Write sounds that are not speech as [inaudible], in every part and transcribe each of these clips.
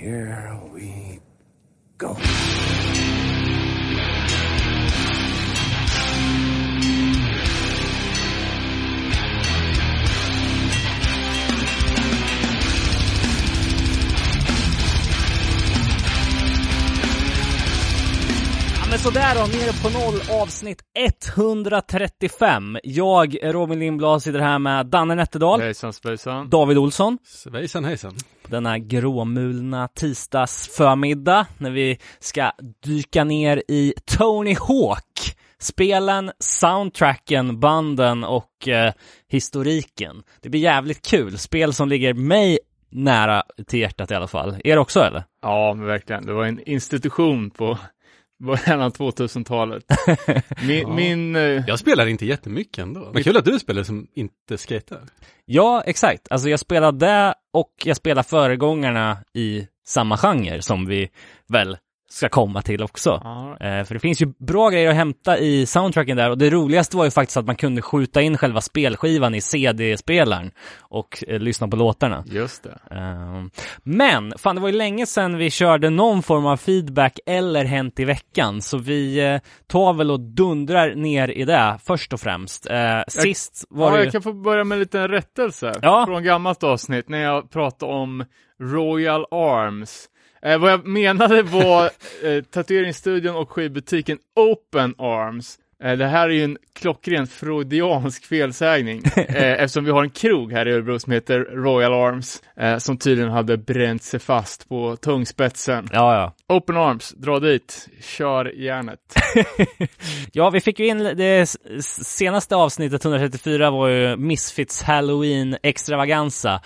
here we go. Sådär då, nere på noll avsnitt 135. Jag, Robin Lindblad, sitter här med Danne Nätterdal, Hejsan svejsan. David Olsson, Svejsan hejsan. på denna gråmulna tisdagsförmiddag när vi ska dyka ner i Tony Hawk. Spelen, soundtracken, banden och eh, historiken. Det blir jävligt kul. Spel som ligger mig nära till hjärtat i alla fall. Er också eller? Ja, men verkligen. Det var en institution på början av 2000-talet. [laughs] Min, Ja. min eh, Jag spelar inte jättemycket ändå. Men kul att du spelar som inte skater. Ja, exakt. Alltså jag spelar det och jag spelar föregångarna i samma genre som vi väl ska komma till också. ja, Eh, för det finns ju bra grejer att hämta i soundtracken där och det roligaste var ju faktiskt att man kunde skjuta in själva spelskivan i CD-spelaren och eh, lyssna på låtarna. just det. Eh, men, fan det var ju länge sedan vi körde någon form av feedback eller hänt i veckan, så vi tar väl och dundrar ner i det först och främst. Sist var Ja, det ju... jag kan få börja med en liten rättelse Ja. från gammalt avsnitt när jag pratade om Royal Arms. Eh, vad jag menade var eh, tatueringsstudion och skivbutiken Open Arms. Eh, det här är ju en klockren freudiansk felsägning [laughs] eh, eftersom vi har en krog här i Örebro som heter Royal Arms eh, som tydligen hade bränt sig fast på tungspetsen. Ja, ja. Open Arms, dra dit, kör järnet. [laughs] Ja, vi fick ju in det senaste avsnittet, 134, var ju Misfits Halloween extravaganza.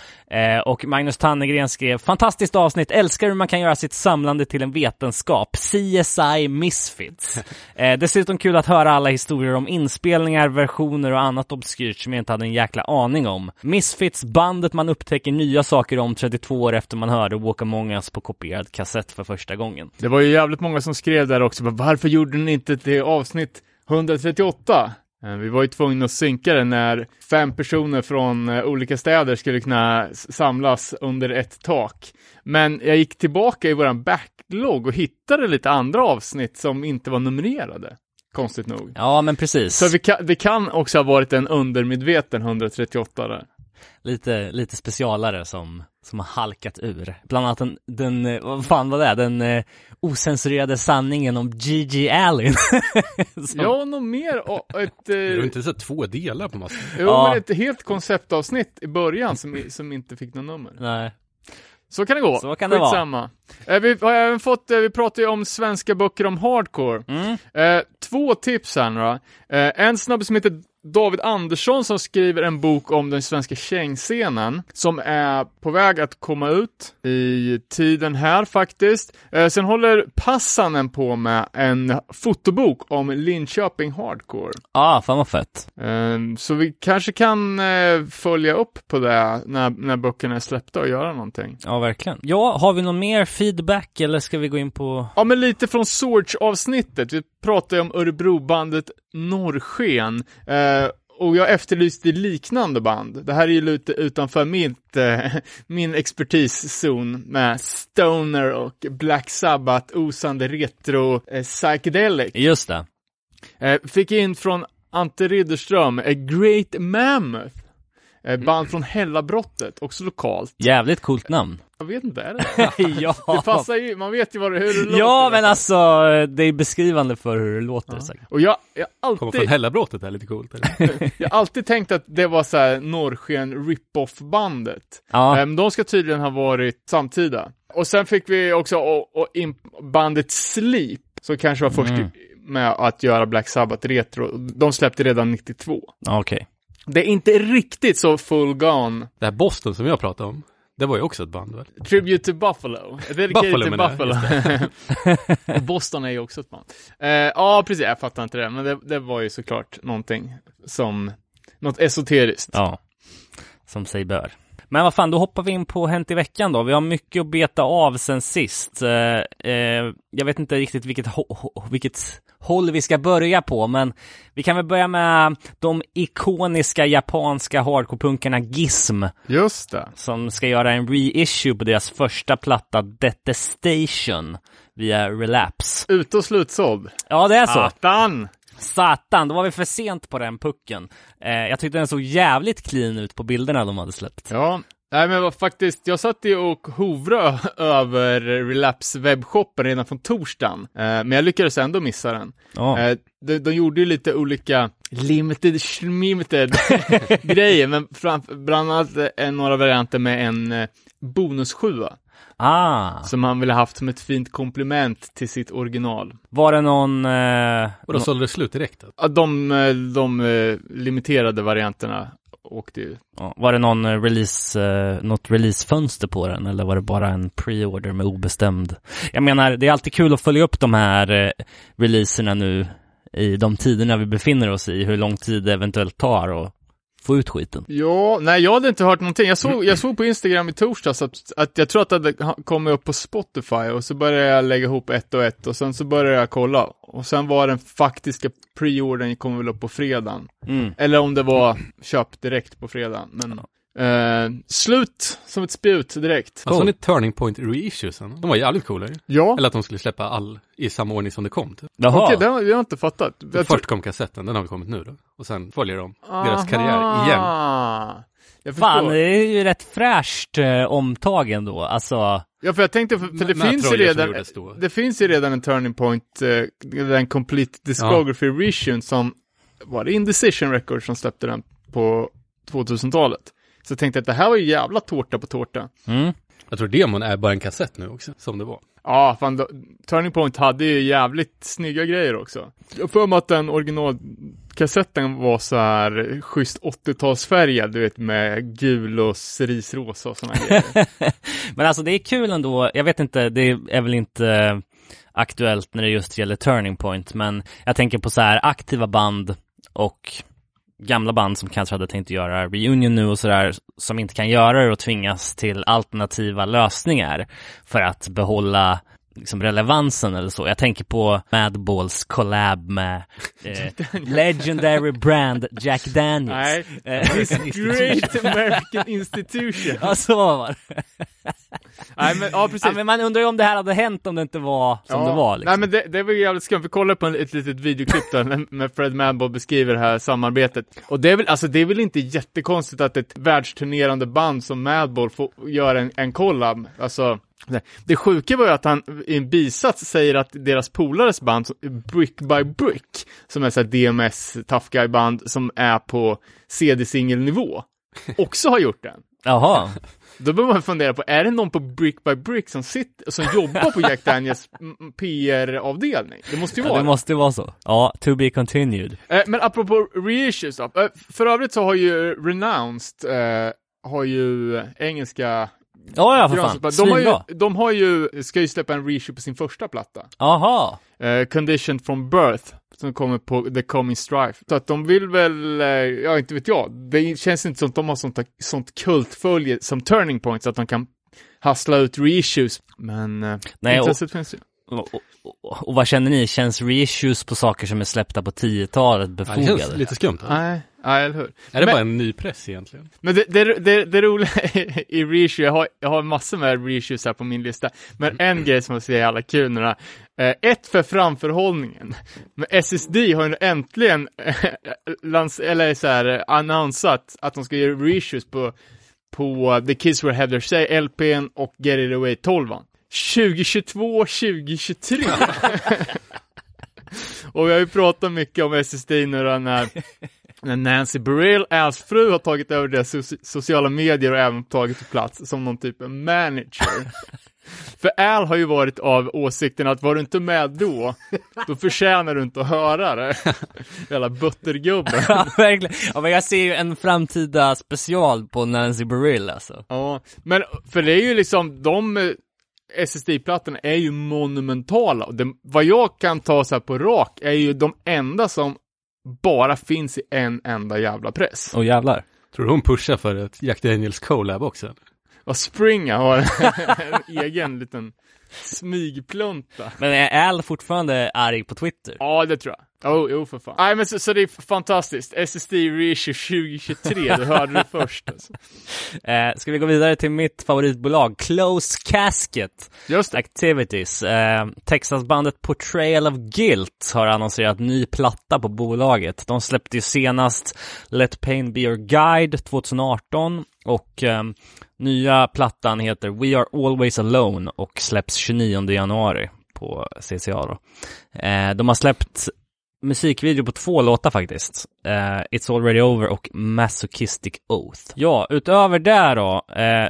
Och Magnus Tannegren skrev fantastiskt avsnitt, älskar hur man kan göra sitt samlande till en vetenskap. CSI Misfits. [laughs] Dessutom kul att höra alla historier om inspelningar, versioner och annat obskyrt som jag inte hade en jäkla aning om. Misfits, bandet man upptäcker nya saker om 32 år efter man hörde Walk Among Us på kopierad kassett för första gången. Det var ju jävligt många som skrev där också, varför gjorde ni inte det avsnitt 138? Eh, vi var ju tvungna att synka det när fem personer från eh, olika städer skulle kunna samlas under ett tak. Men jag gick tillbaka i våran backlog och hittade lite andra avsnitt som inte var numrerade. Konstigt nog. Ja, men precis. Så vi kan, det kan också ha varit en undermedveten 138 där. lite, lite specialare som, som har halkat ur. Bland annat den, den eh, vad fan var det? Den eh, osensurerade sanningen om Gigi Allen. [laughs] som, Ja, nog mer och ett... Det är Eh, inte så här två delar på massan. jo, Ja. men ett helt konceptavsnitt i början som, som inte fick något nummer. Nej. Så kan det gå. Så kan det vara. Skitsamma. Eh, vi har även fått, eh, vi pratar ju om svenska böcker om hardcore. Mm. Eh, två tips här nu då. En snubbe som heter David Andersson som skriver en bok om den svenska kängscenen som är på väg att komma ut i tiden här faktiskt. Eh, sen håller Passanen på med en fotobok om Linköping Hardcore. Ah, fan vad fett. Eh, så vi kanske kan eh, följa upp på det när, när böckerna är släppta och göra någonting. Ja, verkligen. Ja, har vi någon mer feedback eller ska vi gå in på... Ja, men lite från Swords-avsnittet. Vi pratade ju om Örebrobandet Norrsken. Eh, och jag efterlyste liknande band. Det här är ju lite utanför mitt, eh, min expertiszon med Stoner och Black Sabbath, osande retro, eh, psychedelic. Just det. Eh, fick in från Ante Ridderström, A Great Mammoth. Eh, band från Hällabrottet, också lokalt. Jävligt coolt namn. Jag vet inte, är det? [laughs] ja. Det passar ju, man vet ju vad det, hur det låter. Ja, men alltså, det är beskrivande för hur det låter säkert. Och jag, jag Kommer från alltid, Hällabrottet, är lite coolt. Eller? [laughs] jag har alltid tänkt att det var så här Norrsken rip-off bandet. Ja, Ehm, de ska tydligen ha varit samtida. Och sen fick vi också och, och in, bandet Sleep, som kanske var först Mm. med att göra Black Sabbath retro. De släppte redan 92. okej. Det är inte riktigt så full gone. Det här Boston som jag pratade om, det var ju också ett band väl? Tribute to Buffalo. Dedicated Buffalo to Buffalo. [laughs] Boston är ju också ett band. Eh, ja, precis. Jag fattar inte det. Men det, det var ju såklart någonting som, något esoteriskt. Ja, som sig bör. Men vad fan, då hoppar vi in på Hänt i veckan då. Vi har mycket att beta av sen sist. Eh, eh, jag vet inte riktigt vilket, vilket håll vi ska börja på, men vi kan väl börja med de ikoniska japanska hardcore-punkarna Gizm, Just det. som ska göra en reissue på deras första platta Detestation via Relapse. Ute och slutsåld. Ja, det är så. Satan! Satan, då var vi för sent på den pucken. Eh, jag tyckte den såg jävligt clean ut på bilderna de hade släppt. Ja, nej men vad faktiskt, jag satt ju och hovrade [laughs] över Relapse webbshoppen redan från torsdagen, eh, men jag lyckades ändå missa den. Ja. Eh, de, de gjorde ju lite olika limited, limited [laughs] grejer, men fram, bland annat några varianter med en eh, bonussjua, Ah, som han ville haft som ett fint komplement till sitt original. var det någon... Eh, Och då sålde det slut direkt? Då? Ja, de, eh, de eh, limiterade varianterna åkte ju. ja, var det någon eh, release, eh, något releasefönster på den eller var det bara en pre-order med obestämd? Jag menar, det är alltid kul att följa upp de här eh, releaserna nu i de tiderna vi befinner oss i, hur lång tid det eventuellt tar och få ut skiten. Ja, nej jag hade inte hört någonting. Jag såg, jag såg på Instagram i torsdags att, att jag tror att det hade ha- kommit upp på Spotify och så började jag lägga ihop ett och ett och sen så började jag kolla. Och sen var den faktiska preordern kom väl upp på fredagen. Mm. Eller om det var köp direkt på fredagen. Men eh, slut som ett spjut direkt. Alltså har ni Turning Point reissuesen? De var jävligt coola ju. Ja, Eller att de skulle släppa all i samma ordning som det kom. Typ. Jaha. okej, det har jag inte fattat. Jag tror- Först kom kassetten, den har vi kommit nu då. Och sen följer de deras karriär igen. Aha. Jag Fan, förstår. det är ju rätt fräscht eh, omtag ändå. Alltså, Ja, för jag tänkte, för, för det finns ju redan, det finns ju redan en turning point, eh, den complete discography reissue som, var det Indecision Records som släppte den på 2000-talet? Så jag tänkte att det här var ju jävla tårta på tårta. mm. Jag tror demon är bara en kassett nu också, som det var. Ja, fan, då, Turning Point hade ju jävligt snygga grejer också. Jag för mig att den originalkassetten var så här schysst 80-talsfärgad, du vet, med gul och cerisrosa och sådana grejer. [laughs] Men alltså det är kul ändå, jag vet inte, det är väl inte aktuellt när det just gäller Turning Point, men jag tänker på så här aktiva band och gamla band som kanske hade tänkt göra reunion nu och sådär, som inte kan göra det och tvingas till alternativa lösningar för att behålla liksom relevansen eller så. Jag tänker på Madballs collab med [laughs] eh, Legendary Brand Jack Daniels. Nej, [laughs] Eh, [laughs] Great American Institution. Ja, så var det. Nej, men ja, precis. Ja, men man undrar ju om det här hade hänt om det inte var som Ja. det var. Liksom. Nej men det, det var jävligt skumt, vi kollade på ett litet videoklipp där med Fred Madball beskriver det här samarbetet. Och det är väl, alltså det är väl inte jättekonstigt att ett världsturnerande band som Madball får göra en, en collab, alltså det, sjuka var ju att han i en bisats säger att deras polares band, Brick by Brick, som är så här DMS tough guy band som är på CD-singelnivå, [laughs] också har gjort den. Jaha. Då behöver man fundera på, är det någon på Brick by Brick som sitter, som jobbar på Jack [laughs] Daniels PR-avdelning? Det måste ju Ja, vara det måste ju vara så. Ja, to be continued. Eh, Men apropå reissues då, eh, för övrigt så har ju Renounced, eh, har ju engelska Ja, ja för fan. de har, ju, de har ju, ska ju släppa en reissue på sin första platta. Jaha. Eh, Conditioned from Birth, som kommer på The Coming Strife. Så att de vill väl, eh, ja inte vet jag, det känns inte som att de har sånt, sånt kultfölje som Turning Point så att de kan hassla ut reissues. Men eh, Nej, och- intresset finns ju. Och, och, och, och vad känner ni? Känns reissues på saker som är släppta på 10-talet Ja, det befogade? känns lite skumt. Nej, nej eller hur. Är det Men- bara en ny press egentligen? Men det, det, det, det roliga i reissue, jag har, jag har massor med reissues här på min lista, men en grej som jag ser är jävla kul nu då. eh, Ett för framförhållningen. Men SSD har ju äntligen eh, lans, eller så här, annonsat att de ska göra reissues på, på The Kids Were Have Their Say, LPn och Get It Away 12 2022, 2023. och vi har ju pratat mycket om SSD nu då när när Nancy Burrell, Als fru, har tagit över deras so- sociala medier och även tagit plats som någon typ av manager. [laughs] För Al har ju varit av åsikten att var du inte med då, då förtjänar du inte att höra det. [laughs] Jävla buttergubbe. [laughs] Ja, verkligen. Ja, men jag ser ju en framtida special på Nancy Beryl alltså. Ja, men för det är ju liksom, de eh, SSD-plattorna är ju monumentala. Och det, vad jag kan ta så här på rak är ju de enda som bara finns i en enda jävla press. Åh jävlar. Tror du hon pushar för ett Jack Daniels collab också? Och Springa har en [laughs] egen liten smygplunta. Men är Al fortfarande arg på Twitter? Ja, det tror jag. Oh, jo, för fan. Nej, men så, så det är fantastiskt. SSD Reissue 2023, du hörde [laughs] det först. Alltså. Eh, ska vi gå vidare till mitt favoritbolag, Close Casket Just. Activities. Eh, Texasbandet Portrayal of Guilt har annonserat ny platta på bolaget. De släppte ju senast Let Pain Be Your Guide 2018 och eh, nya plattan heter We Are Always Alone och släpps 29 januari på CCA då. Eh, de har släppt musikvideo på två låtar faktiskt. Eh, It's Already Over och Masochistic Oath. Ja, utöver det då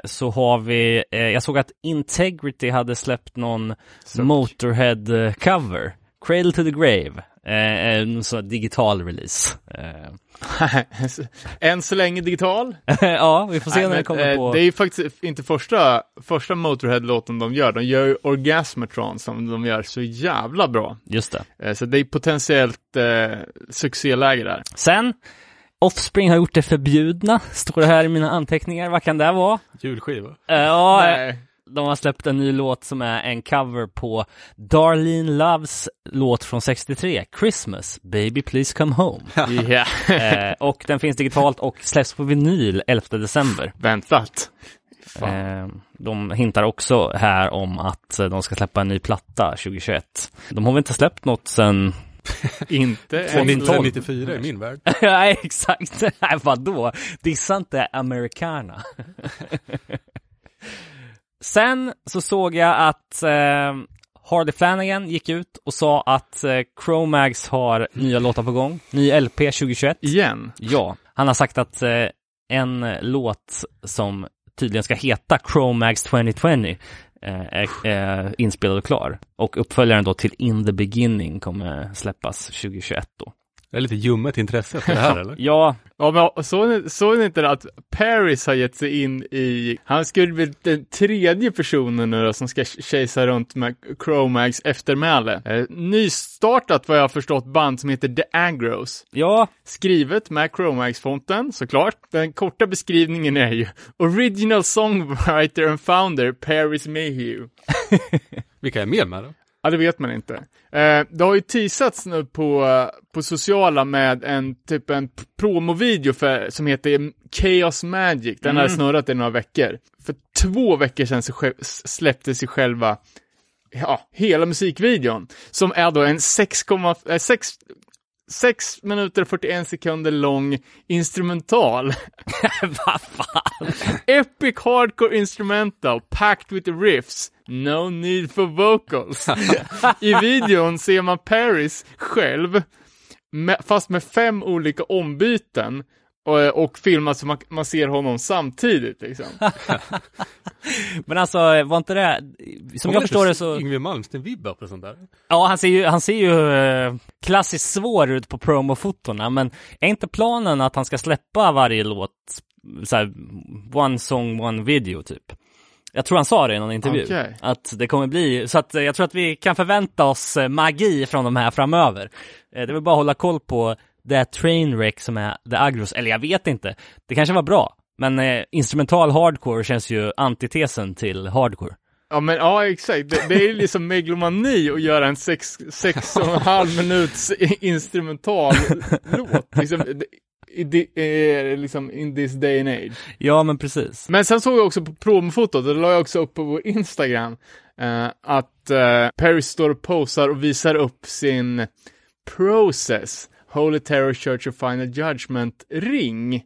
så så har vi, eh, jag såg att Integrity hade släppt någon Motorhead-cover. Cradle to the Grave. Eh, en sån digital release. Eh, [laughs] Än så länge digital. [laughs] ja, vi får se Nej, när det kommer eh, på... Det är ju faktiskt inte första, första Motorhead-låten de gör. De gör ju Orgasmatron som de gör så jävla bra. Just det. Eh, så det är potentiellt eh, succéläge där. Sen, Offspring har gjort det förbjudna, står det här i mina anteckningar. Vad kan det vara? Julskiva. Eh, ja, Nej. De har släppt en ny låt som är en cover på Darlene Loves låt från 63, Christmas, Baby Please Come Home. [laughs] Ja, eh, och den finns digitalt och släpps på vinyl 11 december. väntat. Eh, de hintar också här om att de ska släppa en ny platta 2021. De har väl inte släppt något sen [laughs] inte än. 2012. 1994 i min värld. [laughs] Nej, exakt. Nej, vadå? Dissa inte Americana. Sen så såg jag att eh, Hardy Flanagan gick ut och sa att eh, Chromags har nya låtar på gång. Ny LP 2021. Igen. Ja, han har sagt att eh, en låt som tydligen ska heta Chromags 2020 eh, är, är inspelad och klar. Och uppföljaren då till In the Beginning kommer släppas 2021 då. Det är lite ljummet intresse för det här [laughs] eller? Ja, Ja, men såg såg ni inte att Paris har gett sig in i, han skulle bli den tredje personen nu då som ska kejsa runt med Chromags eftermäle. Eh, nystartat vad jag har förstått band som heter The Agros. ja, Skrivet med Chromags-fonten såklart. Den korta beskrivningen är ju Original Songwriter and Founder Paris Mayhew. [laughs] Vilka är med med då? Ja, det vet man inte. Eh, det har ju teasats nu på, på sociala med en typ en promovideo för, som heter Chaos Magic. Den har snurrat i några veckor. För två veckor sedan släpptes ju själva, ja, hela musikvideon. Som är då en 6,6 6 6 minuter och 41 sekunder lång instrumental. [laughs] vad fan. Epic hardcore instrumental packed with riffs. No need for vocals. [laughs] I videon ser man Paris själv, med, fast med fem olika ombyten. Och, och filmat så man, man ser honom samtidigt liksom. [laughs] Men alltså, var inte det, som jag förstår det så, Yngwie Malmsteen-vibbar på sånt där. ja han ser ju, han ser ju eh, klassiskt svår ut på promofotona, men är inte planen att han ska släppa varje låt, så här, one song, one video typ? Jag tror han sa det i någon intervju, Okej. att det kommer bli, så att eh, jag tror att vi kan förvänta oss eh, magi från de här framöver. Eh, Det vill bara hålla koll på det trainwreck som är The Agros, eller jag vet inte, det kanske var bra, men eh, instrumental hardcore känns ju antitesen till hardcore. Ja men ja exakt, det, det är liksom megalomani att göra en sex, sex och en halv minuts instrumental låt. Liksom, det, i, eh, liksom in this day and age. Ja, men precis. Men sen såg jag också på promofotot, det la jag också upp på vår Instagram, eh, att eh, Perry står och posar och visar upp sin Process, Holy Terror Church of Final Judgment-ring.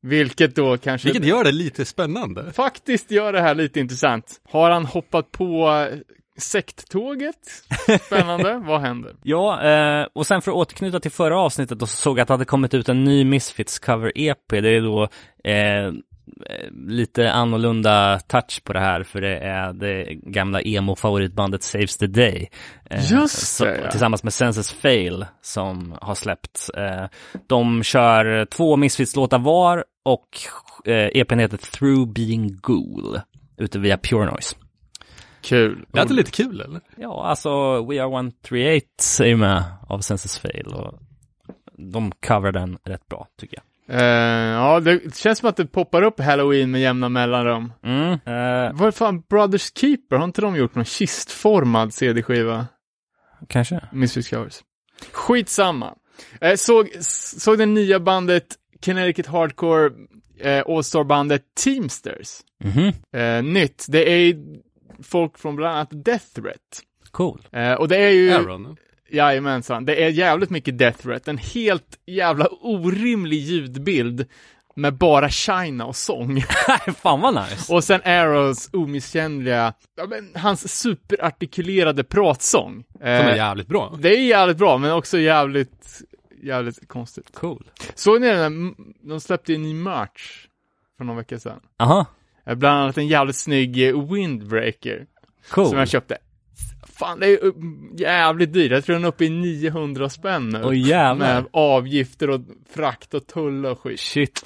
Vilket då kanske Vilket gör det lite spännande. faktiskt gör det här lite intressant. Har han hoppat på eh, sekttåget? [laughs] Spännande, vad händer? Ja, eh, och sen för att återknyta till förra avsnittet då så såg jag att det hade kommit ut en ny Misfits cover-EP. Det är då eh, eh, lite annorlunda touch på det här för det är det gamla emo-favoritbandet Saves the Day. Eh, Just så- det, ja. Tillsammans med Senses Fail som har släppts. Eh, de kör två Misfits-låtar var och eh, EPn heter Through Being Ghoul ute via Pure Noise. Kul. Det är inte lite kul eller? Ja, alltså We Are 138 är ju med av Senses Fail och de cover den rätt bra tycker jag. Eh, ja, det känns som att det poppar upp Halloween med jämna mellanrum. Mm. Eh, Vad fan Brothers Keeper? Har inte de gjort någon kistformad CD-skiva? kanske. Misfits Covers. Skitsamma. Eh, såg, såg det nya bandet Connecticut Hardcore eh, All-Star-bandet Teamsters. Mhm. Eh, nytt. Det är folk från bland annat Death Threat. Cool. Och det är ju... Aaron. Jajamensan, det är jävligt mycket Death Threat. En helt jävla orimlig ljudbild med bara China och sång. [laughs] Fan vad nice. och sen Arrows omisskännliga, ja, men, hans superartikulerade pratsång. Som är Eh, jävligt bra. det är jävligt bra, men också jävligt, jävligt konstigt. Cool. Såg ni den där, de släppte en ny merch för någon vecka sedan. Aha. Eh, Bland annat en jävligt snygg eh, Windbreaker, Cool. som jag köpte. Fan, det är uh, jävligt dyrt. Jag tror den är uppe i 900 spänn nu. Åh jävlar. med avgifter och frakt och tull och skit. Shit.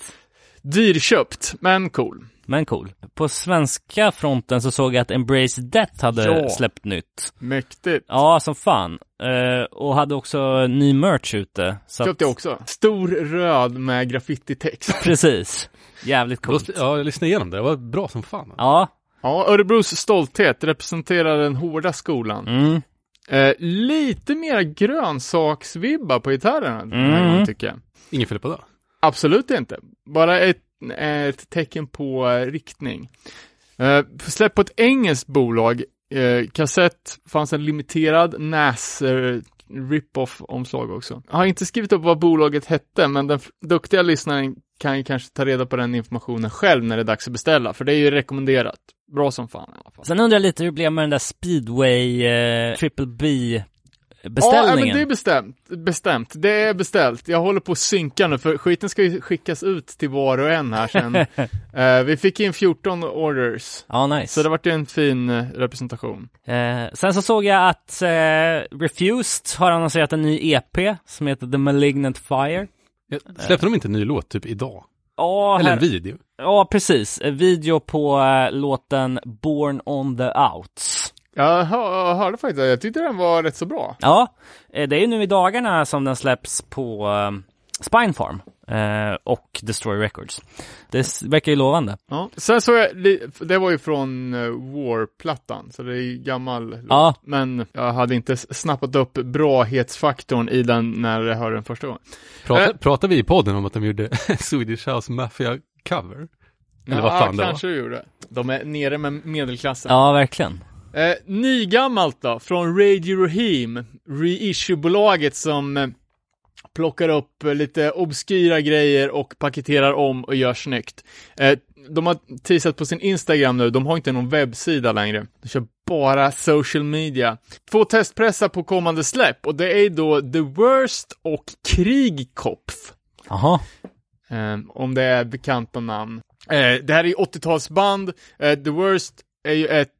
Dyrköpt, men cool. Men cool. På svenska fronten så såg jag att Embrace Death hade Ja. släppt nytt. Mäktigt. Ja, som fan. Eh, och hade också ny merch ute. Så att, Köpte jag också. Stor röd med graffiti-text. [laughs] Precis. Jävligt coolt. Ja, jag lyssnade igenom det. Det var bra som fan. Ja. Ja, Örebros stolthet representerar den hårda skolan. Mm. Eh, lite mer grönsaksvibbar på gitarrerna den här Mm. gången tycker jag. Inget fel på det. Absolut inte. Bara ett, ett tecken på eh, riktning. Eh, släpp på ett engelskt bolag. Eh, kassett fanns en limiterad NAS eh, rip-off omslag också. Jag har inte skrivit upp vad bolaget hette, men den duktiga lyssnaren kan ju kanske ta reda på den informationen själv när det är dags att beställa, för det är ju rekommenderat. Bra som fan i alla fall. Sen undrar jag lite hur det blev med den där speedway eh, triple B Ja, beställningen. men det är bestämt. Bestämt. Det är beställt. Jag håller på att synka nu, för skiten ska ju skickas ut till var och en här sen. [laughs] Eh, vi fick in 14 orders. Ja, nice. Så det vart ju en fin eh, representation. Eh, sen så såg jag att eh, Refused har annonserat en ny EP som heter The Malignant Fire. Jag- Släppte de inte en ny låt typ idag? Ja, Eller här, en video? ja precis. En video på eh, låten Born on the Outs. Jag, hör, jag hörde faktiskt. Jag tyckte den var rätt så bra. Ja, eh, det är ju nu i dagarna som den släpps på eh, Spinefarm eh, och Destroy Records. Det verkar ju lovande. Ja. Sen så jag, det var ju från uh, War-plattan, så det är gammal låt. Ja. Men jag hade inte snappat upp bråhetsfaktorn i den när jag hörde den första gången. Pratar, Eh. pratar vi i podden om att de gjorde [laughs] Swedish House Mafia cover? Eller vad fan det var? kanske du gjorde. De är nere med medelklassen. Ja, verkligen. Eh, nygammalt då, från Radio Rahim, reissue-bolaget som eh, plockar upp eh, lite obskyra grejer och paketerar om och gör snyggt. Eh, de har teasat på sin Instagram nu, de har inte någon webbsida längre. De kör bara social media. Två testpressar på kommande släpp och det är då The Worst och Krigkopf. Jaha. Eh, om det är bekanta namn. Eh, det här är ju 80-talsband. Eh, The Worst är ju ett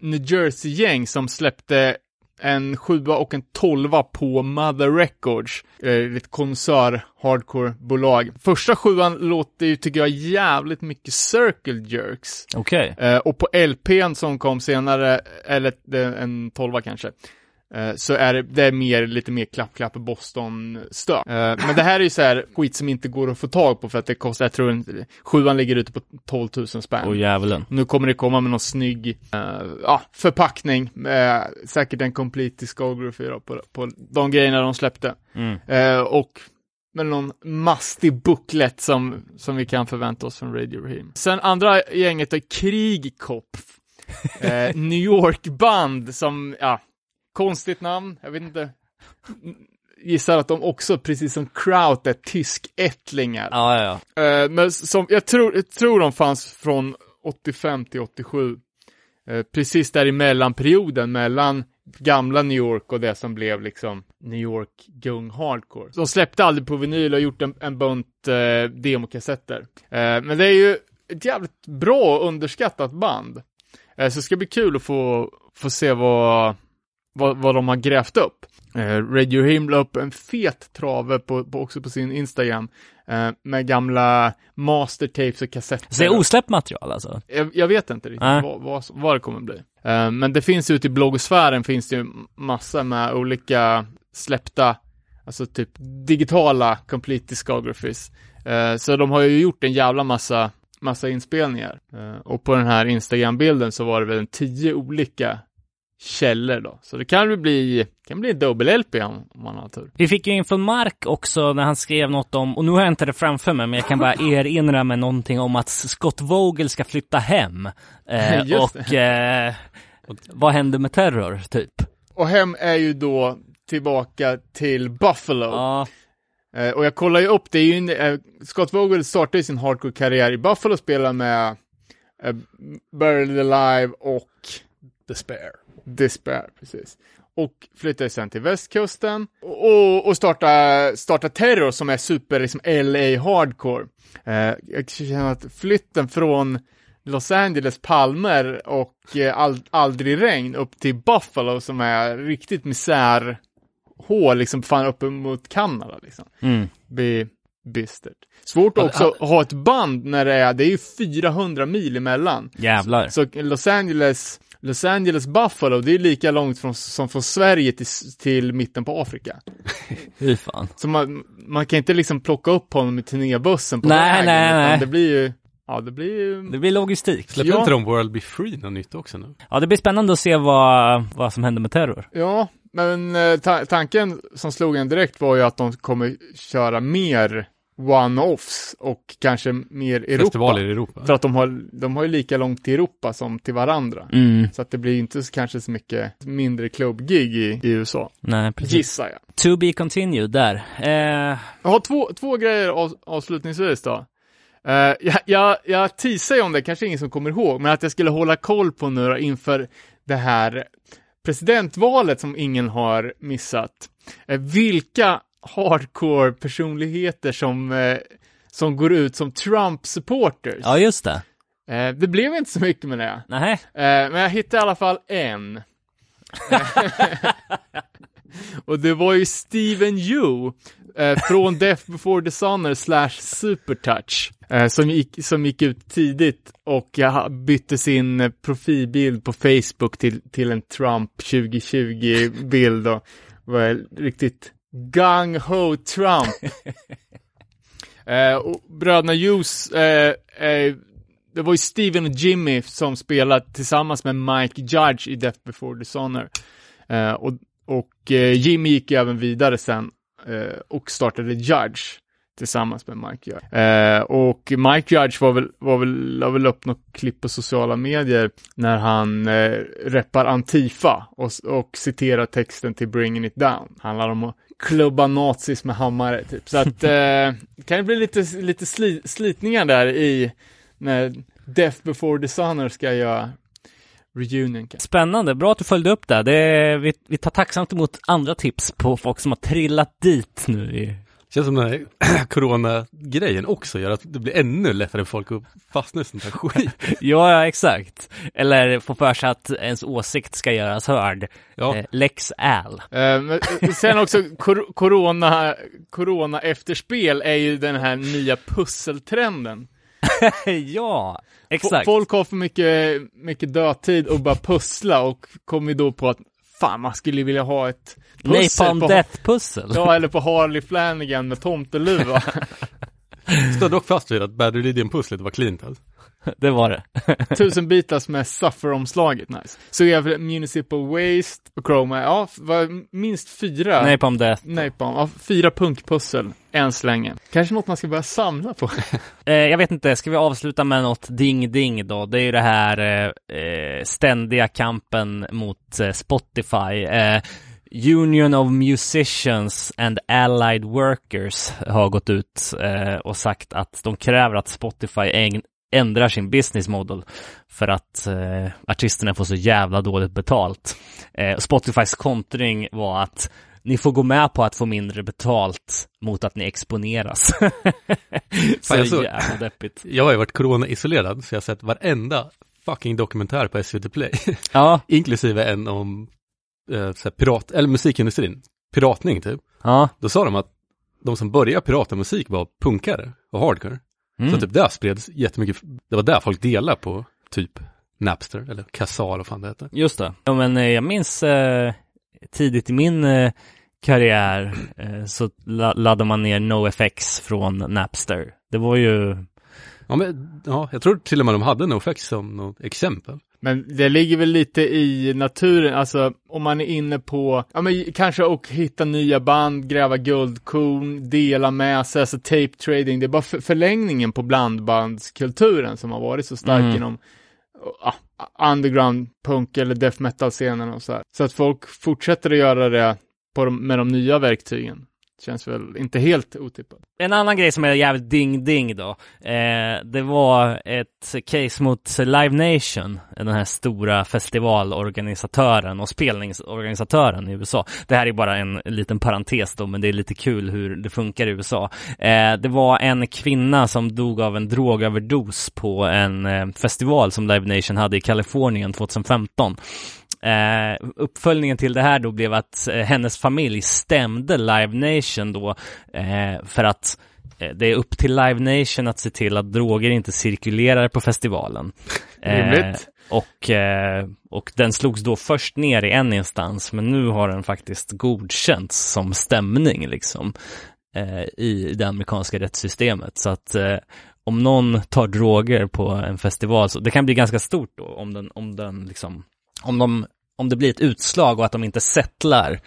New Jersey-gäng som släppte en sjua och en tolva på Mother Records, eh, ett konsert hardcore-bolag. Första sjuan låter ju, tycker jag, jävligt mycket Circle Jerks. Okej. Eh, och på LPn som kom senare, eller det- en tolva kanske, eh, så är det, det är mer, lite mer klapp-klapp Boston-stö. Eh, men det här är ju så här skit som inte går att få tag på för att det kostar, jag tror en- sjuan ligger ute på 12 000 spänn. Åh djävulen. Nu kommer det komma med någon snygg eh, ja, förpackning, eh, säkert en complete discography då, på, på de grejerna de släppte. Mm. Eh, och med någon mastig booklet som, som vi kan förvänta oss från Radio Rahim. Sen andra gänget är Krigkopf. [laughs] Eh, New York-band som, ja, konstigt namn, jag vet inte. Gissar att de också, precis som Kraut, är tyskättlingar. Ja, ja, ja. Eh, men som, jag tror, jag tror de fanns från 85 till 87. Eh, precis där i mellanperioden mellan gamla New York och det som blev liksom New York Gung Hardcore. De släppte aldrig på vinyl och gjort en, en bunt eh, demokassetter. Eh, men det är ju ett jävligt bra och underskattat band. Eh, så det ska bli kul att få, få se vad, vad, vad de har grävt upp. Eh, Radio Him la upp en fet trave på, på, också på sin Instagram eh, med gamla mastertapes och kassetter. Så det är osläppt material alltså? jag, jag vet inte riktigt Nej. vad, vad, vad det kommer bli. Eh, men det finns ute i bloggsfären finns det ju massa med olika släppta Alltså typ digitala complete discographies. Eh, så de har ju gjort en jävla massa, massa inspelningar. Eh, och på den här Instagram-bilden så var det väl en tio olika källor då. Så det kan bli, kan bli dubbel-LP om, om man har tur. Vi fick ju in från Mark också när han skrev något om, och nu har jag inte det framför mig, men jag kan bara [laughs] erinra mig någonting om att Scott Vogel ska flytta hem. Eh, [laughs] och eh, vad händer med Terror, typ? Och hem är ju då tillbaka till Buffalo. Ja, Eh, och jag kollar ju upp, det är ju, en- eh, Scott Vogel startade sin hardcore-karriär i Buffalo, spelade med eh, Buried Alive och Despair. Despair, precis. Och flyttade sen till västkusten och, och, och starta, starta Terror som är super liksom LA hardcore. Eh, jag känner att flytten från Los Angeles palmer och eh, aldrig regn upp till Buffalo som är riktigt misär hål liksom fan uppe mot Kanada liksom. mm. Blir bistert. Svårt också att ha ett band när det är, det är ju 400 mil emellan. jävlar. Så Los Angeles, Los Angeles Buffalo, det är lika långt från, som från Sverige till, till mitten på Afrika. [laughs] Fy fan. Så man, man kan inte liksom plocka upp honom i turnébussen på Nej, vägen, nej, utan nej. det blir ju, ja det blir ju, Det blir logistik. Släppte Ja. inte de World Be Free något nytt också nu? Ja, det blir spännande att se vad, vad som händer med Terror. ja, men eh, ta tanken som slog en direkt var ju att de kommer köra mer one-offs och kanske mer Europa. Festivaler i Europa. För att de har, de har ju lika långt till Europa som till varandra. Mm. Så att det blir inte så, kanske så mycket mindre klubbgig i, i USA. Nej, precis. Gissar jag. To be continued där. Eh, Jag har två, två grejer av, avslutningsvis då. Eh, jag, jag, jag teasar ju om det, kanske ingen som kommer ihåg, men att jag skulle hålla koll på nu inför det här presidentvalet som ingen har missat. Eh, vilka hardcore-personligheter som, eh, som går ut som Trump-supporters. ja, just det. Det blev inte så mycket med det. Nej. Men jag hittade i alla fall en. [laughs] och det var ju Steven Yu eh, från Death before Dishonor slash Supertouch som, gick, som gick ut tidigt och jag bytte sin eh, profilbild på Facebook till, till en Trump 2020-bild och var riktigt gung ho Trump. [laughs] eh, och bröderna Hughes eh, eh, det var ju Steven och Jimmy som spelade tillsammans med Mike Judge i Death before Dishonor. Eh, och och eh, Jimmy gick även vidare sen eh, och startade Judge tillsammans med Mike Judge. Eh, och Mike Judge var väl, var väl, la väl upp något klipp på sociala medier när han eh, reppar Antifa och, och citerar texten till Bringing It Down. Handlar om att klubba nazis med hammare typ. Så att [laughs] eh, det kan ju bli lite, lite sli, slitningar där i när Death before Dishonor ska göra reunion. Spännande, bra att du följde upp det. det vi, vi tar tacksamt emot andra tips på folk som har trillat dit nu. I... Känns som den här [clears throat] corona-grejen också gör att det blir ännu lättare för folk att fastna i sånt här skit. [laughs] Ja, ja, exakt. Eller få för sig att ens åsikt ska göras hörd. Ja. Eh, Lex Al. Eh, men sen också kor corona, corona efterspel är ju den här nya pusseltrenden. [laughs] ja, exakt. Folk har för mycket, mycket dödtid och bara pussla och kommer då på att fan, man skulle vilja ha ett pussel Napalm på, Death-pussel. ja, eller på Harley Flanagan med tomteluva. [laughs] Står dock fast vid att Bad Religion-pusslet var cleant alltså. Det var det. [laughs] Tusen bitars med Suffer-omslaget, nice. Så jag har Municipal Waste och Chroma, ja, var minst fyra. Napalm Death. Napalm, ja, fyra punkpussel, än så länge. Kanske något man ska börja samla på. [laughs] Eh, jag vet inte, ska vi avsluta med något ding-ding då? Det är ju det här eh, eh, ständiga kampen mot eh, Spotify. Union of Musicians and Allied Workers har gått ut eh, och sagt att de kräver att Spotify ändrar sin business model för att eh, artisterna får så jävla dåligt betalt. Eh, Spotifys kontring var att ni får gå med på att få mindre betalt mot att ni exponeras. [laughs] så jag såg- jävla deppigt. [laughs] Jag har ju varit corona-isolerad så jag har sett varenda fucking dokumentär på SVT Play. Ja, [laughs] Inklusive en om eh, pirat, eller musikindustrin. Piratning typ. ja. Då sa de att de som började pirata musik var punkare och hardcore. Mm. Så typ där spreds jättemycket, det var där folk delade på typ Napster eller Kazaa eller vad fan det heter. Just det. Ja, men eh, jag minns eh, tidigt i min eh, karriär eh, så la- laddade man ner NoFX från Napster. Det var ju, Ja, men, ja, jag tror till och med de hade NoFX som något exempel. Men det ligger väl lite i naturen, alltså om man är inne på, ja men kanske och hitta nya band, gräva guldkorn, dela med sig, alltså tape trading, det är bara för, förlängningen på blandbandskulturen som har varit så stark Mm. inom ja, underground punk eller death metal-scenen och så här. Så att folk fortsätter att göra det de, med de nya verktygen. Känns väl inte helt otippat. En annan grej som är jävligt ding-ding då, eh, det var ett case mot Live Nation, den här stora festivalorganisatören och spelningsorganisatören i USA. Det här är bara en liten parentes då, men det är lite kul hur det funkar i USA. Eh, det var en kvinna som dog av en drogöverdos på en eh, festival som Live Nation hade i Kalifornien 2015. Eh, uppföljningen till det här då blev att eh, hennes familj stämde Live Nation då eh, för att eh, det är upp till Live Nation att se till att droger inte cirkulerar på festivalen. Rimligt. och, eh, och den slogs då först ner i en instans, men nu har den faktiskt godkänts som stämning liksom eh, i det amerikanska rättssystemet. Så att eh, om någon tar droger på en festival, så det kan bli ganska stort då om den, om den liksom, om de, om det blir ett utslag och att de inte settlar,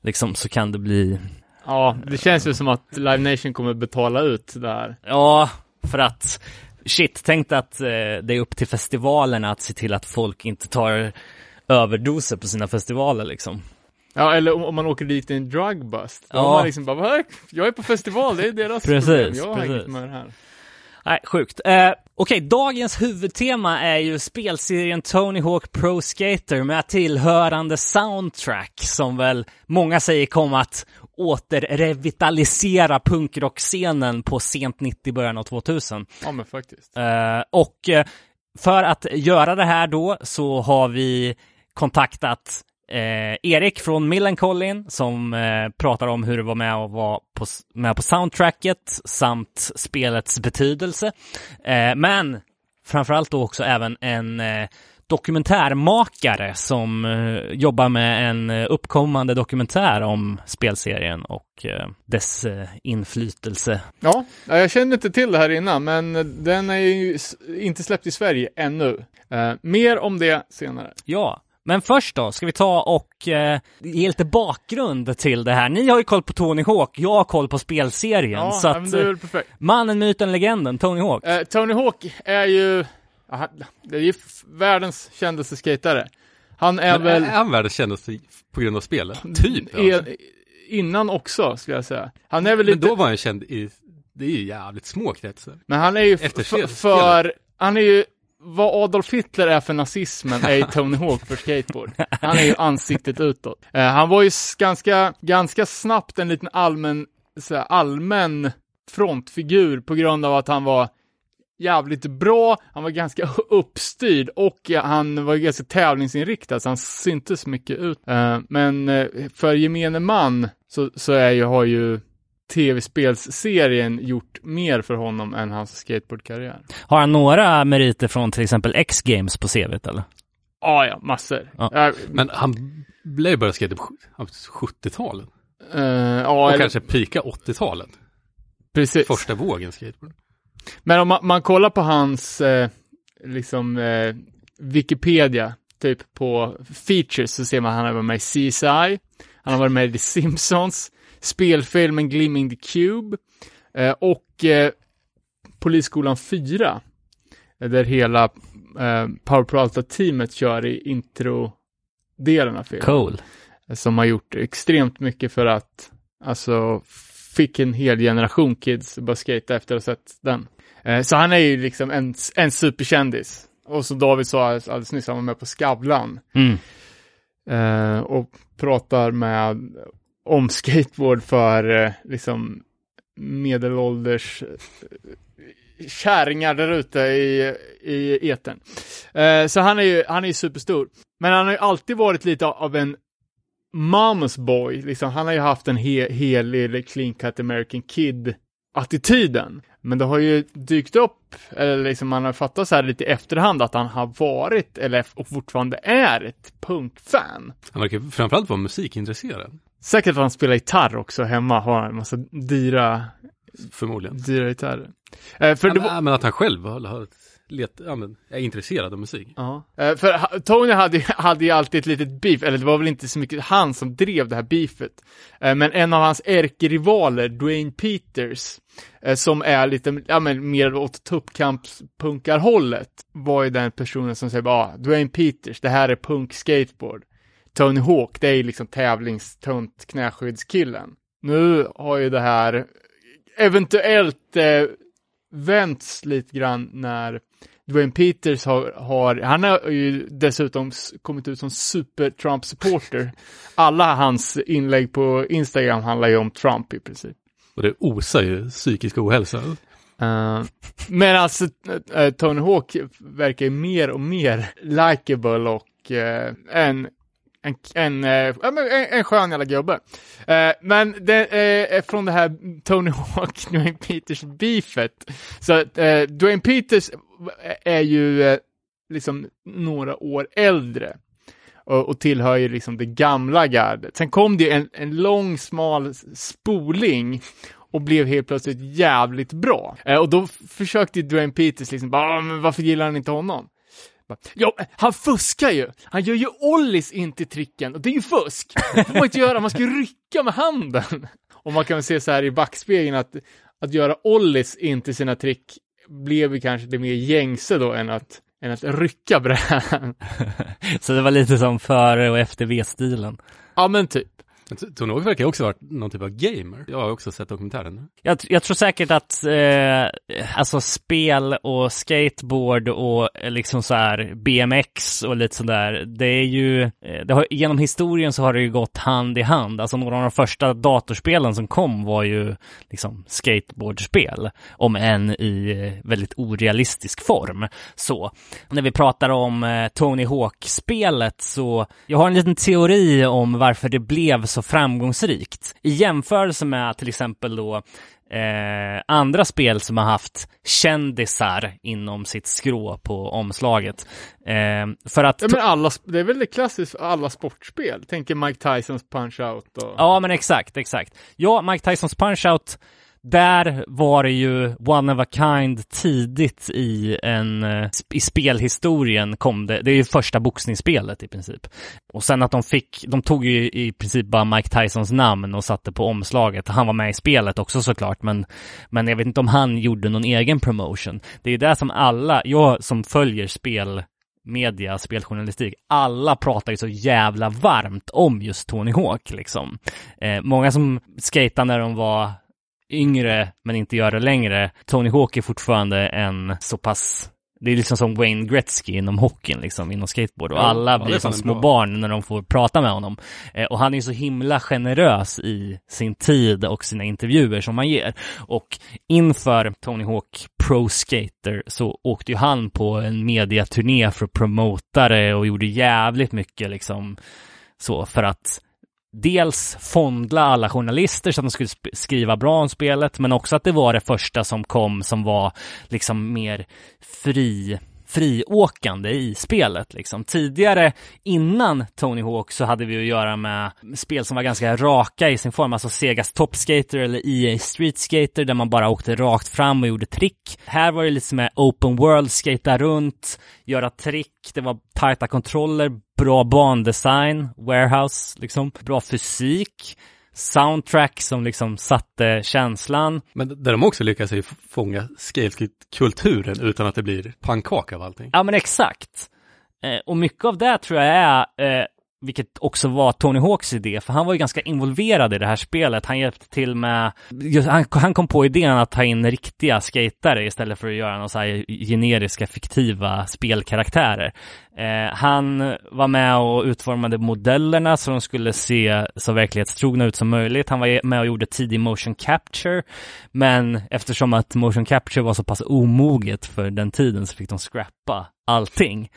liksom så kan det bli, Ja, det känns ju som att Live Nation kommer betala ut det här. ja, för att shit, tänk att eh, det är upp till festivalerna att se till att folk inte tar överdoser på sina festivaler liksom. Ja, eller om, om man åker dit i en drug bust. Då Ja. man liksom bara, "Vad? jag är på festival, det är deras Precis, problem. Jag har precis. inget med det här. Nej, sjukt. Eh, Okej, dagens huvudtema är ju spelserien Tony Hawk Pro Skater med tillhörande soundtrack som väl många säger kom att återrevitalisera punkrockscenen på sent 90, början av 2000. Ja, men faktiskt. Eh, och eh, för att göra det här då så har vi kontaktat eh, Erik från Millencolin som eh, pratar om hur det var med att vara på, med på soundtracket samt spelets betydelse. Eh, men framförallt då också även en eh, dokumentärmakare som eh, jobbar med en eh, uppkommande dokumentär om spelserien och eh, dess inflytelse. Ja, ja, jag kände inte till det här innan, men den är ju inte släppt i Sverige ännu. Mer om det senare. Ja, men först då ska vi ta och eh, ge lite bakgrund till det här. Ni har ju koll på Tony Hawk, jag har koll på spelserien. Ja, så men att det är eh, väl perfekt. mannen, myten, legenden, Tony Hawk. Eh, Tony Hawk är ju, ja, han- det är ju världens kändaste skatare. Han är Men väl är han världens kändaste på grund av spelet? Typ. alltså. innan också, skulle jag säga. Han är väl Men lite, då var han känd i, det är ju jävligt små kretsar. men han är ju f- Efter f- spel- för, han är ju, vad Adolf Hitler är för nazismen är ju Tony Hawk för skateboard. Han är ju ansiktet utåt. Eh, han var ju ganska, ganska snabbt en liten allmän, såhär, allmän frontfigur på grund av att han var jävligt bra, han var ganska uppstyrd och eh, han var ganska tävlingsinriktad så han syntes mycket ut. Eh, men eh, för gemene man så, så är ju, har ju tv-spelsserien gjort mer för honom än hans skateboardkarriär. Har han några meriter från till exempel X-Games på CVt eller? Ah, ja, massor. Ja. Eh, Men han blev ju börja skata på sj- 70-talet. eh, ja, Och eller, kanske pika 80-talet. precis. Första vågen skateboard. Men om man, man kollar på hans, eh, liksom, eh, Wikipedia, typ på features, så ser man att han har varit med i CSI, han har varit med i The Simpsons, spelfilmen Gleaming the Cube, eh, och eh, Polisskolan 4, eh, där hela eh, Power Pro Alpha-teamet kör i intro-delen av filmen Cool. som har gjort extremt mycket för att, alltså, fick en hel generation kids att börja skata efter att ha sett den. Eh, så han är ju liksom en, en superkändis. Och som David sa alldeles nyss, han var med på Skavlan. Mm. Eh, och pratar med, om skateboard för, eh, liksom, medelålders eh, kärringar där ute i, i etern. Eh, så han är ju, han är ju superstor. Men han har ju alltid varit lite av en mom's boy, liksom, han har ju haft en he helig clean cut American kid attityden. Men det har ju dykt upp, eller liksom man har fattat så här lite i efterhand att han har varit, eller och fortfarande är ett punkfan. Han verkar framförallt vara musikintresserad. Säkert att han spelar gitarr också hemma, har en massa dyra, Förmodligen. dyra gitarrer. Eh, för Ja, men, var, men att han själv har, har let, ja, men, är intresserad av musik. Ja. Eh, För Tony hade, [laughs] hade ju alltid ett litet beef, eller det var väl inte så mycket han som drev det här beefet. Eh, Men en av hans ärkerivaler, Dwayne Peters, eh, som är lite, ja men mer åt tuppkampspunkarhållet, var ju den personen som säger bara, ah, Dwayne Peters, det här är punk skateboard. Tony Hawk, det är ju liksom tävlingstunt knäskyddskillen. Nu har ju det här eventuellt eh, vänts lite grann när Dwayne Peters har, har han har ju dessutom kommit ut som super Trump-supporter. [laughs] Alla hans inlägg på Instagram handlar ju om Trump i princip. Och det osar ju psykisk ohälsa. Uh, men alltså eh, Tony Hawk verkar ju mer och mer [laughs] likable och eh, en en, en, eh, en, en skön jävla gubbe. Eh, men det eh, är från det här Tony Hawk, [laughs] Dwayne Peters beefet. Så eh, Dwayne Peters är ju eh, liksom några år äldre. Och, och tillhör ju liksom det gamla gardet. Sen kom det en, en lång smal spoling och blev helt plötsligt jävligt bra. Eh, och då försökte Dwayne Peters liksom bara, ah, men varför gillar han inte honom? Ja, han fuskar ju! Han gör ju ollies in till tricken, och det är ju fusk! Det får man inte göra, man ska ju rycka med handen! Och man kan väl se så här i backspegeln att, att göra ollies in till sina trick blev ju kanske det mer gängse då än att, än att rycka brädan. [laughs] Så det var lite som före och efter V-stilen. Ja men typ. Men Tony Hawk verkar också ha varit någon typ av gamer. Jag har också sett dokumentären. Jag, jag tror säkert att eh, alltså spel och skateboard och eh, liksom så här BMX och lite sådär, det är ju, eh, det har, genom historien så har det ju gått hand i hand. Alltså några av de första datorspelen som kom var ju liksom skateboardspel, om än i eh, väldigt orealistisk form. Så, när vi pratar om eh, Tony Hawk-spelet så, jag har en liten teori om varför det blev så framgångsrikt. I jämförelse med till exempel då eh, andra spel som har haft kändisar inom sitt skrå på omslaget. Eh, för att Ja men alla, det är väl det klassiskt alla sportspel. Tänker Mike Tysons Punch-Out och... Ja, men exakt, exakt. Ja, Mike Tysons Punch-Out, där var det ju one of a kind tidigt i en, eh, i spelhistorien kom det. Det är ju första boxningsspelet i princip. Och sen att de fick, de tog ju i princip bara Mike Tysons namn och satte på omslaget. Han var med i spelet också såklart, men, men jag vet inte om han gjorde någon egen promotion. Det är ju det som alla, jag som följer spel media, speljournalistik, alla pratar ju så jävla varmt om just Tony Hawk liksom. Eh, många som skejtade när de var yngre men inte gör det längre. Tony Hawk är fortfarande en så pass det är liksom som Wayne Gretzky inom hockeyn, liksom, inom skateboard. Och alla ja, blir som fan små bra. barn när de får prata med honom. Eh, och han är så himla generös i sin tid och sina intervjuer som han ger. Och inför Tony Hawk Pro Skater så åkte ju han på en mediaturné för att promota det och gjorde jävligt mycket liksom så för att dels fondla alla journalister så att de skulle skriva bra om spelet, men också att det var det första som kom som var liksom mer fri friåkande i spelet liksom. Tidigare, innan Tony Hawk, så hade vi att göra med spel som var ganska raka i sin form, alltså Segas Top Skater eller EA Street Skater där man bara åkte rakt fram och gjorde trick. Här var det lite som open world, skata runt, göra trick, det var tajta kontroller, bra bandesign, warehouse, liksom, bra fysik, soundtrack som liksom satte känslan. Men där de också lyckas ju fånga scaleskit-kulturen utan att det blir pannkaka av allting. Ja men exakt. Eh, och mycket av det tror jag är, eh, vilket också var Tony Hawks idé, för han var ju ganska involverad i det här spelet. Han hjälpte till med, han, han kom på idén att ta in riktiga skatare istället för att göra några så här generiska fiktiva spelkaraktärer. Eh, han var med och utformade modellerna så de skulle se så verklighetstrogna ut som möjligt. Han var med och gjorde tidig motion capture, men eftersom att motion capture var så pass omoget för den tiden så fick de scrappa allting.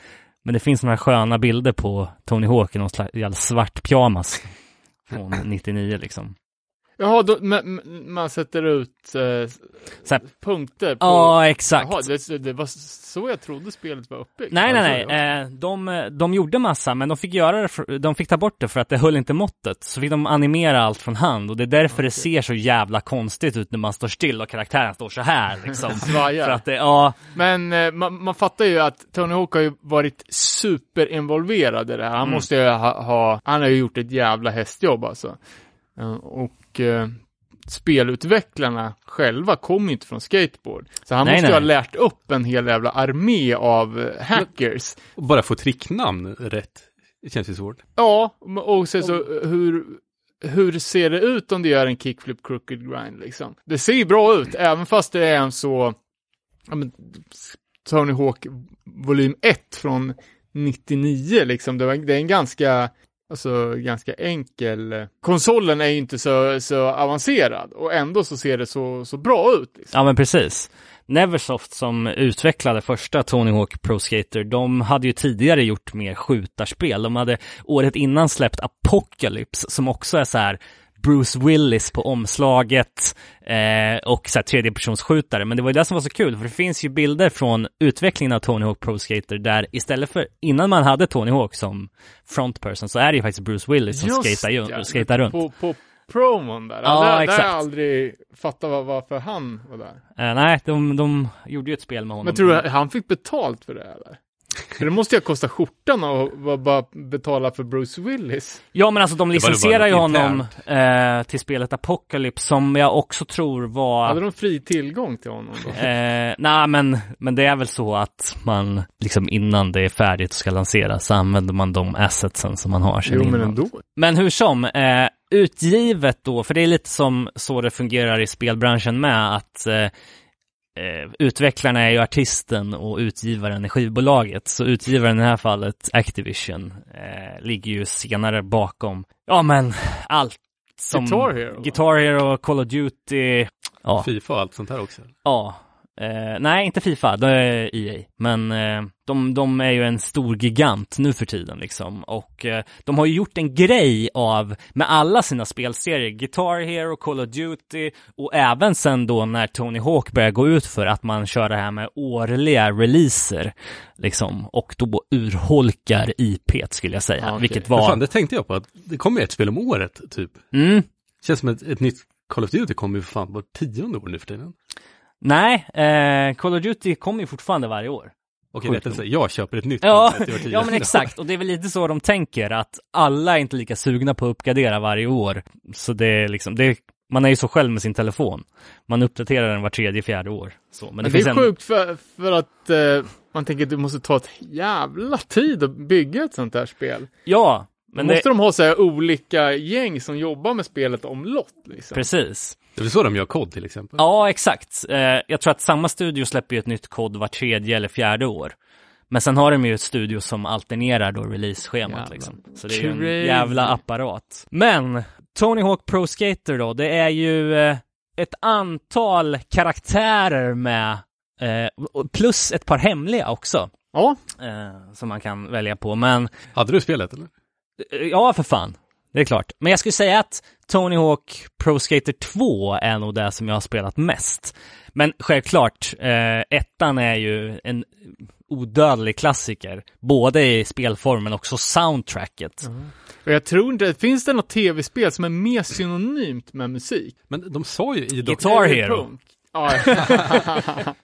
Men det finns några sköna bilder på Tony Hawk i någon slags svart pyjamas från [laughs] 99 liksom. Jaha, då, man sätter ut eh, punkter på... Ja, exakt. Jaha, det, det var så jag trodde spelet var uppbyggt. Nej, nej, Alltså, nej. Eh, de, de gjorde massa, men de fick göra det, för, de fick ta bort det för att det höll inte måttet. Så fick de animera allt från hand och det är därför det ser så jävla konstigt ut när man står still och karaktären står så här liksom. [laughs] För att det, ja, Men eh, man, man fattar ju att Tony Hawk har ju varit superinvolverad i det här. Han Mm. måste ju ha, ha, han har ju gjort ett jävla hästjobb alltså. Eh, och eh, spelutvecklarna själva kommer ju inte från skateboard. Så han Nej, måste ju ha nej. lärt upp en hel jävla armé av eh, hackers. Och bara få tricknamn rätt. Det känns ju svårt. Ja, och sen så hur, hur ser det ut om du gör en kickflip crooked grind liksom? Det ser ju bra ut, även fast det är en så, ja men, Tony Hawk volym 1 från 99 liksom. Det, var, det är en ganska, alltså ganska enkel, konsolen är ju inte så, så avancerad och ändå så ser det så, så bra ut. Liksom. ja men precis. Neversoft som utvecklade första Tony Hawk Pro Skater, de hade ju tidigare gjort mer skjutarspel. De hade året innan släppt Apocalypse som också är så här Bruce Willis på omslaget eh, och så här tredjepersonsskjutare. Men det var ju det som var så kul, för det finns ju bilder från utvecklingen av Tony Hawk Pro Skater där istället för, innan man hade Tony Hawk som frontperson så är det ju faktiskt Bruce Willis som skatar, ja, skatar runt. På, på promon där. Ja, där, där exakt. jag aldrig fattat var, varför han var där. Eh, nej, de, de gjorde ju ett spel med honom. Men tror du han fick betalt för det eller? Det måste ju kosta skjortan och vara- bara betala för Bruce Willis. Ja men alltså de licensierar ju honom eh, till spelet Apocalypse som jag också tror var Hade de fri tillgång till honom då? Eh, Nej men, men det är väl så att man liksom innan det är färdigt och ska lanseras så använder man de assetsen som man har Jo men innan. ändå. Men hur som, eh, utgivet då, för det är lite som så det fungerar i spelbranschen med att eh, utvecklarna är ju artisten och utgivaren är skivbolaget. Så utgivaren i det här fallet, Activision, eh, ligger ju senare bakom, ja men allt som Guitar Hero? Guitar Hero, Call of Duty, ja. Fifa och allt sånt här också. Ja. Eh, nej, inte Fifa, det är EA. Men eh, de, de är ju en stor gigant nu för tiden liksom. Och eh, de har ju gjort en grej av, med alla sina spelserier, Guitar Hero, Call of Duty och även sen då när Tony Hawk börjar gå ut för att man kör det här med årliga releaser. Liksom, och då urholkar IP skulle jag säga. Ja, okej. Vilket var... fan, det tänkte jag på att det kommer ett spel om året, typ. Mm. Känns som ett, ett nytt Call of Duty kommer ju för fan var tionde år nu för tiden. Nej, eh, Call of Duty kommer ju fortfarande varje år. Okej, Sjukt rättelse, jag köper ett nytt Ja, ja men exakt, och det är väl lite så de tänker att alla är inte lika sugna på att uppgradera varje år. Så det är liksom, det är, man är ju så själv med sin telefon. Man uppdaterar den var tredje, fjärde år. Så, men det, Men det finns är en, sjukt för, för att eh, man tänker att det måste ta ett jävla tid att bygga ett sånt här spel. Ja, Men men måste det, de ha så här olika gäng som jobbar med spelet omlott liksom? precis. Det är väl så de gör kod till exempel. Ja, exakt. Eh, jag tror att samma studio släpper ju ett nytt kod var tredje eller fjärde år. Men sen har de ju ett studio som alternerar då release-schemat liksom. Så det är ju en jävla apparat. Men Tony Hawk Pro Skater då, det är ju eh, ett antal karaktärer med eh, plus ett par hemliga också. Ja, som man kan välja på, men Hade du spelet eller? ja för fan. Det är klart. Men jag skulle säga att Tony Hawk Pro Skater 2 är nog det som jag har spelat mest. Men självklart, eh, ettan är ju en odödlig klassiker. Både i spelformen men också soundtracket. och jag tror inte, finns det något tv-spel som är mer synonymt med musik? Men de sa ju i dok- Guitar Hero. Ja, [laughs]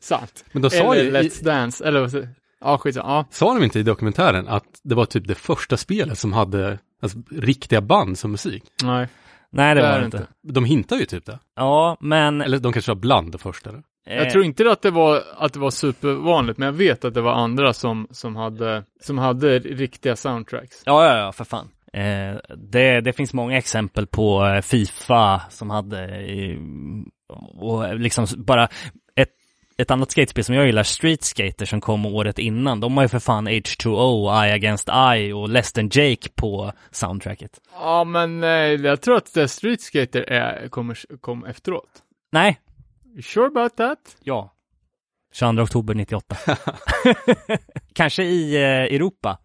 sant. Men de sa Eller ju i, Let's Dance, eller vad Ja, skitsamma. Ja. sa de inte i dokumentären att det var typ det första spelet som hade alltså, riktiga band som musik? Nej, Nej, det Det var det inte. De hintar ju typ det. Ja, men... Eller de kanske var bland det första. Eller? jag eh, tror inte att det var, att det var supervanligt, men jag vet att det var andra som, som hade, som hade riktiga soundtracks. Ja, ja, ja, för fan. Eh, det, det finns många exempel på eh, Fifa som hade eh, och liksom bara ett, annat skatespel som jag gillar, Street Skater som kom året innan. De har ju för fan H2O, Eye Against Eye och Less than Jake på soundtracket. Ja, men eh, jag tror att The Street Skater är, kommer, kom efteråt. Nej, You sure about that? ja. 22 oktober 98. [laughs] Kanske i eh, Europa.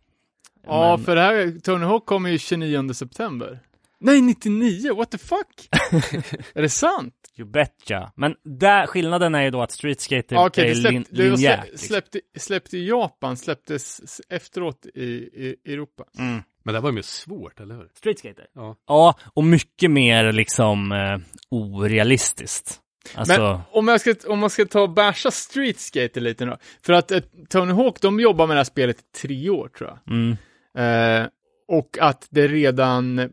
Ja, Men- för det här, Tony Hawk kommer ju 29 september. Nej, 99, what the fuck? [laughs] är det sant? You betcha. Men där, skillnaden är ju då att Street Skater Ja, Okej, är det, släpp, linjärt. slä, liksom. släppte, släppte i Japan, släpptes efteråt i, i Europa. Mm. Men det var ju mer svårt, eller hur? Street Skater? Ja. Ja, och mycket mer liksom eh, orealistiskt. Alltså, Men om jag ska, om man ska ta och basha Street Skater lite då. För att eh, Tony Hawk, de jobbar med det här spelet i tre år tror jag. mm, Eh, och att det redan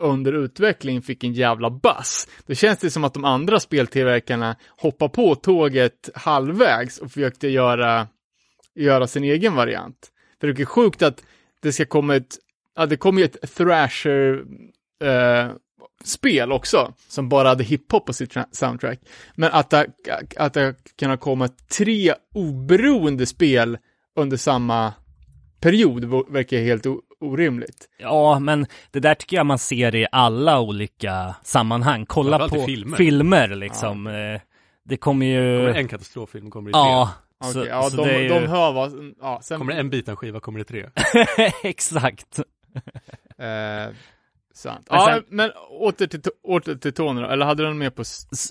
under utveckling fick en jävla buzz. Då känns det som att de andra speltillverkarna hoppar på tåget halvvägs och försökte göra, göra sin egen variant. För det är sjukt att det ska komma ett, ja det kommer ju ett Thrasher eh, spel också, som bara hade hiphop på sitt soundtrack. Men att det, att det kan komma tre oberoende spel under samma period verkar helt orimligt. ja, men det där tycker jag man ser i alla olika sammanhang. Kolla i på filmer. filmer, liksom. Eh, Det kommer ju... Kommer en katastroffilm kommer det tre. Ja, Okej, så, ja, så de, ju... de hör vad, ja, sen, Kommer det en biten skiva kommer det tre. [laughs] Exakt. eh, sant. Men Ja, sen- men åter till, åter till Tony då, eller hade du någon mer på,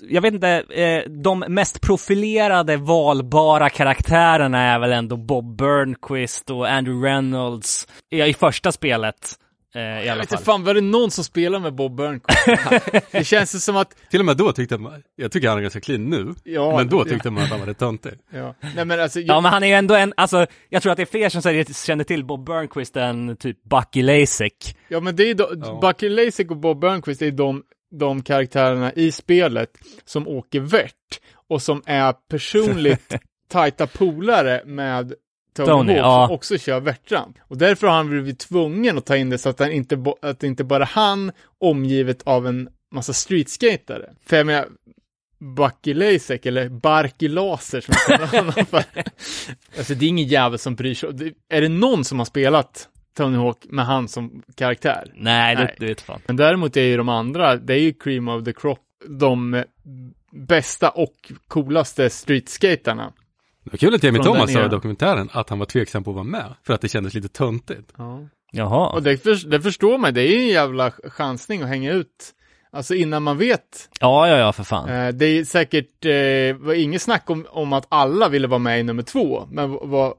Jag vet inte, eh, de mest profilerade valbara karaktärerna är väl ändå Bob Burnquist och Andrew Reynolds ja, i första spelet. Eh, I jag alla vet inte fan, var det någon som spelar med Bob Burnquist? [laughs] det känns som att, Till och med då tyckte man, jag tycker han är ganska clean nu, ja, men då tyckte man att han var rätt töntig. Ja, nej men alltså, Ja jag, men han är ju ändå en, alltså jag tror att det är fler som säger, känner till Bob Burnquist än typ Bucky Lasek. ja men det är då, Ja. Bucky Lasek och Bob Burnquist är de, de karaktärerna i spelet som åker vert och som är personligt [laughs] tajta polare med Tony, Tony, Hawk ja. också kör värtramp. Och därför har han blivit tvungen att ta in det så att, han inte, att inte bara han omgivet av en massa streetskatare. För jag menar, Bucky Lasek, eller Barky Laser som honom för. [laughs] Alltså det är ingen jävel som bryr sig. Är det någon som har spelat Tony Hawk med han som karaktär? Nej, Nej. Det, vet fan. Men däremot är ju de andra, det är ju Cream of the Crop, de bästa och coolaste streetskaterna. Det var kul att Jamie Thomas sa i dokumentären att han var tveksam på att vara med, för att det kändes lite töntigt. Jaha. Och det, för, det förstår man, det är ju en jävla chansning att hänga ut. Alltså innan man vet. Ja, ja, ja, för fan. Eh, det är säkert, eh, var inget snack om, om att alla ville vara med i nummer två. Men vad,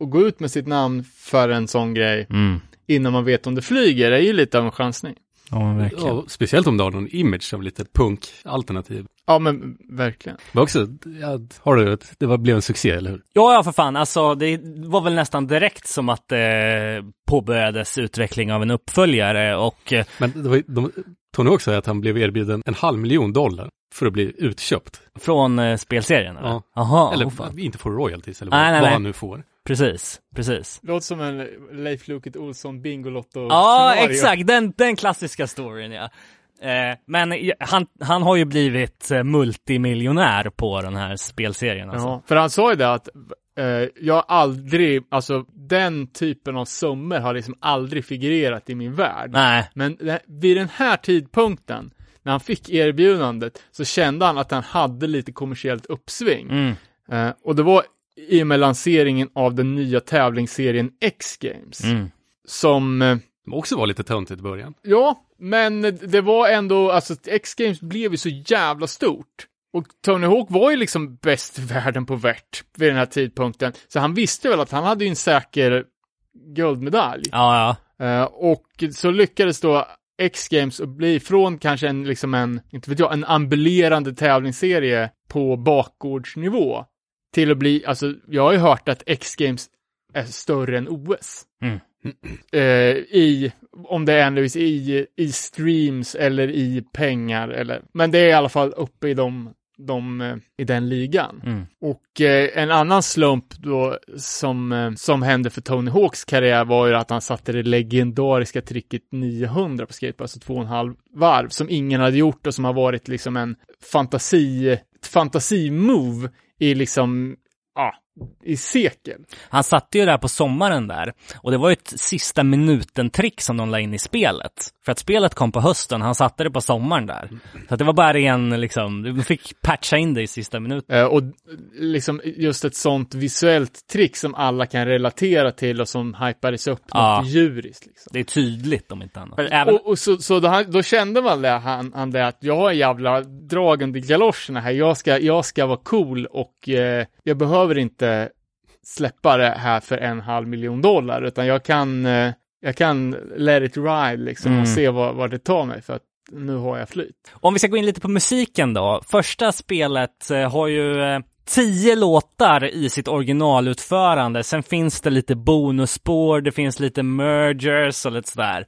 att gå ut med sitt namn för en sån grej Mm. innan man vet om det flyger är ju lite av en chansning. Ja, men verkligen. Ja, speciellt om du har någon image av lite punk-alternativ. Ja men verkligen. Var också, ja, har du, det var, blev en succé, eller hur? Ja, ja, för fan. Alltså, det var väl nästan direkt som att det påbörjades utveckling av en uppföljare och eh, Men det var, de, Tony också att han blev erbjuden en halv miljon dollar för att bli utköpt. från eh, spelserien. Eller? Ja. Jaha, eller oh, inte få royalties, eller Nej, vad, nej, vad nej. han nu får. Precis, precis. Låter som en Leif Loket Olsson Bingolotto Ja, exakt. Den, den klassiska storyn, ja. Eh, men han, han har ju blivit eh, multimiljonär på den här spelserien. Alltså. Ja, för han sa ju det att eh, jag har aldrig, alltså den typen av summor har liksom aldrig figurerat i min värld. Nej, Men vid den här tidpunkten, när han fick erbjudandet, så kände han att han hade lite kommersiellt uppsving. mm. Eh, och det var i och med lanseringen av den nya tävlingsserien X-Games. Mm. Som, eh, också var lite töntigt i början. ja, men det var ändå, alltså X-Games blev ju så jävla stort. Och Tony Hawk var ju liksom bäst i världen på vert vid den här tidpunkten. Så han visste väl att han hade ju en säker guldmedalj. Ja, ja. Eh, och så lyckades då X-Games att bli från kanske en, liksom en, inte vet jag, en ambulerande tävlingsserie på bakgårdsnivå till att bli, alltså jag har ju hört att X-Games är större än OS. Mm. Eh, I, om det är ändå i, i streams eller i pengar eller, men det är i alla fall uppe i de, de eh, i den ligan. Mm. Och eh, en annan slump då som, som hände för Tony Hawks karriär var ju att han satte det legendariska tricket 900 på skateboard, alltså två och en halv varv, som ingen hade gjort och som har varit liksom en fantasi, ett fantasimove i liksom, i sekel. Han satte ju det här på sommaren där och det var ju ett sista minuten-trick som de la in i spelet. För att spelet kom på hösten, han satte det på sommaren där. Så att det var bara en, liksom, du fick patcha in det i sista minuten. Eh, och liksom just ett sånt visuellt trick som alla kan relatera till och som hypades upp Ja. något djuriskt. Liksom. Det är tydligt om inte annat. Även, Och, och så, så då, han- då kände man det, han, han det att jag har en jävla drag under galoscherna här, jag ska, jag ska vara cool och eh, jag behöver inte släppa det här för en halv miljon dollar, utan jag kan, eh, jag kan let it ride liksom Mm. och se vad, vad det tar mig för att nu har jag flyt. Om vi ska gå in lite på musiken då. Första spelet eh, har ju eh, tio låtar i sitt originalutförande. Sen finns det lite bonusspår, det finns lite mergers och lite sådär.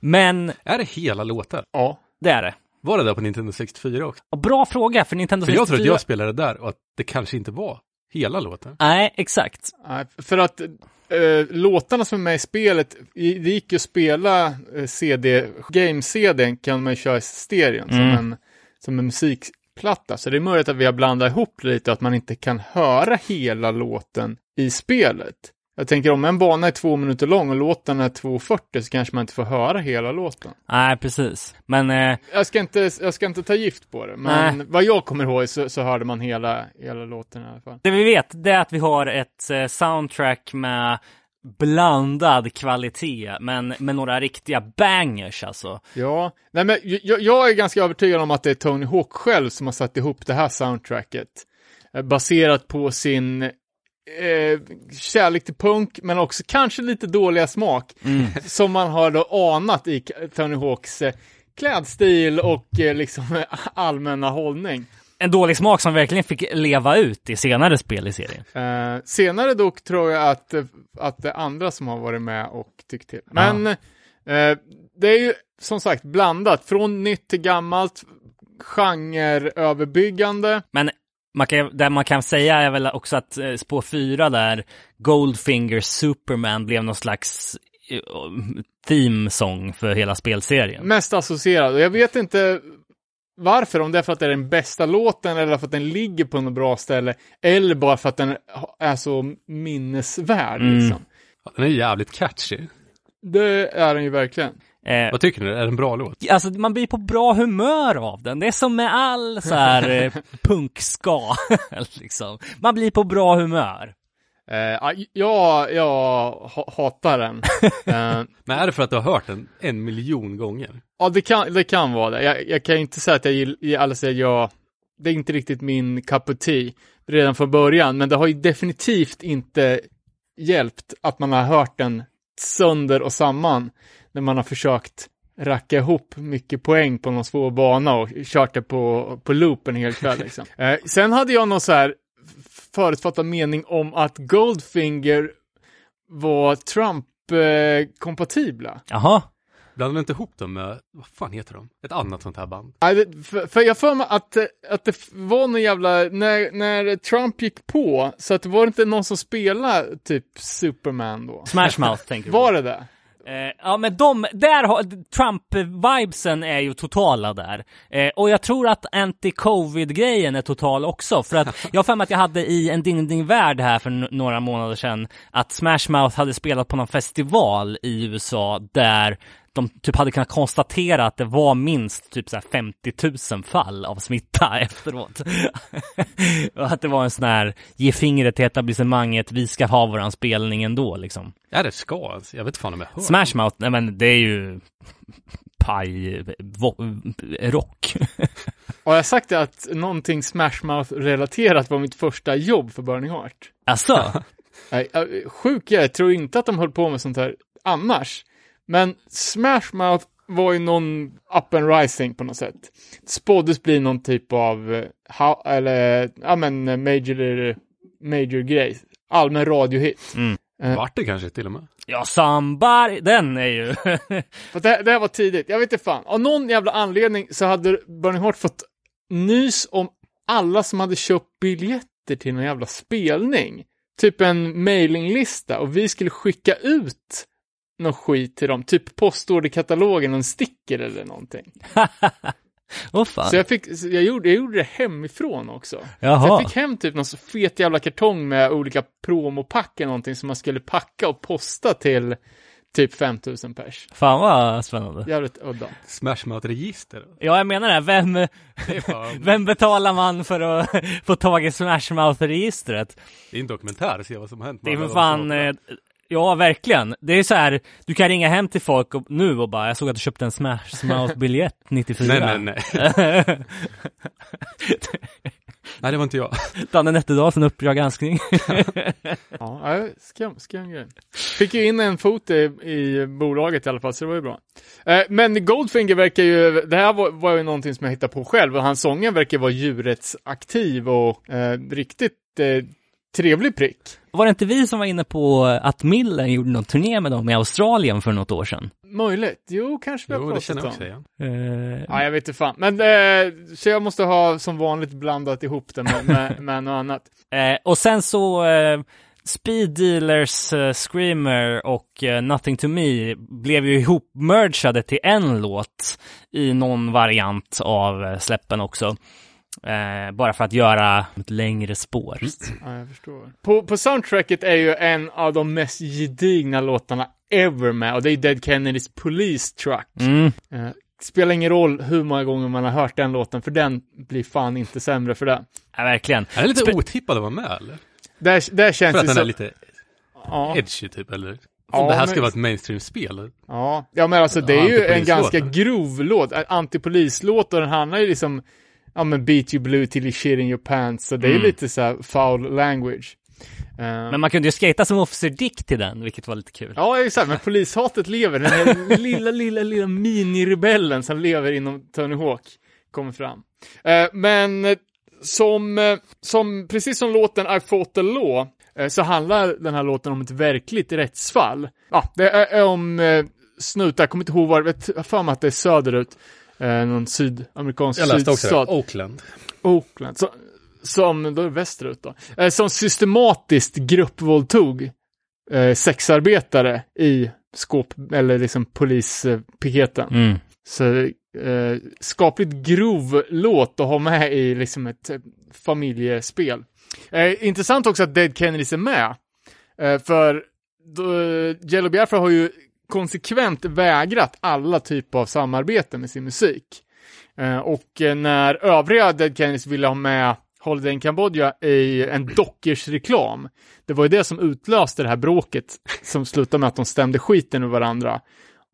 Men Är det hela låtar? Ja. det är det. Var det där på Nintendo 64 också? Och bra fråga, för Nintendo För jag tror 64... att jag spelade där och att det kanske inte var hela låten. Nej, exakt. Nej, för att eh, låtarna som är med i spelet, det gick ju att spela eh, CD, game-CDn kan man ju köra i stereon som, Mm. en, som en musikplatta. Så det är möjligt att vi har blandat ihop lite och att man inte kan höra hela låten i spelet. Jag tänker om en bana är två minuter lång och låten är 2.40 så kanske man inte får höra hela låten. Nej, precis. Men eh, Jag ska inte, jag ska inte ta gift på det, men vad jag kommer ihåg så, så hörde man hela, hela låten i alla fall. det vi vet, det är att vi har ett eh, soundtrack med blandad kvalitet, men med några riktiga bangers alltså. Ja, nej men jag, jag är ganska övertygad om att det är Tony Hawk själv som har satt ihop det här soundtracket. Eh, Baserat på sin eh, kärlek till punk, men också kanske lite dåliga smak. [laughs] Som man har då anat i Tony Hawks eh, klädstil och eh, liksom [laughs] allmänna hållning. En dålig smak som verkligen fick leva ut i senare spel i serien. Eh, senare dock tror jag att, eh, att det är andra som har varit med och tyckt till. Men eh, det är ju som sagt blandat, från nytt till gammalt, genreöverbyggande. Men man kan, det man kan säga är väl också att eh, spår fyra där, Goldfinger Superman blev någon slags eh, theme-song för hela spelserien. Mest associerad. Och jag vet inte varför, om det är för att det är den bästa låten eller för att den ligger på något bra ställe. Eller bara för att den är så minnesvärd. Mm. Liksom. Den är jävligt catchy. Det är den ju verkligen. Eh, Vad tycker ni? Är det en bra låt? Alltså man blir på bra humör av den. Det är som med all så här eh, [laughs] punkska, [laughs] liksom. Man blir på bra humör. Eh, ja, jag, jag ha- hatar den. [laughs] Eh, Men är det för att du har hört den en miljon gånger? Ja, det kan, det kan vara det. Jag, jag kan inte säga att jag gillar, säga jag, det är inte riktigt min cup of tea redan från början, men det har ju definitivt inte hjälpt att man har hört den sönder och samman när man har försökt racka ihop mycket poäng på någon svår bana och kört det på, på loop en hel kväll. Liksom. [laughs] Eh, sen hade jag någon så här förutfattad mening om att Goldfinger var Trump-kompatibla. Jaha. Blandar du inte ihop dem med, vad fan heter de? Ett annat sånt här band. Nej, för, för jag för mig att, att det var någon jävla, när, när Trump gick på, så att det var inte någon som spelade typ Superman då. Smash Mouth tänker du. Var det det? Eh, ja men de, där har, Trump-vibesen är ju totala där. Eh, och jag tror att anti-covid-grejen är total också. För att [laughs] jag har för mig att jag hade i en Ding Ding Värld här för n- några månader sedan att Smash Mouth hade spelat på någon festival i USA där de typ hade kunnat konstatera att det var minst typ så här 50 000 fall av smitta [laughs] efteråt. och att det var en sån här, ge fingret till etablissemanget, vi ska ha våran spelning ändå liksom. Är det ska? Jag vet fan om jag hör. Smash Mouth, nej men det är ju paj, rock. [laughs] Och jag har sagt det att någonting Smash Mouth-relaterat var mitt första jobb för Burning Heart. alltså, [laughs] Nej, sjuk jag tror inte att de höll på med sånt här annars. Men Smash Mouth var ju någon up and rising på något sätt. Spåddes bli någon typ av, eh, ha, eller, ja men eh, major, major grej. Allmän radiohit. Vart det kanske till och med? ja Sambar, den är ju... [laughs] För det, det här var tidigt, jag vet inte fan. Av någon jävla anledning så hade Burning Heart fått nys om alla som hade köpt biljetter till någon jävla spelning. Typ en mailinglista och vi skulle skicka ut någon skit till dem. Typ postorderkatalogen, en sticker eller någonting. [laughs] Åh fan. Så jag fick, så jag gjorde, jag gjorde det hemifrån också. Så Jaha. jag fick hem typ någon så fet jävla kartong med olika promopack eller någonting som man skulle packa och posta till typ 5000 pers. Fan vad spännande. Jävligt udda. Smashmouth-register. Ja, jag menar det. Vem, [laughs] vem betalar man för att få tag i Smash Mouth-registret? det är en dokumentär, se vad som har hänt. Det är för fan, eh, ja verkligen. Det är så här, du kan ringa hem till folk och, nu och bara, jag såg att du köpte en Smash Mouth-biljett 94. [laughs] Nej, nej, nej. [laughs] Nej, det var inte jag. Danne Nätterdal från Uppdrag granskning. [laughs] Ja, ja, skam, skam grej. Fick ju in en fot i, i bolaget i alla fall, så det var ju bra. Eh, men Goldfinger verkar ju, det här var, var ju någonting som jag hittade på själv, och hans sången verkar vara djurrättsaktiv och eh, riktigt eh, trevlig prick. Var det inte vi som var inne på att Miller gjorde någon turné med dem i Australien för något år sedan? Möjligt. Jo, kanske vi har Jo, det pratat känner jag om. också igen. Eh, Ja, jag vet inte fan. Men, eh, så jag måste ha som vanligt blandat ihop det med, med, [laughs] med något annat. Eh, och sen så eh, Speed Dealers eh, Screamer och eh, Nothing To Me blev ju ihop-mergade till en låt i någon variant av eh, släppen också. Eh, bara för att göra ett längre spår. Ja, jag förstår. På, på soundtracket är ju en av de mest gedigna låtarna ever med, och det är Dead Kennedys Police Truck. Mm. Eh, spelar ingen roll hur många gånger man har hört den låten, för den blir fan inte sämre för det. Ja, verkligen. Är det lite Spe- otippad att vara med eller? Där, där känns För att den är så... lite Ja, edgy typ eller? Ja, Om det här men- ska vara ett mainstream-spel. ja. ja, men alltså det Ja, är ju en ganska grov låt, antipolislåt, och den handlar ju liksom, ja men beat you blue till you shit in your pants, så det är Mm. lite så här foul language. Eh, Men man kunde ju skata som Officer Dick till den, vilket var lite kul. Ja, exakt, men polishatet lever. Den här [laughs] lilla, lilla, lilla minirebellen som lever inom Tony Hawk kommer fram. Eh, men som, eh, som, precis som låten I fought the law, så handlar den här låten om ett verkligt rättsfall. Ja, det är, är om snutar, jag kommer inte ihåg var, jag för mig att det är söderut. Eh, någon sydamerikansk Jag läste också sydstat. det. Oakland. Oakland, så, som, då är det västerut då, eh, som systematiskt gruppvåldtog eh, sexarbetare i skåp, eller liksom polispiketen. Mm. Så eh, skapligt grov låt att ha med i liksom ett eh, familjespel. Eh, intressant också att Dead Kennedys är med. Eh, för då, Jello Biafra har ju konsekvent vägrat alla typer av samarbete med sin musik. Eh, och eh, när övriga Dead Kennedys ville ha med Holiday in Cambodja i en Dockers reklam, det var ju det som utlöste det här bråket som slutade med att de stämde skiten ur varandra.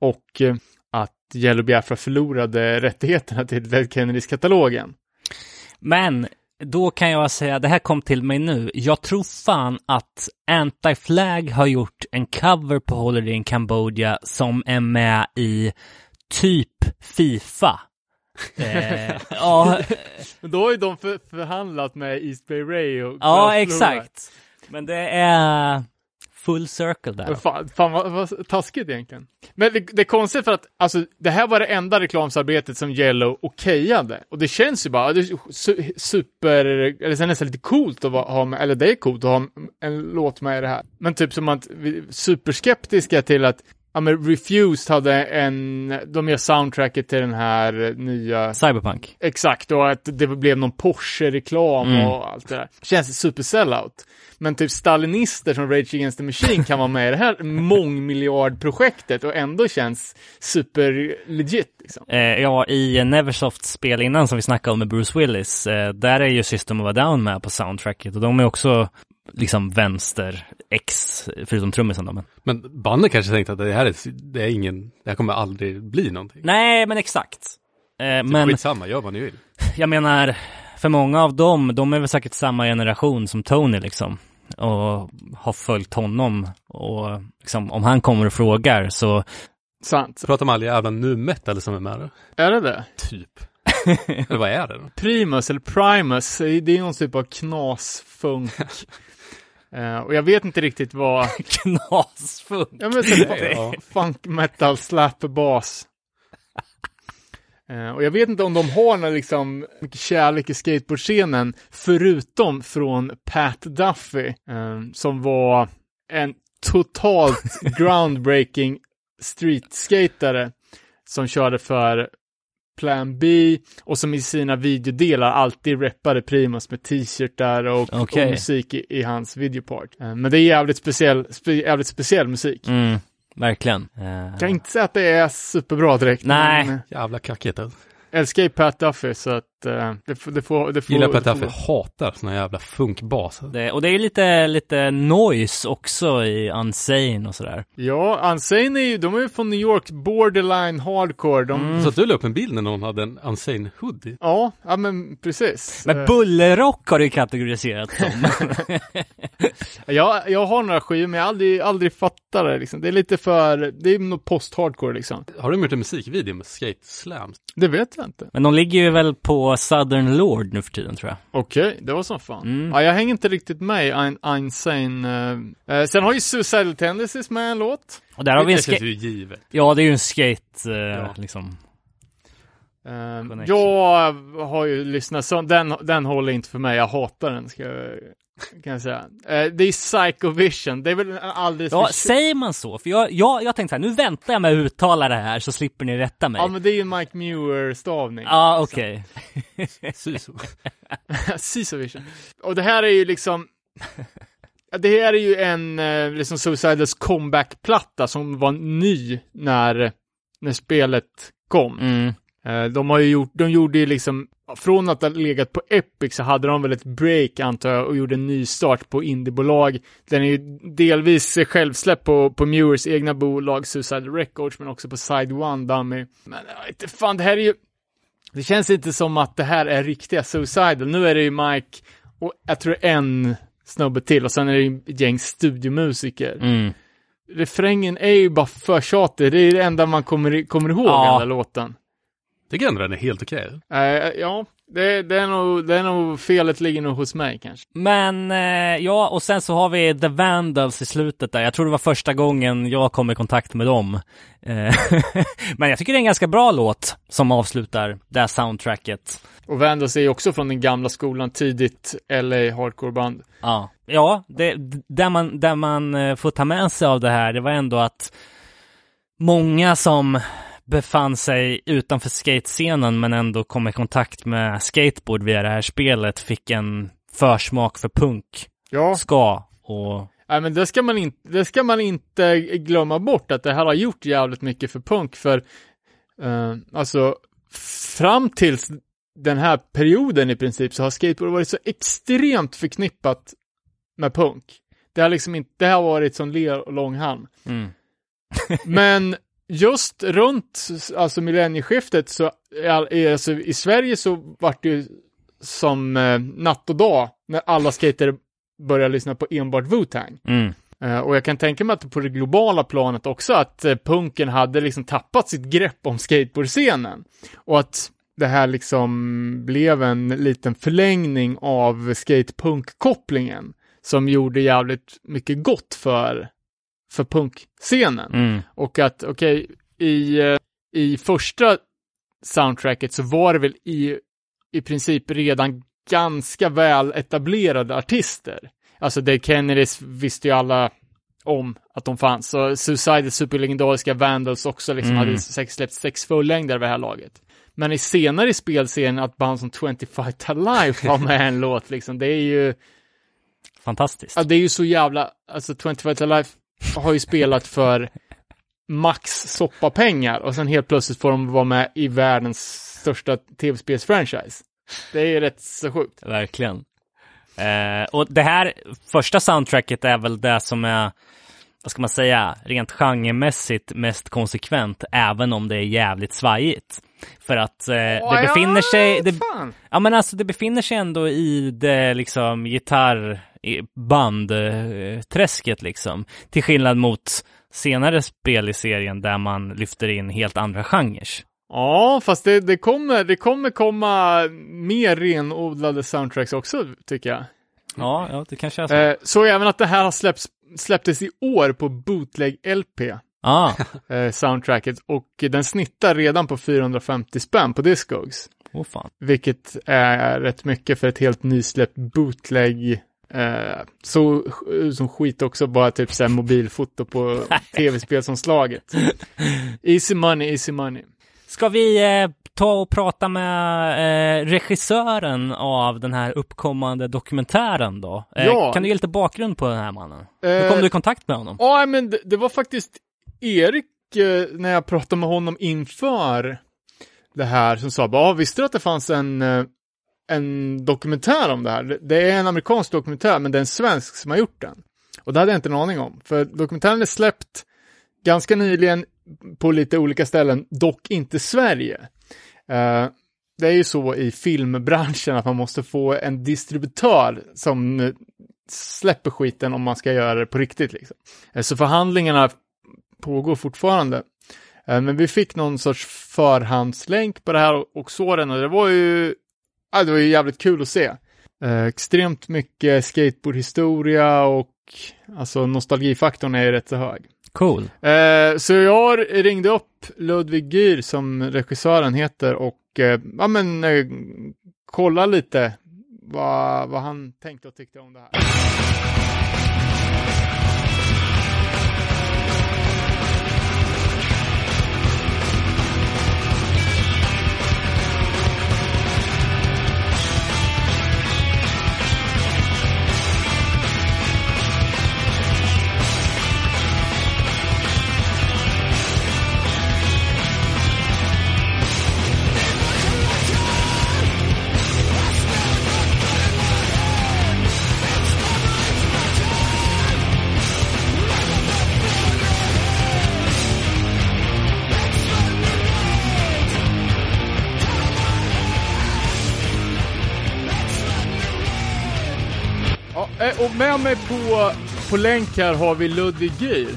Och eh, att Yellow Biafra förlorade rättigheterna till Dead Kennedys-katalogen. Men då kan jag säga, det här kom till mig nu. Jag tror fan att Anti-Flag har gjort en cover på Holiday in Cambodia som är med i typ Fifa. [laughs] Eh, ja, Men då har ju de för, förhandlat med East Bay Ray och ja, exakt. Men det är full circle där. Fan, fan vad, vad taskigt egentligen. Men det, det är konstigt för att, alltså, det här var det enda reklamsarbetet som Yellow okejade. Och det känns ju bara, det är su super, eller sen nästan lite coolt att ha med, eller det är coolt att ha en låt med i det här. Men typ som att vi är superskeptiska till att, ja men Refused hade en, de gör soundtracket till den här nya Cyberpunk. Exakt, och att det blev någon Porsche-reklam Mm. och allt det där. Känns super sellout. Men typ stalinister som Rage Against the Machine kan vara med i det här mångmiljardprojektet och ändå känns super legit liksom. Eh, ja, i Neversofts spel innan som vi snackade om med Bruce Willis, eh, där är ju System of a Down med på soundtracket och de är också liksom vänster X, förutom trummisen då. Men... Men bandet kanske tänkte att det här är, det är ingen, det här kommer aldrig bli någonting. Nej, men exakt. Eh, Men... men Skitsamma, gör vad ni vill. [laughs] jag menar, för många av dem, de är väl säkert samma generation som Tony liksom. Och har följt honom. Och liksom, om han kommer och frågar så, Sant. Pratar om all jävla nu metal som är med då? Är det det? Typ. [laughs] Eller vad är det då? Primus eller Primus, det är någon typ av knasfunk. [laughs] Eh, och jag vet inte riktigt vad, [laughs] knasfunk. ja men typ [laughs] Ja. funk metal slap bas. Eh, och jag vet inte om de har någon liksom mycket kärlek i skateboardscenen förutom från Pat Duffy eh, som var en totalt [laughs] groundbreaking streetskatare som körde för Plan B och som i sina videodelar alltid rappade Primus med t-shirtar och, Okej. och musik i, i hans videopart. Eh, Men det är jävligt speciell, spe, jävligt speciell musik. Mm, verkligen. Eh, Kan inte säga att det är superbra direkt. Nej. Men, eh, Jävla kackigt. alltså. älskar ju Pat Duffy så att eh, det, får- det får... Det får Gillar Duffy. får- Hatar såna jävla funkbas. det, och det är lite, lite noise också i Unsane och sådär. Ja, Unsane är ju, de är ju från New York, borderline hardcore. De, Mm. Så att du la upp en bild när någon hade en Unsane hoodie. Ja, ja men precis. Men Eh, bullerrock har du kategoriserat som. [laughs] jag, jag har några skivor men jag har aldrig, aldrig fattat det liksom. Det är lite för, det är nog post-hardcore liksom. Har de gjort en musikvideo med Skate Slams? Det vet jag inte. Men de ligger ju väl på Southern Lord nu för tiden tror jag. Okej, det var som fan. Mm. Ja, jag hänger inte riktigt med i Ein- Insane. eh, eh, sen har ju Suicidal Tendencies med en låt. Och där har vi en skate... ju givet. Ja, det är ju en skate, eh, Ja. liksom. Eh, jag har ju lyssnat, så den, den håller inte för mig. Jag hatar den, ska jag, kan jag säga. Eh, det är Psycho Vision. Det är väl alldeles Ja, för... säger man så? För jag, jag, jag tänkte så här, nu väntar jag med att uttala det här så slipper ni rätta mig. Ja, men det är ju en Mike Muir-stavning. Ja, okej. [laughs] Syso. [laughs] Vision. Och det här är ju liksom det här är ju en eh, liksom Suicidals comeback-platta som var ny när, när spelet kom. Mm. Eh, De har ju gjort, de gjorde ju liksom, från att ha legat på Epic så hade de väl ett break antar jag och gjorde en ny start på indiebolag. Den är ju delvis självsläpp på, på Mewers egna bolag, Suicide Records, men också på Side One Dummy. Men inte fan, det här är ju, det känns inte som att det här är riktiga Suicidal. Nu är det ju Mike och jag tror en snubbe till och sen är det ju ett gäng studiomusiker. Mm. Refrängen är ju bara för tjatig, det är det enda man kommer, kommer ihåg Ja. den här låten. Tycker ändå den är helt okej. Eh, ja, det, det, är nog, det är nog felet ligger nog hos mig kanske. Men eh, ja, och sen så har vi The Vandals i slutet där. Jag tror det var första gången jag kom i kontakt med dem. Eh, [laughs] Men jag tycker det är en ganska bra låt som avslutar det här soundtracket. Och Vandals är ju också från den gamla skolan, tidigt LA hardcore-band. Ja, ja det, där, man, där man eh, får ta med sig av det här, det var ändå att många som befann sig utanför skatescenen men ändå kom i kontakt med skateboard via det här spelet fick en försmak för punk, Ja, ska och nej, men det ska, man inte, det ska man inte glömma bort, att det här har gjort jävligt mycket för punk, för eh, alltså fram tills den här perioden i princip så har skateboard varit så extremt förknippat med punk. Det har liksom inte, det har varit som ler och lång hand. mm. Men just runt alltså millennieskiftet så, är- alltså i Sverige så vart det ju som eh, natt och dag när alla skater började lyssna på enbart Wu-Tang. Mm. Eh, och jag kan tänka mig att på det globala planet också att eh, punken hade liksom tappat sitt grepp om skateboardscenen. Och att det här liksom blev en liten förlängning av skatepunk-kopplingen som gjorde jävligt mycket gott för, för punkscenen. Mm. Och att, okej, i, eh, i första soundtracket så var det väl i, i princip redan ganska väl etablerade artister. Alltså Dead Kennedys visste ju alla om att de fanns. Så Suicide, superlegendariska Vandals också liksom Mm. hade säkert släppt sex fullängder vid det här laget. Men i senare spelserien att band som 25 to Life har med en [laughs] låt liksom, det är ju, Fantastiskt. ja, det är ju så jävla, alltså 25 to Life har ju spelat för max soppapengar och sen helt plötsligt får de vara med i världens största tv-spelsfranchise. Det är ju rätt så sjukt. Verkligen. Eh, och det här första soundtracket är väl det som är, vad ska man säga, rent genremässigt mest konsekvent, även om det är jävligt svajigt. För att eh, det befinner sig, det, ja men alltså det befinner sig ändå i det liksom gitarrbandträsket liksom. Till skillnad mot senare spel i serien där man lyfter in helt andra genrer. Ja, fast det, det, kommer, det kommer komma mer renodlade soundtracks också, tycker jag. Ja, ja det kanske är så. Eh, så även att det här har släppts, släpptes i år på Bootleg-LP, ah, [laughs] eh, soundtracket, och den snittar redan på 450 spänn på Discogs. åh fan. Vilket är rätt mycket för ett helt nysläppt bootleg. Eh, så som skit också, bara typ såhär mobilfoto på [laughs] tv-spelsomslaget. Easy money, easy money. Ska vi eh, ta och prata med eh, regissören av den här uppkommande dokumentären då. Eh, Ja. Kan du ge lite bakgrund på den här mannen? Hur Eh, kom du i kontakt med honom? Ja, men det, det var faktiskt Erik, eh, när jag pratade med honom inför det här, som sa bara, ah, visste du att det fanns en, eh, en dokumentär om det här? Det- är en amerikansk dokumentär, men det är en svensk som har gjort den. Och det hade jag inte en aning om, för dokumentären är släppt ganska nyligen på lite olika ställen, dock inte Sverige. Eh, det är ju så i filmbranschen att man måste få en distributör som eh, släpper skiten om man ska göra det på riktigt. Liksom. Eh, så förhandlingarna pågår fortfarande. Men vi fick någon sorts förhandslänk på det här och såg den och det var ju, ja, det var ju jävligt kul att se. Eh, extremt mycket skateboardhistoria och alltså nostalgifaktorn är ju rätt så hög. Cool. Eh, så jag ringde upp Ludvig Gyr som regissören heter och eh, ja men eh, kolla lite vad, vad han tänkte och tyckte om det här. Och med mig på, på länk här har vi Ludvig Gyr.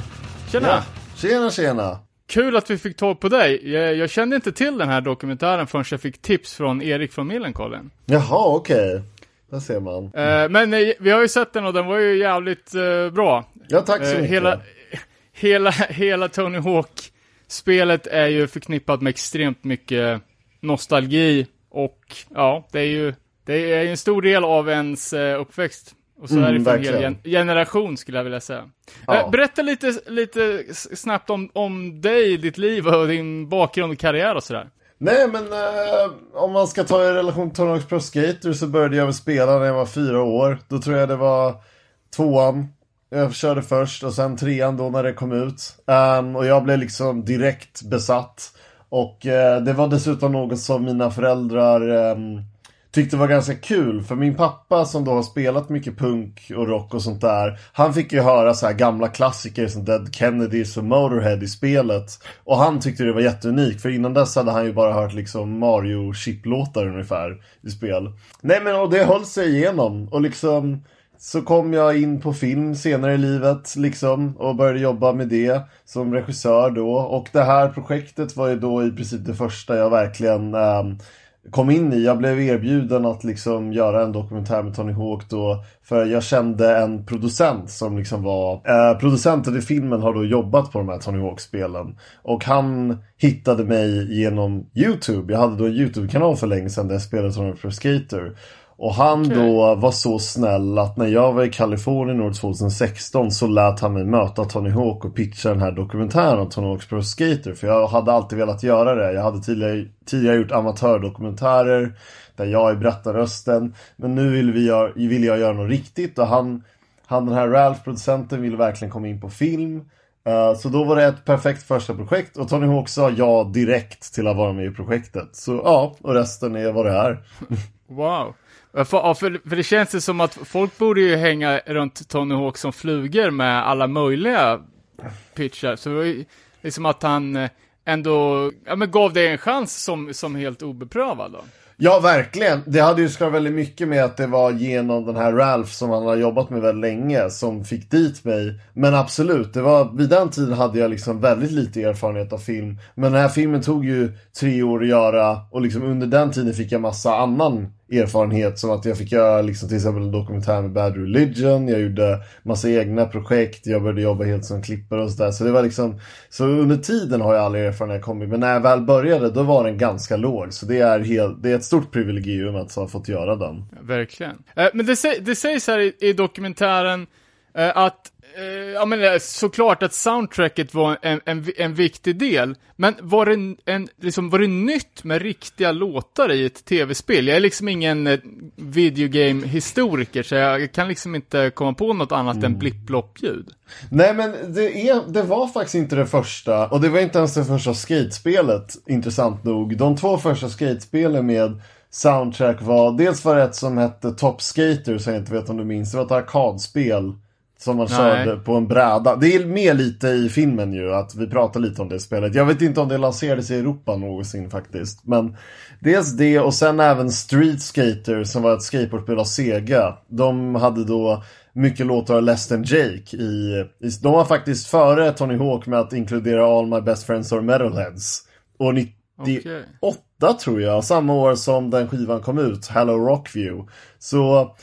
Tjena! Ja. Tjena, tjena. Kul att vi fick tag på dig. Jag, jag kände inte till den här dokumentären förrän jag fick tips från Erik från Millencolin. Jaha, okej. Där ser man. Eh, men eh, vi har ju sett den och den var ju jävligt eh, bra. Ja, tack så Eh, mycket. hela, [laughs] hela, hela Tony Hawk-spelet är ju förknippat med extremt mycket nostalgi och ja, det är ju det är en stor del av ens eh, uppväxt. Och så Mm, är det för en hel generation skulle jag vilja säga. Ja. Eh, berätta lite, lite snabbt om, om dig, ditt liv och din bakgrund och karriär och sådär. Nej, men eh, om man ska ta i relation till Hawk's Pro Skater så började jag väl spela när jag var fyra år. Då tror jag det var tvåan. Jag körde först och sen trean då när det kom ut. Ehm, och jag blev liksom direkt besatt. Och eh, det var dessutom något som mina föräldrar ehm, tyckte var ganska kul. För min pappa som då har spelat mycket punk och rock och sånt där. Han fick ju höra så här gamla klassiker som Dead Kennedys och Motorhead i spelet. Och han tyckte det var jätteunikt. För innan dess hade han ju bara hört liksom Mario chip-låtar ungefär i spel. Nej men och det höll sig igenom. Och liksom så kom jag in på film senare i livet liksom och började jobba med det som regissör då. Och det här projektet var ju då i princip det första jag verkligen eh, kom in i. Jag blev erbjuden att liksom göra en dokumentär med Tony Hawk då. För jag kände en producent som liksom var... Eh, producenten i filmen har då jobbat på de här Tony Hawk-spelen. Och han hittade mig genom YouTube. Jag hade då en YouTube-kanal för länge sedan där jag spelade Tony Hawk Pro Skater. Och han då var så snäll att när jag var i Kalifornien år 2016 så lät han mig möta Tony Hawk och pitcha den här dokumentären om Tony Hawks Pro Skater. För jag hade alltid velat göra det. Jag hade tidigare, tidigare gjort amatördokumentärer där jag är berättarrösten. Men nu vill, vi gör, vill jag göra något riktigt och han, han den här Ralph, producenten, ville verkligen komma in på film. Eh, så då var det ett perfekt första projekt och Tony Hawk sa ja direkt till att vara med i projektet. Så ja, och resten är vad det är. [laughs] Wow. För, för, för det känns ju som att folk borde ju hänga runt Tony Hawk som flugor med alla möjliga pitchar. Så det var ju liksom att han eh, ändå ja, men gav dig en chans som, som helt obeprövad då. Ja, verkligen. Det hade ju skadat väldigt mycket med att det var genom den här Ralph som han har jobbat med väldigt länge som fick dit mig. Men absolut, det var, vid den tiden hade jag liksom väldigt lite erfarenhet av film. Men den här filmen tog ju tre år att göra och liksom under den tiden fick jag massa annan erfarenhet. Som att jag fick göra liksom till exempel en dokumentär med Bad Religion, jag gjorde massa egna projekt, jag började jobba helt som klippare och sådär. Så det var liksom, så under tiden har jag all erfarenhet kommit. Men när jag väl började då var den ganska låg. Så det är, helt, det är ett stort privilegium att ha fått göra den. Ja, verkligen. Eh, men det, sä- det sägs här i, i dokumentären eh, att ja men eh, såklart att soundtracket var en, en, en viktig del. Men var det, en, liksom, var det nytt med riktiga låtar i ett tv-spel? Jag är liksom ingen eh, videogame-historiker så jag kan liksom inte komma på något annat Mm. än blipp-blopp-ljud. Nej men det, är, det var faktiskt inte det första och det var inte ens det första skatespelet intressant nog. De två första skatespelen med soundtrack var, dels var det ett som hette Top Skater som jag inte vet om du minns, det var ett arkadspel. Som man Nej. körde på en bräda. Det är med lite i filmen ju, att vi pratar lite om det spelet. Jag vet inte om det lanserades i Europa någonsin faktiskt. Men dels det och sen även Street Skater som var ett skateboardspel av Sega. De hade då mycket låtar av Less than Jake i, i De var faktiskt före Tony Hawk med att inkludera All My Best Friends Are Metalheads. År 98 Okej. tror jag, samma år som den skivan kom ut, Hello Rockview. Så,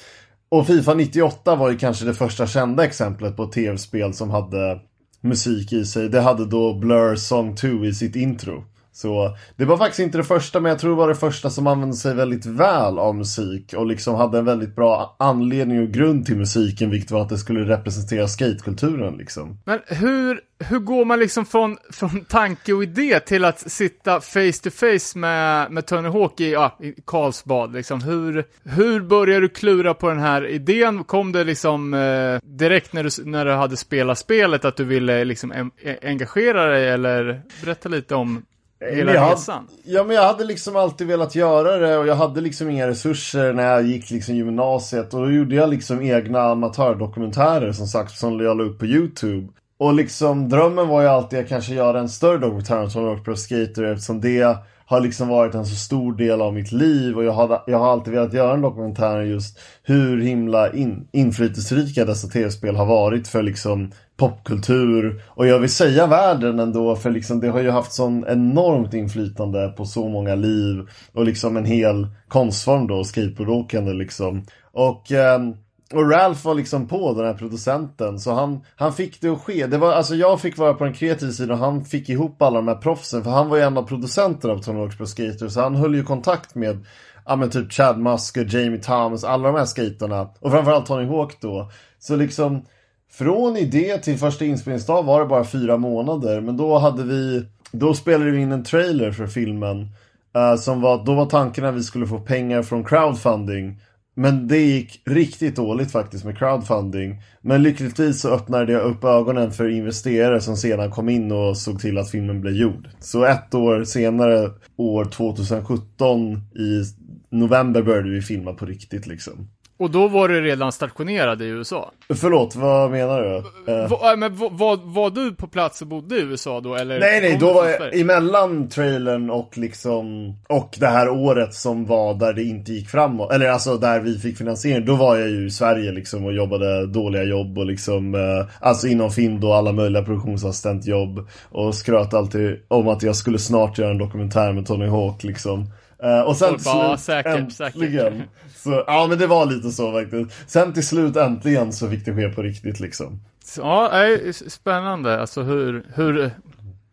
och Fifa 98 var ju kanske det första kända exemplet på ett tv-spel som hade musik i sig. Det hade då Blur Song 2 i sitt intro. Så det var faktiskt inte det första, men jag tror det var det första som använde sig väldigt väl av musik och liksom hade en väldigt bra anledning och grund till musiken, vilket var att det skulle representera skatekulturen liksom. Men hur, hur går man liksom från, från tanke och idé till att sitta face to face med, med Tony Hawk i, ja, i Karlsbad liksom? Hur, hur började du klura på den här idén? Kom det liksom eh, direkt när du, när du hade spelat spelet att du ville liksom en, e-, engagera dig eller berätta lite om hela jag resan? hade, ja men jag hade liksom alltid velat göra det och jag hade liksom inga resurser när jag gick liksom gymnasiet och då gjorde jag liksom egna amatördokumentärer som sagt som jag la upp på Youtube. Och liksom drömmen var ju alltid att kanske göra en större dokumentär om Tony Hawk Pro Skater eftersom det har liksom varit en så stor del av mitt liv och jag har, jag har alltid velat göra en dokumentär just hur himla in, inflytelserika dessa tv-spel har varit för liksom popkultur och jag vill säga världen ändå för liksom det har ju haft sån enormt inflytande på så många liv och liksom en hel konstform då, skateboardåkande liksom. Och ehm, och Ralph var liksom på den här producenten så han, han fick det att ske. Det var, alltså jag fick vara på den kreativa sidan och han fick ihop alla de här proffsen för han var ju en av producenterna av Tony Hawk's Pro Skater så han höll ju kontakt med Ja men typ Chad Musker, Jamie Thomas, alla de här skaterna och framförallt Tony Hawk då. Så liksom från idé till första inspelningsdag var det bara fyra månader men då hade vi Då spelade vi in en trailer för filmen eh, som var, Då var tanken att vi skulle få pengar från crowdfunding men det gick riktigt dåligt faktiskt med crowdfunding. Men lyckligtvis så öppnade det upp ögonen för investerare som sedan kom in och såg till att filmen blev gjord. Så ett år senare, år 2017 i november började vi filma på riktigt liksom. Och då var du redan stationerad i USA? Förlåt, vad menar du? Eh, Va, men va, var, var du på plats och bodde i USA då eller? Nej nej, då var jag emellan trailern och liksom Och det här året som var där det inte gick framåt Eller alltså där vi fick finansiering Då var jag ju i Sverige liksom och jobbade dåliga jobb och liksom eh, Alltså inom film då alla möjliga produktionsassistentjobb Och skröt alltid om att jag skulle snart göra en dokumentär med Tony Hawk liksom Eh, och sen Folk till bara, "Ja, slut, säkert, äntligen säkert." [laughs] så, Ja men det var lite så faktiskt Sen till slut äntligen så fick det ske på riktigt liksom Ja, spännande. Alltså hur, hur,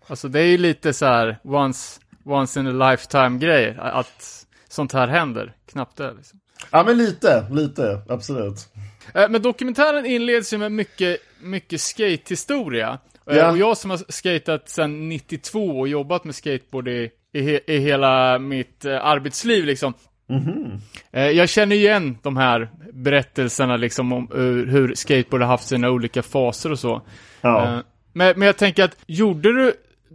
alltså det är ju lite så här once, once in a lifetime grej att sånt här händer. Knappt det liksom. Ja men lite, lite, absolut Eh, Men dokumentären inleds ju med mycket, mycket skate-historia. Eh, Ja. Och jag som har skatat sedan 92 och jobbat med skateboard i, i, he, i hela mitt eh, arbetsliv liksom. Eh, Jag känner igen de här berättelserna liksom om eh, hur skateboard har haft sina olika faser och så. Ja. Eh, Men, men jag tänker att, gjorde du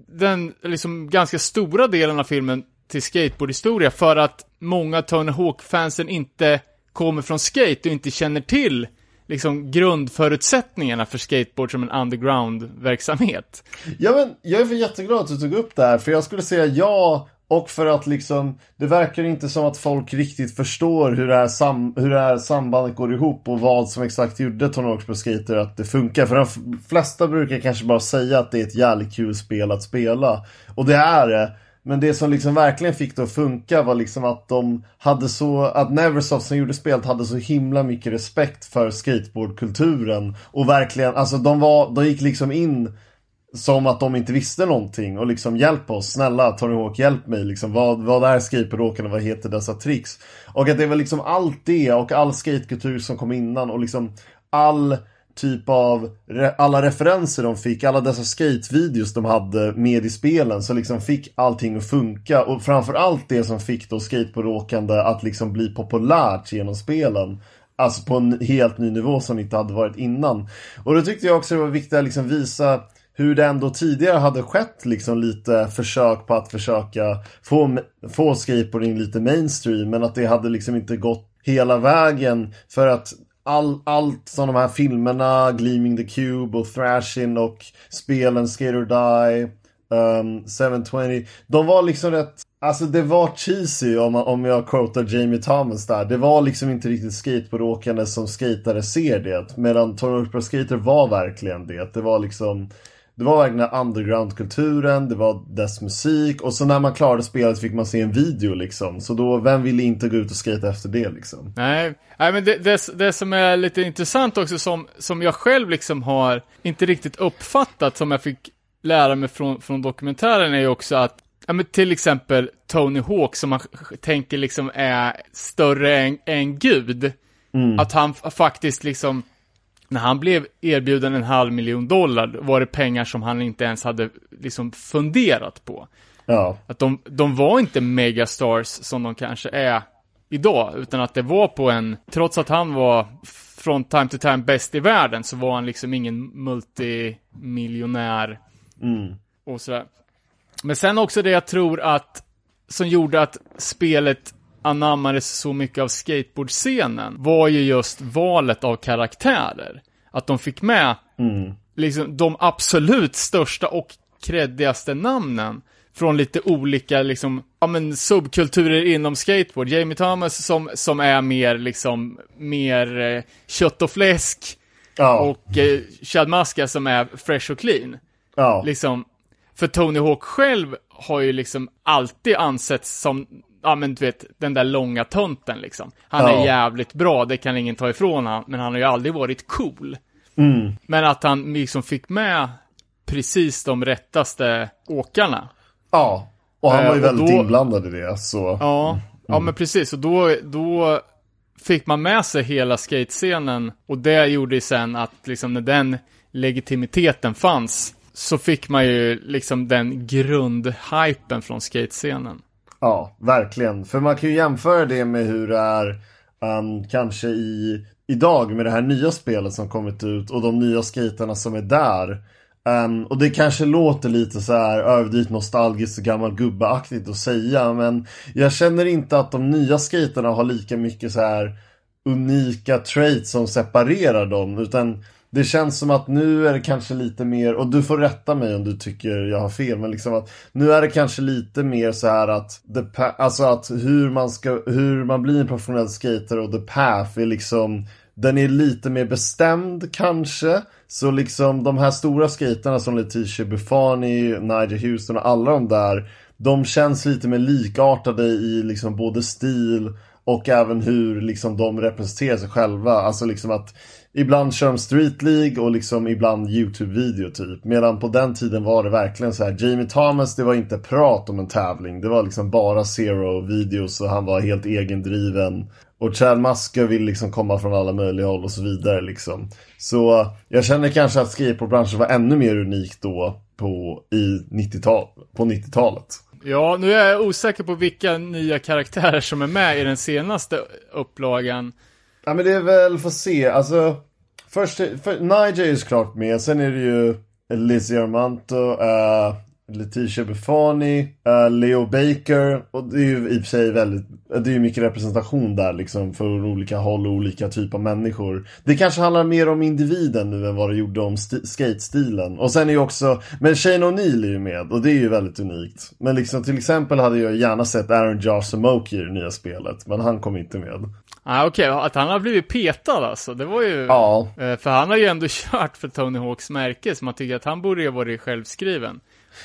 den liksom ganska stora delen av filmen till skateboardhistoria för att många Tony Hawk-fansen inte kommer från skate och inte känner till liksom grundförutsättningarna för skateboard som en underground-verksamhet? Ja men jag är jätteglad att du tog upp det här för jag skulle säga ja och för att liksom Det verkar inte som att folk riktigt förstår hur det här, sam, hur det här sambandet går ihop och vad som exakt gjorde Tony Skater att det funkar. För de flesta brukar kanske bara säga att det är ett jävligt kul spel att spela. Och det är det men det som liksom verkligen fick det att funka var liksom att de hade så, att Neversoft som gjorde spelet hade så himla mycket respekt för skateboardkulturen Och verkligen, alltså de var, de gick liksom in som att de inte visste någonting och liksom hjälp oss, snälla Tony Hawk hjälp mig liksom, vad, vad är skateboardåkarna, vad heter dessa tricks? Och att det var liksom allt det och all skatekultur som kom innan och liksom all typ av re alla referenser de fick, alla dessa skatevideos de hade med i spelen så liksom fick allting att funka och framförallt det som fick då skateboardåkande att liksom bli populärt genom spelen. Alltså på en helt ny nivå som inte hade varit innan. Och då tyckte jag också det var viktigt att liksom visa hur det ändå tidigare hade skett liksom lite försök på att försöka få, få skateboarding lite mainstream men att det hade liksom inte gått hela vägen för att all, allt som de här filmerna, Gleaming the Cube och Thrashing och spelen Skate or Die, um, 720, de var liksom rätt Alltså det var cheesy om, om jag quotar Jamie Thomas där. Det var liksom inte riktigt skateboardåkande som skatare ser det. Medan Tony Pro Skater var verkligen det. Det var liksom det var verkligen undergroundkulturen, det var dess musik och så när man klarade spelet fick man se en video liksom. Så då, vem ville inte gå ut och skate efter det liksom? Nej, nej men det, det, det som är lite intressant också som, som jag själv liksom har inte riktigt uppfattat som jag fick lära mig från, från dokumentären är ju också att Ja men till exempel Tony Hawk som man tänker liksom är större än, än Gud. Mm. Att han faktiskt liksom när han blev erbjuden en halv miljon dollar var det pengar som han inte ens hade liksom funderat på. Ja. Att de, de var inte megastars som de kanske är idag, utan att det var på en, trots att han var från time to time bäst i världen, så var han liksom ingen multimiljonär. Mm. Och sådär. Men sen också det jag tror att, som gjorde att spelet anammades så mycket av skateboardscenen var ju just valet av karaktärer. Att de fick med mm. liksom de absolut största och kreddigaste namnen från lite olika liksom, ja men subkulturer inom skateboard. Jamie Thomas som, som är mer liksom, mer eh, kött och fläsk. Ja. Och eh, Chad Muska som är fresh och clean. Ja. Liksom, för Tony Hawk själv har ju liksom alltid ansetts som ja men du vet, den där långa tönten liksom. Han Ja. är jävligt bra, det kan ingen ta ifrån han, men han har ju aldrig varit cool. Mm. Men att han liksom fick med precis de rättaste åkarna. Ja. Och han Eh, var ju och väldigt då- inblandad i det så. Ja, ja men precis, och då, då fick man med sig hela skatescenen och det gjorde ju sen att liksom när den legitimiteten fanns så fick man ju liksom den grundhypen från skatescenen. Ja, verkligen. För man kan ju jämföra det med hur det är um, kanske i idag med det här nya spelet som kommit ut och de nya skaterna som är där. Um, och det kanske låter lite så här överdrivet nostalgiskt och gammal gubbeaktigt att säga men jag känner inte att de nya skaterna har lika mycket så här unika traits som separerar dem utan det känns som att nu är det kanske lite mer, och du får rätta mig om du tycker jag har fel, men liksom att nu är det kanske lite mer så här att, the alltså att hur man ska, hur man blir en professionell skater och the path är liksom, den är lite mer bestämd kanske. Så liksom de här stora skaterna som Letitia Buffani, Nigel Houston och alla de där, de känns lite mer likartade i liksom både stil och även hur liksom de representerar sig själva. Alltså liksom att Ibland kör de Street League och liksom ibland YouTube-video typ. Medan på den tiden var det verkligen så här. Jamie Thomas, det var inte prat om en tävling. Det var liksom bara zero-videos och han var helt egendriven. Och Chad Musker vill liksom komma från alla möjliga håll och så vidare liksom. Så jag känner kanske att skateboardbranschen var ännu mer unik då på, i 90-tal, på 90-talet. Ja, nu är jag osäker på vilka nya karaktärer som är med i den senaste upplagan. Ja men det är väl, får se, alltså Först, för, Nigel är ju såklart med, sen är det ju Lizzie Armanto, uh, Letitia Buffoni, uh, eh, Leo Baker och det är ju i och för sig väldigt, det är ju mycket representation där liksom för olika håll och olika typer av människor. Det kanske handlar mer om individen nu än vad det gjorde om sti- skate-stilen. Och sen är ju också, men Shane O'Neill är ju med och det är ju väldigt unikt. Men liksom till exempel hade jag gärna sett Aaron Jarsamoki i det nya spelet, men han kom inte med. Ah, Okej, att han har blivit petad alltså, det var ju... Ja, Eh, För han har ju ändå [laughs] kört för Tony Hawks märke, så man tycker att han borde ju ha varit självskriven.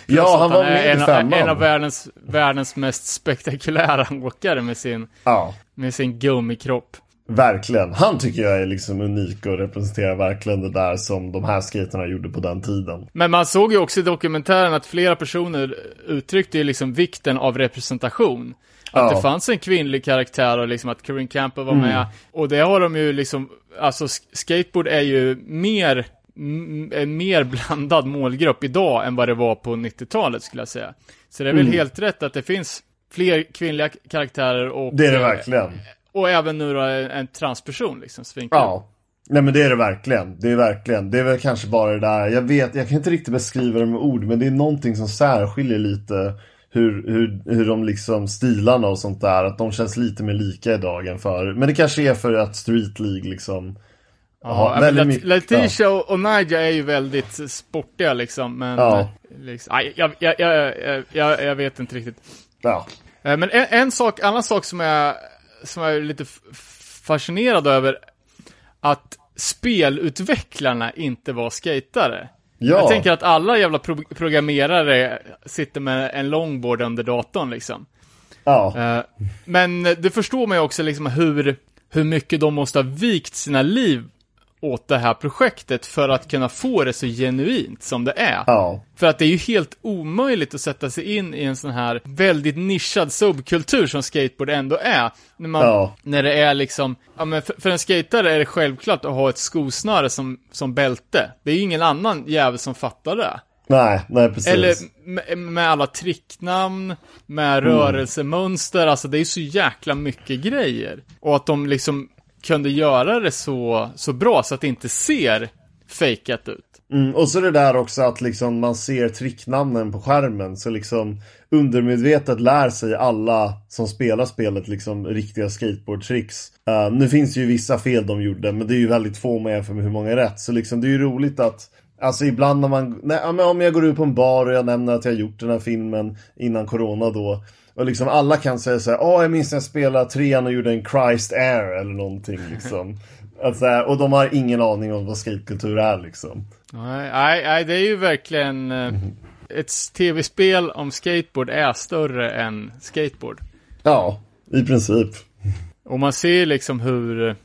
Plus ja han var är med en, i av- femman. en av världens, världens mest spektakulära [laughs] åkare med sin, Ja. med sin gummikropp. Verkligen. Han tycker jag är liksom unik och representerar verkligen det där som de här skaterna gjorde på den tiden. Men man såg ju också i dokumentären att flera personer uttryckte ju liksom vikten av representation. Att Ja. det fanns en kvinnlig karaktär och liksom att Corinne Campbell var med. Och det har de ju liksom, alltså sk- skateboard är ju mer, en mer blandad målgrupp idag än vad det var på 90-talet skulle jag säga. Så det är väl helt rätt att det finns fler kvinnliga karaktärer och, Det är det eh, verkligen. och även nu då en, transperson liksom, svinkul. Ja. Nej men det är det verkligen. Det är verkligen. Det är väl kanske bara det där. Jag vet, jag kan inte riktigt beskriva det med ord. Men det är någonting som särskiljer lite hur, hur, hur de liksom stilarna och sånt där. Att de känns lite mer lika idag än förr. Men det kanske är för att Street League liksom. Ja, väldigt Lat- mycket- Letitia och, Naja är ju väldigt sportiga liksom, men... Ja. Liksom, jag, jag, jag, jag, vet inte riktigt. Ja. Eh, Men en, en sak, annan sak som jag, som jag är lite fascinerad över, att spelutvecklarna inte var skatare. Ja. Jag tänker att alla jävla pro programmerare sitter med en longboard under datorn liksom. Ja. Eh, Men det förstår man ju också liksom hur, hur mycket de måste ha vikt sina liv åt det här projektet för att kunna få det så genuint som det är. Ja. För att det är ju helt omöjligt att sätta sig in i en sån här väldigt nischad subkultur som skateboard ändå är. När, man, Ja. när det är liksom, ja men för, för en skatare är det självklart att ha ett skosnöre som, som bälte. Det är ju ingen annan jävel som fattar det. Nej, nej precis. Eller med, med alla tricknamn, med Mm. rörelsemönster, alltså det är så jäkla mycket grejer. Och att de liksom kunde göra det så, så bra så att det inte ser fejkat ut. Mm, och så det där också att liksom man ser tricknamnen på skärmen så liksom undermedvetet lär sig alla som spelar spelet liksom riktiga skateboardtricks. Uh, nu finns ju vissa fel de gjorde men det är ju väldigt få med jämfört med hur många är rätt. Så liksom det är ju roligt att Alltså ibland när man, nej, om jag går ut på en bar och jag nämner att jag gjort den här filmen innan corona då och liksom alla kan säga såhär, åh jag minns när jag spelade trean och gjorde en Christ Air eller någonting liksom. [laughs] Så här, och de har ingen aning om vad skatekultur är liksom. Nej, nej, nej, det är ju verkligen eh, ett tv-spel om skateboard är större än skateboard. Ja, i princip. Och man ser liksom hur,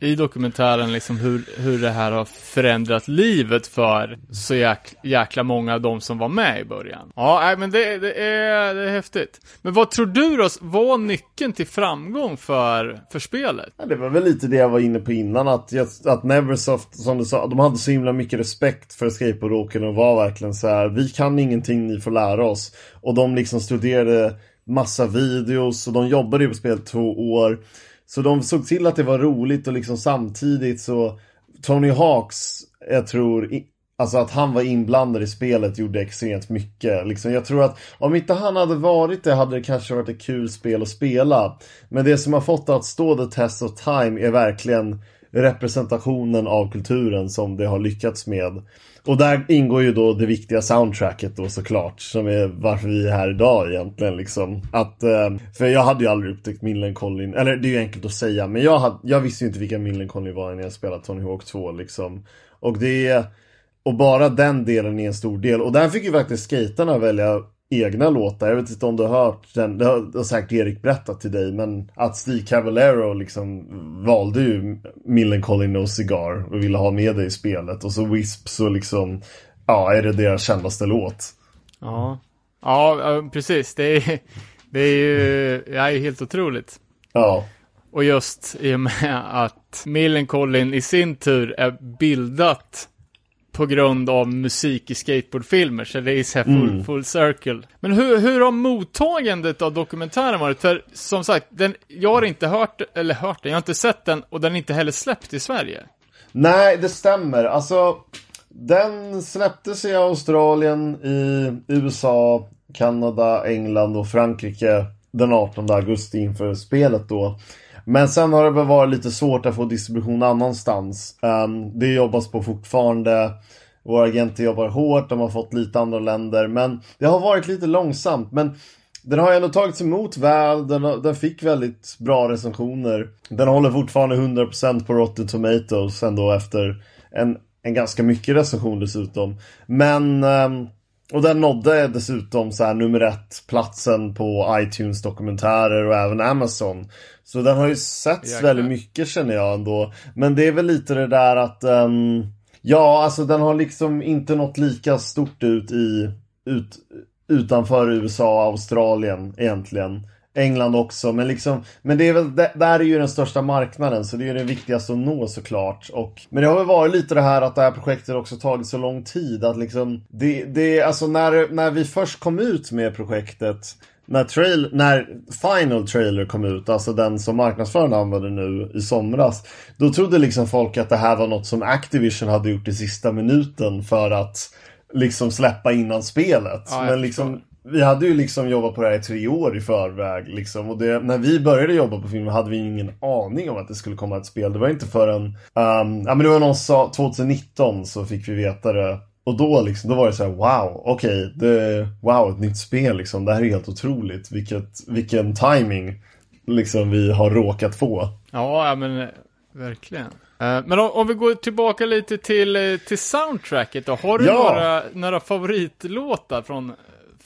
i dokumentären liksom hur, hur det här har förändrat livet för så jäk, jäkla många av de som var med i början. Ja, nej, men det, det, är, det är häftigt. Men vad tror du då var nyckeln till framgång för, för spelet? Ja, det var väl lite det jag var inne på innan, att, att Neversoft, som du sa, de hade så himla mycket respekt för skateboardåken och var verkligen så här: vi kan ingenting, ni får lära oss. Och de liksom studerade massa videos och de jobbade ju på spelet två år. Så de såg till att det var roligt och liksom samtidigt så Tony Hawks, jag tror, i, alltså att han var inblandad i spelet gjorde extremt mycket. Liksom, jag tror att om inte han hade varit det hade det kanske varit ett kul spel att spela. Men det som har fått det att stå the test of time är verkligen representationen av kulturen som det har lyckats med. Och där ingår ju då det viktiga soundtracket då såklart, som är varför vi är här idag egentligen liksom. Att, eh, för jag hade ju aldrig upptäckt Millencolin, eller det är ju enkelt att säga, men jag, hade, jag visste ju inte vilka Millencolin var när jag spelade Tony Hawk 2 liksom. Och det är, och bara den delen är en stor del. Och där fick ju faktiskt skaterna välja egna låtar. Jag vet inte om du har hört den, det har, säkert Erik berättat till dig, men att Steve Cavallero liksom valde ju Millencolin No Cigar och ville ha med det i spelet. Och så Wisp så liksom, ja, är det deras kändaste låt. Ja, ja ja, precis. Det är, det är ju det är ju helt otroligt. Ja, Och just i och med att Millencolin i sin tur är bildat på grund av musik i skateboardfilmer, så det är så här full, full circle. Men hur, hur har mottagandet av dokumentären varit? För som sagt, den, jag har inte hört, eller hört den, jag har inte sett den och den är inte heller släppt i Sverige. Nej, det stämmer. Alltså, den släpptes i Australien, i USA, Kanada, England och Frankrike den 18 augusti inför spelet då. Men sen har det väl varit lite svårt att få distribution annanstans. Um, det jobbas på fortfarande. Våra agenter jobbar hårt, de har fått lite andra länder. Men det har varit lite långsamt. Men den har ändå tagits emot väl, den, den fick väldigt bra recensioner. Den håller fortfarande 100% på Rotten Tomatoes ändå efter en, en ganska mycket recension dessutom. Men um, och den nådde dessutom så här nummer ett platsen på iTunes dokumentärer och även Amazon. Så den har ju setts Jäklar. väldigt mycket känner jag ändå. Men det är väl lite det där att ehm, Ja, alltså den har liksom inte nått lika stort ut i ut, utanför USA och Australien egentligen. England också, men liksom Men det är väl, det, där är ju den största marknaden så det är det viktigaste att nå såklart. Och, men det har väl varit lite det här att det här projektet också tagit så lång tid att liksom Det, det alltså när, när vi först kom ut med projektet när, trail, när Final Trailer kom ut, alltså den som marknadsföraren använde nu i somras Då trodde liksom folk att det här var något som Activision hade gjort i sista minuten för att liksom släppa innan spelet. Ja, Men liksom vi hade ju liksom jobbat på det här i tre år i förväg liksom. Och det, när vi började jobba på filmen hade vi ingen aning om att det skulle komma ett spel. Det var inte förrän, um, ja men det var någon sa 2019 så fick vi veta det. Och då liksom, då var det så här: wow, okej, det, wow, ett nytt spel liksom. Det här är helt otroligt. Vilket, vilken timing liksom vi har råkat få. Ja, ja men eh, verkligen. Eh, Men om, om vi går tillbaka lite till, eh, till soundtracket då. Har du Ja. några, några favoritlåtar från,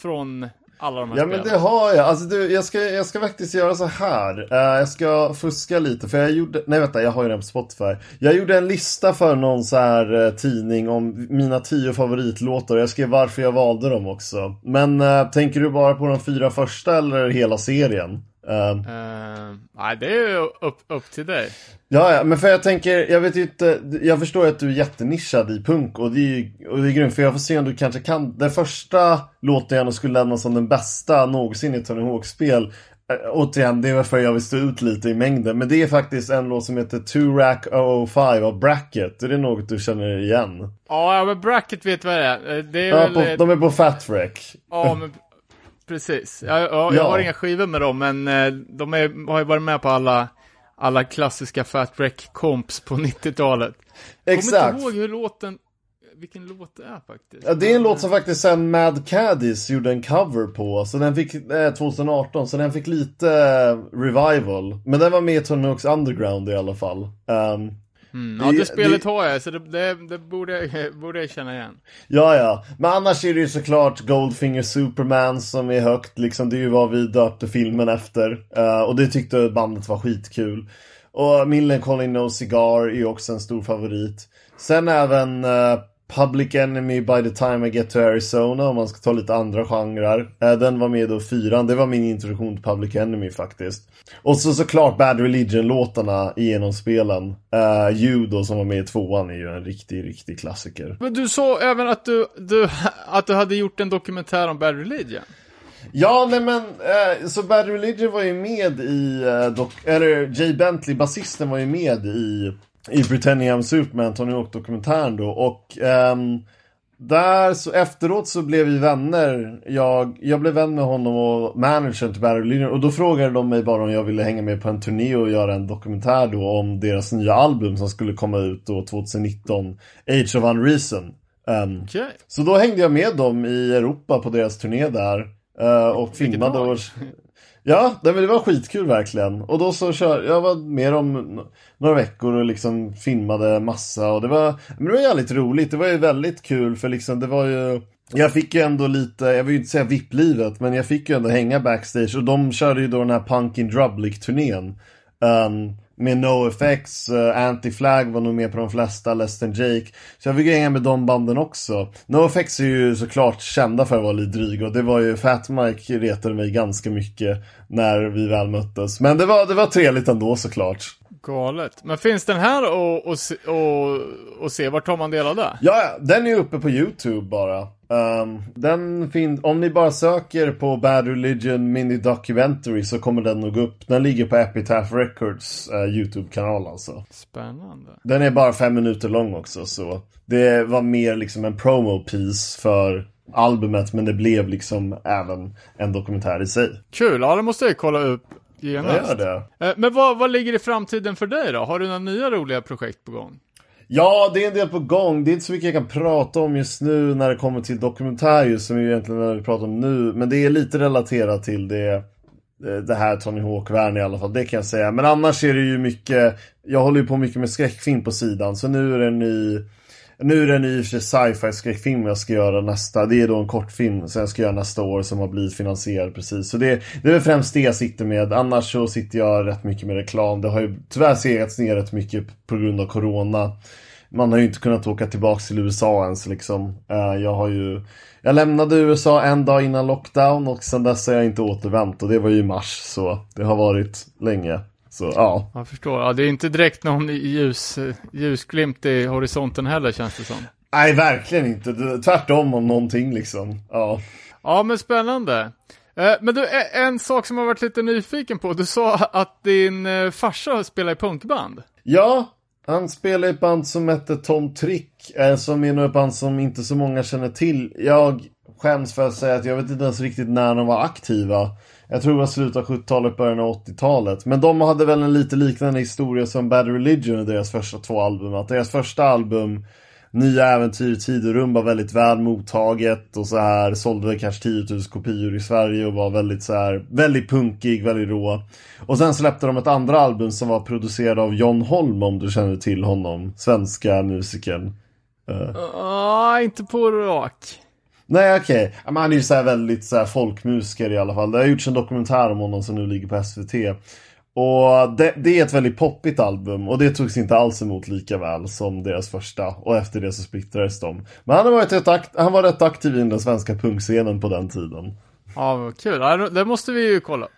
från alla de här Ja spelen? men det har jag. Alltså du, jag ska, jag ska faktiskt göra så här. Eh, jag ska fuska lite för jag gjorde, nej vänta jag har ju den på Spotify. Jag gjorde en lista för någon så här eh, tidning om mina tio favoritlåtar. Jag skrev varför jag valde dem också. Men eh, tänker du bara på de fyra första eller hela serien? Eh, Eh, nej, det är ju upp, upp till dig. Ja, ja, men för jag tänker, jag vet ju inte, jag förstår att du är jättenischad i punk och det är ju och det är grymt för jag får se om du kanske kan, den första låten jag nog skulle lämna som den bästa någonsin i Tony Hawk-spel äh, Återigen, det är varför jag vill stå ut lite i mängden, men det är faktiskt en låt som heter Two Rack 005 av Bracket, är det något du känner igen? Ja, men Bracket vet vad det är. Eh, Det är Ja, väl... på, eh, de är på Fat Wreck. Ja, men precis. Jag, jag, jag Ja. har inga skivor med dem, men eh, de är, har ju varit med på alla, alla klassiska Fat Wreck komps på [laughs] 90-talet. Jag kommer Exakt. inte ihåg hur låten, vilken låt det är faktiskt. Ja, det är en låt som faktiskt sen Mad Caddies gjorde en cover på, så den fick, eh, 2018, så den fick lite eh, revival. Men den var med i Tony Hawk's Underground i alla fall. Ehm, Mm, ja, det- det spelet det- har jag, så det, det, det borde, jag, [laughs] borde jag känna igen. ja, ja. Men annars är det ju såklart Goldfinger Superman som är högt, liksom. Det är ju vad vi döpte filmen efter. Eh, och det tyckte bandet var skitkul. Och Millencolin No Cigar är ju också en stor favorit. Sen även eh, Public Enemy by the time I get to Arizona om man ska ta lite andra genrer. Eh, den var med då fyran, det var min introduktion till Public Enemy faktiskt. Och så såklart Bad Religion-låtarna genom spelen. Uh, you då som var med i tvåan är ju en riktig, riktig klassiker. Men du sa även att du, du, att du hade gjort en dokumentär om Bad Religion. Ja, nej men, eh, så Bad Religion var ju med i, eh, dok- eller Jay Bentley, basisten var ju med i, i Pretending I'm Superman, Tony Hawk-dokumentären då, och ehm, där så efteråt så blev vi vänner. Jag, jag blev vän med honom och managern till Bad Religion och då frågade de mig bara om jag ville hänga med på en turné och göra en dokumentär då om deras nya album som skulle komma ut då 2019, Age of Unreason. Ehm, Okej. så då hängde jag med dem i Europa på deras turné där. eh, och filmade och... Ja, men det var skitkul verkligen. Och då så kör jag var med dem några veckor och liksom filmade massa och det var, men det var jävligt roligt. Det var ju väldigt kul för liksom det var ju jag fick ju ändå lite, jag vill ju inte säga VIP-livet, men jag fick ju ändå hänga backstage och de körde ju då den här Punkin Drublic-turnén. Um, ehm, med NoFX, uh, Anti-Flag var nog med på de flesta, Less than Jake. Så jag fick hänga med de banden också. NoFX är ju såklart kända för att vara lite dryga och det var ju, Fat Mike retade mig ganska mycket när vi väl möttes. Men det var, det var trevligt ändå såklart. Galet. Men finns den här och, och, och, och se, vart tar man del av det? Ja, den är uppe på YouTube bara. Um, den fin- om ni bara söker på Bad Religion Mini Documentary så kommer den nog upp. Den ligger på Epitaph Records uh, YouTube-kanal alltså. Spännande. Den är bara fem minuter lång också så det var mer liksom en promo-piece för albumet men det blev liksom även en dokumentär i sig. Kul, ja det måste jag kolla upp Jag genast. gör det. Eh, Men vad, vad ligger i framtiden för dig då? Har du några nya roliga projekt på gång? Ja, det är en del på gång. Det är inte så mycket jag kan prata om just nu när det kommer till dokumentär just som vi egentligen när vi pratar om nu. Men det är lite relaterat till det, eh, det här Tony Hawk-världen i alla fall. Det kan jag säga. Men annars är det ju mycket, jag håller ju på mycket med skräckfilm på sidan. Så nu är det en ny nu är det en i och för sig sci-fi skräckfilm jag ska göra nästa. Det är då en kortfilm som jag ska göra nästa år som har blivit finansierad precis. Så det, det är väl främst det jag sitter med. Annars så sitter jag rätt mycket med reklam. Det har ju tyvärr segats ner rätt mycket på grund av Corona. Man har ju inte kunnat åka tillbaka till USA ens liksom. Eh, jag har ju jag lämnade USA en dag innan lockdown och sen dess har jag inte återvänt och det var ju i mars så det har varit länge. Så ja. Jag förstår. Ja, det är inte direkt någon ljus, ljusglimt i horisonten heller känns det som. Nej, verkligen inte. Tvärtom om någonting liksom. Ja. Ja, men spännande. Eh, men du, en sak som jag varit lite nyfiken på. Du sa att din eh, farsa spelar i punkband. Ja, han spelar i ett band som hette Tom Trick, eh, som är ett band som inte så många känner till. Jag skäms för att säga att jag vet inte ens riktigt när de var aktiva. Jag tror det var slutet av 70-talet, början av 80-talet. Men de hade väl en lite liknande historia som Bad Religion i deras första två album. Att deras första album, Nya Äventyr i Tid och Rum, var väldigt väl mottaget och så här sålde väl kanske 10 000 kopior i Sverige och var väldigt så här, väldigt punkig, väldigt rå. Och sen släppte de ett andra album som var producerat av John Holm om du känner till honom, svenska musikern. Eh. Ja, uh. uh, inte på rak. Nej okej, okay. han är ju så väldigt så folkmusiker i alla fall. Det har gjorts en dokumentär om honom som nu ligger på SVT. Och det, det, är ett väldigt poppigt album och det togs inte alls emot lika väl som deras första. Och efter det så splittrades de. Men han, har varit rätt han var rätt aktiv i den svenska punkscenen på den tiden. Ja, vad kul. Det måste vi ju kolla upp.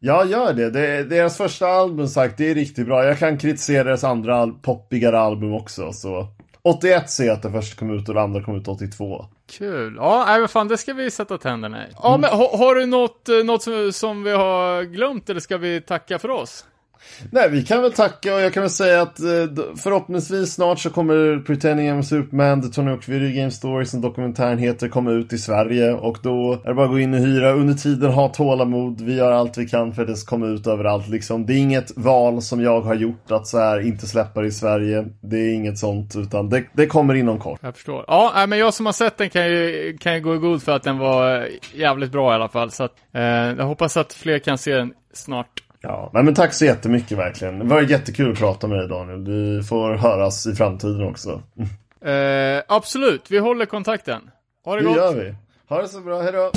Ja, gör det. det. Deras första album sagt, det är riktigt bra. Jag kan kritisera deras andra poppigare album också. Så 81 ser jag att det första kom ut och det andra kom ut 82. Kul. Ja, nej, men fan, det ska vi sätta tänderna i. Ja, mm. men har, har, du något, eh, något som, som vi har glömt eller ska vi tacka för oss? Nej, vi kan väl tacka och jag kan väl säga att eh, förhoppningsvis snart så kommer Pretending I'm Superman, The Tony Hawk Video Game story som dokumentären heter, komma ut i Sverige och då är det bara att gå in och hyra. Under tiden, ha tålamod. Vi gör allt vi kan för att det ska komma ut överallt liksom. Det är inget val som jag har gjort att så här inte släppa det i Sverige. Det är inget sånt, utan det, det kommer inom kort. Jag förstår. Ja, men jag som har sett den kan ju, kan ju gå i god för att den var jävligt bra i alla fall. Så att, eh, jag hoppas att fler kan se den snart. Ja, nej, men tack så jättemycket verkligen. Det var jättekul att prata med dig Daniel. Vi får höras i framtiden också. Eh, absolut, vi håller kontakten. Ha det, det gott. Det gör vi. Ha det så bra, hejdå.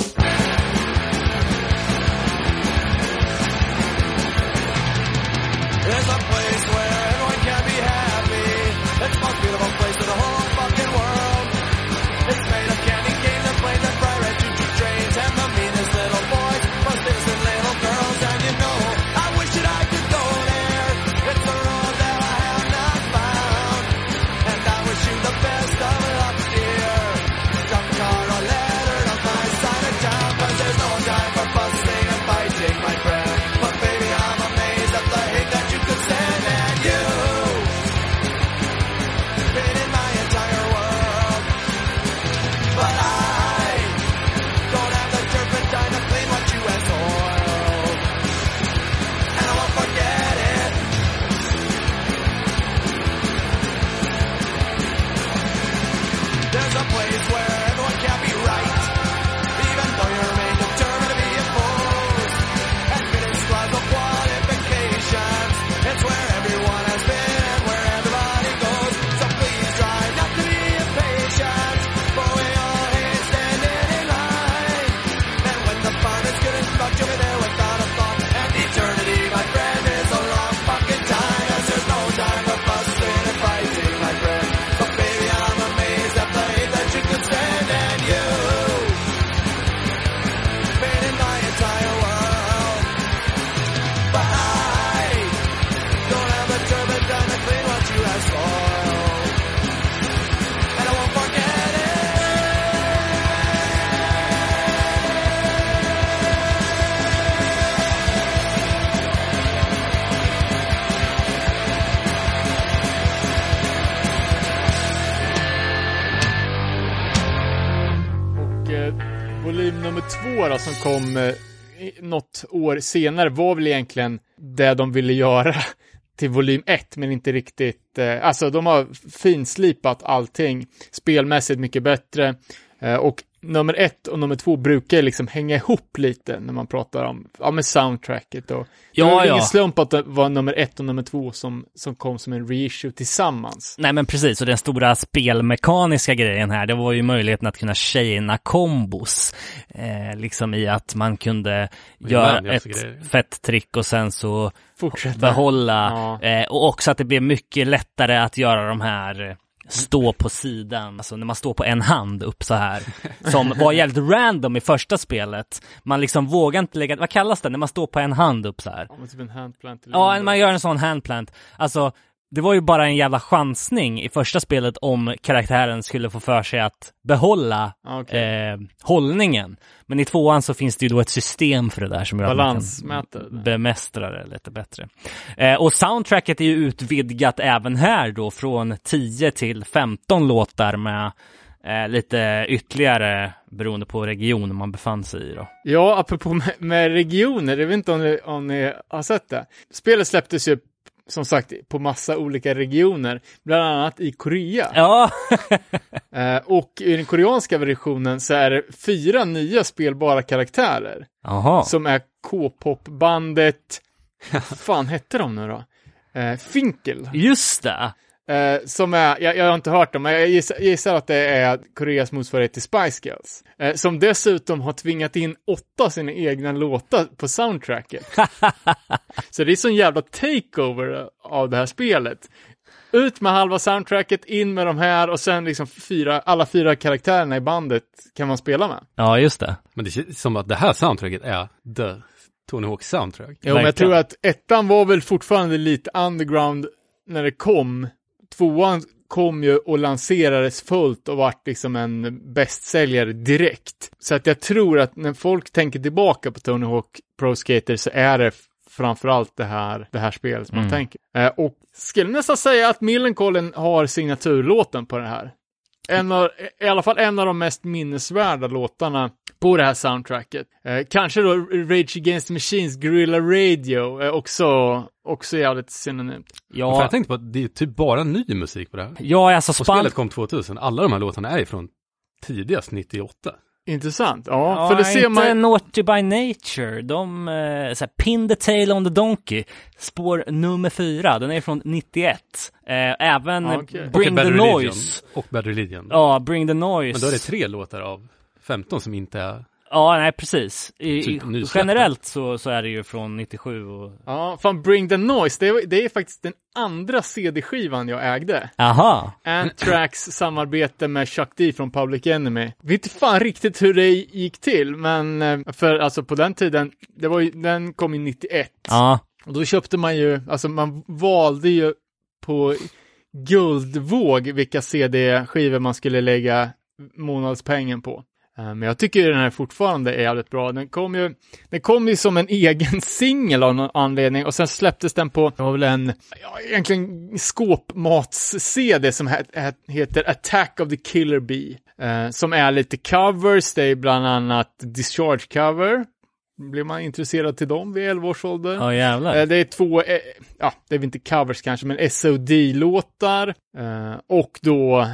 There's som kom eh, något år senare var väl egentligen det de ville göra [laughs] till volym 1, men inte riktigt. Eh, alltså, de har finslipat allting spelmässigt mycket bättre eh, och nummer ett och nummer två brukar liksom hänga ihop lite när man pratar om, ja med soundtracket och det Ja, var ja. ingen slump att det var nummer ett och nummer två som, som kom som en reissue tillsammans. Nej men precis, och den stora spelmekaniska grejen här, det var ju möjligheten att kunna chaina kombos. Eh, liksom i att man kunde göra vänja ett grejer. fett trick och sen så Fortsätt. behålla. Ja. Eh, och också att det blev mycket lättare att göra de här stå på sidan, alltså när man står på en hand upp så här. Som var jävligt random i första spelet. Man liksom vågar inte lägga, vad kallas det, när man står på en hand upp så här? Ja, typ en handplant. Ja, man gör en sån handplant. Alltså, det var ju bara en jävla chansning i första spelet om karaktären skulle få för sig att behålla Ja, okej. eh, hållningen. Men i tvåan så finns det ju då ett system för det där som gör att man kan bemästra det lite bättre. Eh, och soundtracket är ju utvidgat även här då från 10 till 15 låtar med eh, lite ytterligare beroende på region man befann sig i då. Ja, apropå med, med regioner, jag vet inte om ni, om ni har sett det. Spelet släpptes ju som sagt på massa olika regioner, bland annat i Korea. Ja, [laughs] Eh, och i den koreanska versionen så är det fyra nya spelbara karaktärer jaha. som är K-pop-bandet, [laughs] vad fan hette de nu då? Eh, Finkel. Just det. Eh, som är, jag, jag har inte hört dem, men jag gissar, gissar att det är Koreas motsvarighet till Spice Girls. Eh, som dessutom har tvingat in åtta av sina egna låtar på soundtracket. [laughs] Så det är sån jävla takeover av det här spelet. Ut med halva soundtracket, in med de här och sen liksom fyra, alla fyra karaktärerna i bandet kan man spela med. Ja, just det. Men det känns som att det här soundtracket är the Tony Hawk soundtrack. Jo, men jag tror att ettan var väl fortfarande lite underground när det kom. Tvåan kom ju och lanserades fullt och vart liksom en bästsäljare direkt. Så att jag tror att när folk tänker tillbaka på Tony Hawk Pro Skater så är det framförallt det här, det här spelet som man Mm. tänker. Eh, och skulle nästan säga att Millencolin har signaturlåten på det här. En av, I alla fall en av de mest minnesvärda låtarna på det här soundtracket. Eh, kanske då Rage Against the Machines Guerrilla Radio är också, också jävligt synonymt. För Ja, jag tänkte på att det är typ bara ny musik på det här. ja alltså Och span... spelet kom 2000. Alla de här låtarna är från tidigast 98. Intressant. Ja, Ja, för det ser inte man... Naughty by Nature. De, eh, såhär, Pin the Tail on the Donkey. Spår nummer fyra. Den är från 91. Eh, även Ja, eh, okej. Bring och the Religion. Noise. Och Bad Religion. Ja, Bring the Noise. Men då är det tre låtar av 15 som inte är... Ja, nej precis. I, Typ generellt så, så är det ju från 97 och... Ja, fan Bring the Noise, det är, det är faktiskt den andra CD-skivan jag ägde. Aha. Anthrax samarbete med Chuck D från Public Enemy. Vet inte fan riktigt hur det gick till, men eh, för alltså på den tiden, det var ju, den kom ju 91. Ja. Och då köpte man ju, alltså man valde ju på guldvåg vilka CD-skivor man skulle lägga månadspengen på. Eh, Men jag tycker den här fortfarande är jävligt bra. Den kom ju, den kom ju som en [laughs] egen singel av någon anledning och sen släpptes den på, det var väl en, ja, egentligen skåpmats-CD som he- he- heter Attack of the Killer Bee. eh, som är lite covers, det är bland annat Discharge cover. Blir man intresserad till dem vid 11 års ålder? Ja, jävlar. Eh, Det är två, eh, ja, det är väl inte covers kanske, men SOD-låtar eh, och då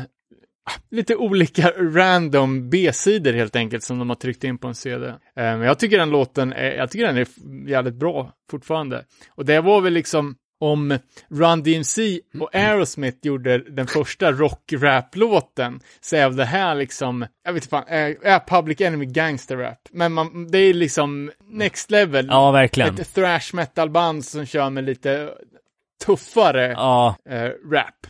lite olika random B-sidor helt enkelt som de har tryckt in på en CD. Eh, Men jag tycker den låten, är, jag tycker den är jävligt bra fortfarande. Och det var väl liksom om Run DMC och Aerosmith gjorde den första rock-rap-låten så är det här liksom, jag vet inte fan, är, Public Enemy gangster-rap. Men man, det är liksom next level. Ja, verkligen. Ett thrash metal-band som kör med lite tuffare Ja, eh, rap.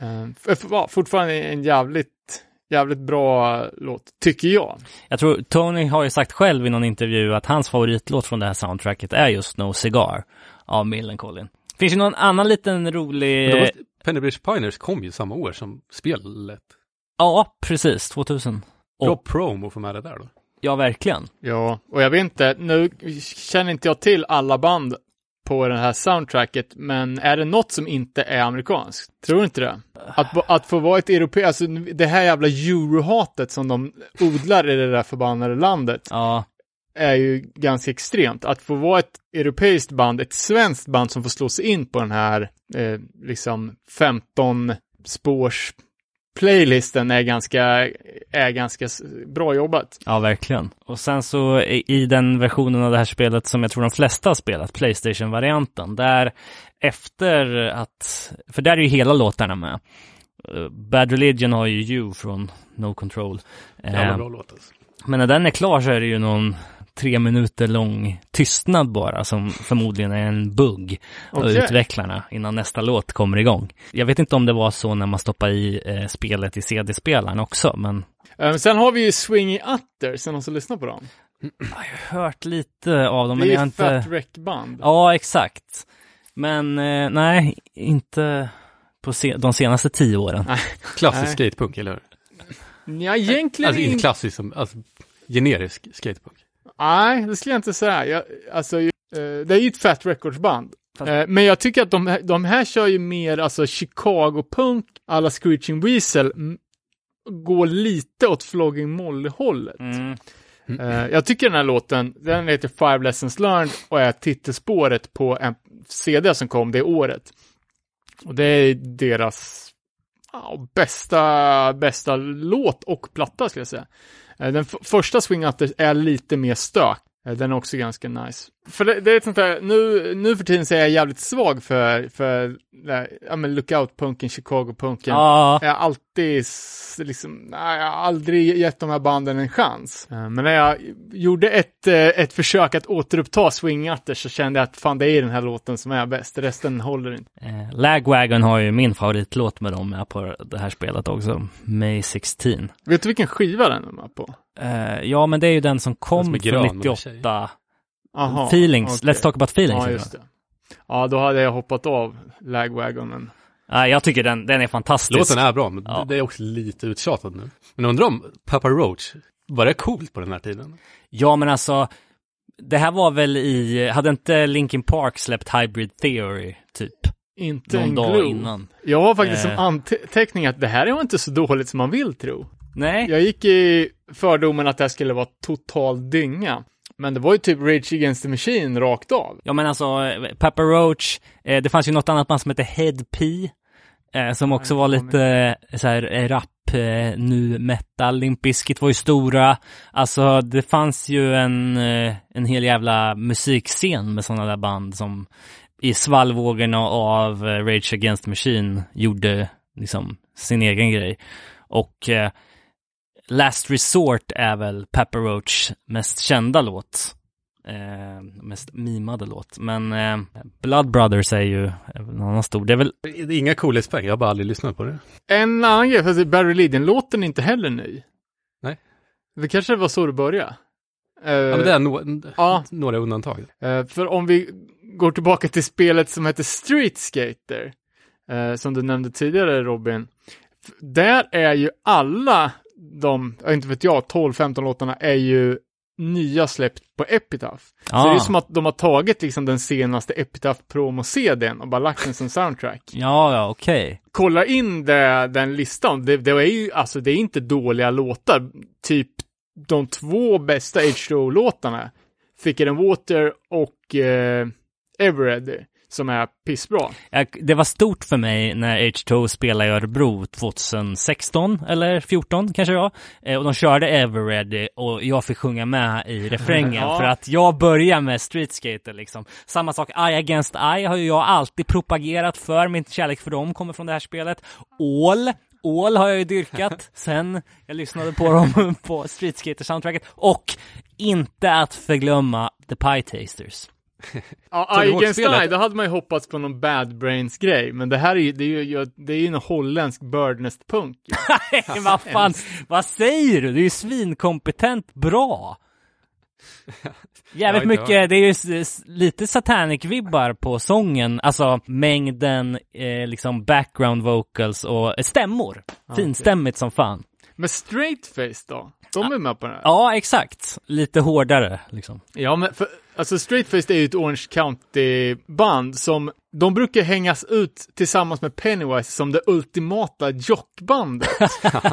Eh, fortfarande en jävligt, jävligt bra låt, tycker jag. jag tror Tony har ju sagt själv i någon intervju att hans favoritlåt från det här soundtracket är just No Cigar av Millencolin. Finns ju någon annan liten rolig... Pennybridge Pioneers kom ju samma år som spelet. Ja, precis. 2000. Bra Och, promo för med det där då. ja, verkligen. Ja, och jag vet inte, nu känner inte jag till alla band på det här soundtracket, men är det något som inte är amerikanskt? Tror du inte det? Att, att få vara ett europeiskt, alltså det här jävla eurohatet som de odlar i det där förbannade landet, Ja, är ju ganska extremt. Att få vara ett europeiskt band, ett svenskt band som får slå sig in på den här, eh, liksom 15 spårs playlisten är ganska, är ganska bra jobbat. Ja, verkligen. Och sen så i, i den versionen av det här spelet som jag tror de flesta har spelat, Playstation-varianten, där efter att, för där är ju hela låtarna med. Eh, Bad Religion har ju You från No Control. Jävla Eh, bra låt alltså. Men när den är klar så är det ju någon tre minuter lång tystnad bara som förmodligen är en bugg av utvecklarna innan nästa låt kommer igång. Jag vet inte om det var så när man stoppade i eh, spelet i CD-spelaren också, men Eh, sen har vi ju Swingy Utters, är någon som lyssnar på dem? jag har hört lite av dem, men det jag är har inte... Fat Wreck-band. Ja, exakt. Men eh, nej, inte på se- de senaste tio åren. Klassisk skatepunk, eller hur? Ja, egentligen Alltså inte inte. klassisk som, alltså generisk skatepunk. Nej, det skulle jag inte säga. Jag, alltså, eh, det är ju ett Fat Records-band. Eh, men jag tycker att de, här- de här kör ju mer, alltså Chicago-punk, alla Screeching Weasel, går lite åt Flogging Molly-hållet. Mm. Eh, jag tycker den här låten, den heter Five Lessons Learned och är titelspåret på en CD som kom det året. Och det är deras bästa, bästa låt och platta skulle jag säga. Eh, Den första Swing Utters är lite mer stök. Eh, Den är också ganska nice. För det, det är ett sånt där, nu, nu för tiden så är jag jävligt svag för, för här, ja men Lookout-punken, Chicago-punken. Jag har alltid, liksom, nej, jag har aldrig gett de här banden en chans. Eh, Men när jag gjorde ett, eh, ett försök att återuppta Swing Utters så kände jag att fan det är den här låten som är bäst, resten håller inte. eh, Lagwagon har ju min favoritlåt med dem med på det här spelet också, May 16. Vet du vilken skiva den är med på? Eh, ja, men det är ju den som Den kom som är från grön med en 98. Aha, feelings, okej. Let's talk about feelings. Ja, just den. det. Ja, då hade jag hoppat av Lagwagonen. Nej, jag tycker den, den är fantastisk. Låten är bra, men Ja. det är också lite uttjatat nu. Men undrar om Papa Roach, var det coolt på den här tiden? Ja, men alltså, det här var väl i, hade inte Linkin Park släppt Hybrid Theory, typ? Inte Någon en dag glue. innan. Jag har faktiskt Eh. som anteckning att det här är inte så dåligt som man vill tro. Nej. Jag gick i fördomen att det här skulle vara total dynga. Men det var ju typ Rage Against the Machine rakt av. Ja, men alltså, Papa Roach, eh, det fanns ju något annat band som hette Head P, eh, som också var lite eh, så här eh, rap, eh, nu metal, Limp Bizkit var ju stora. Alltså, det fanns ju en, eh, en hel jävla musikscen med sådana där band som i svallvågorna av Rage Against the Machine gjorde liksom sin egen grej. Och Last Resort är väl Pepper Roach mest kända låt. Eh, mest mimade låt. Men eh, Blood Brothers är ju en annan stor. Det är väl, Det är inga coolhetspoäng, jag har bara aldrig lyssnat på det. En annan grej, för Barry Lydian-låten är inte heller ny. Nej. Det kanske var så det började. Eh, Ja, men det är no ja. några undantag. Eh, för om vi går tillbaka till spelet som heter Street Skater, eh, som du nämnde tidigare Robin, där är ju alla de, inte vet jag, 12-15 låtarna är ju nya släppt på Epitaph. Så det är ju som att de har tagit liksom den senaste Epitaph promo-CDn och bara lagt den som soundtrack. [laughs] ja, ja, okej. Kolla in det, den listan, det, det är ju, alltså det är inte dåliga låtar. Typ de två bästa H2O-låtarna, Thicker than Water och eh, Everready, som är pissbra. Det var stort för mig när H2O spelade i Örebro 2016 eller 14 kanske det var. Eh, och de körde Everready och jag fick sjunga med i refrängen [laughs] Ja. för att jag började med Street Skater liksom. Samma sak, Eye Against Eye har ju jag alltid propagerat för. Min kärlek för dem kommer från det här spelet. All All har jag ju dyrkat [laughs] sen jag lyssnade på dem [laughs] på Street Skater soundtracket. Och inte att förglömma The Pie Tasters. [laughs] Ja? I, då hade man ju hoppats på någon Bad Brains-grej, men det här är ju, det är ju, det är ju en holländsk birdnest-punk. [laughs] Nej, vad fan, vad säger du? Det är ju svinkompetent bra. [laughs] Jävligt Ja, mycket, det är ju lite satanic-vibbar på sången, alltså mängden eh, liksom background vocals och eh, stämmor. Finstämmigt som fan. Men Straight Face då? De är med på den här? Ja, exakt. Lite hårdare liksom. Ja, men för, alltså Straight Face är ju ett Orange County-band som, de brukar hängas ut tillsammans med Pennywise som det ultimata jockbandet.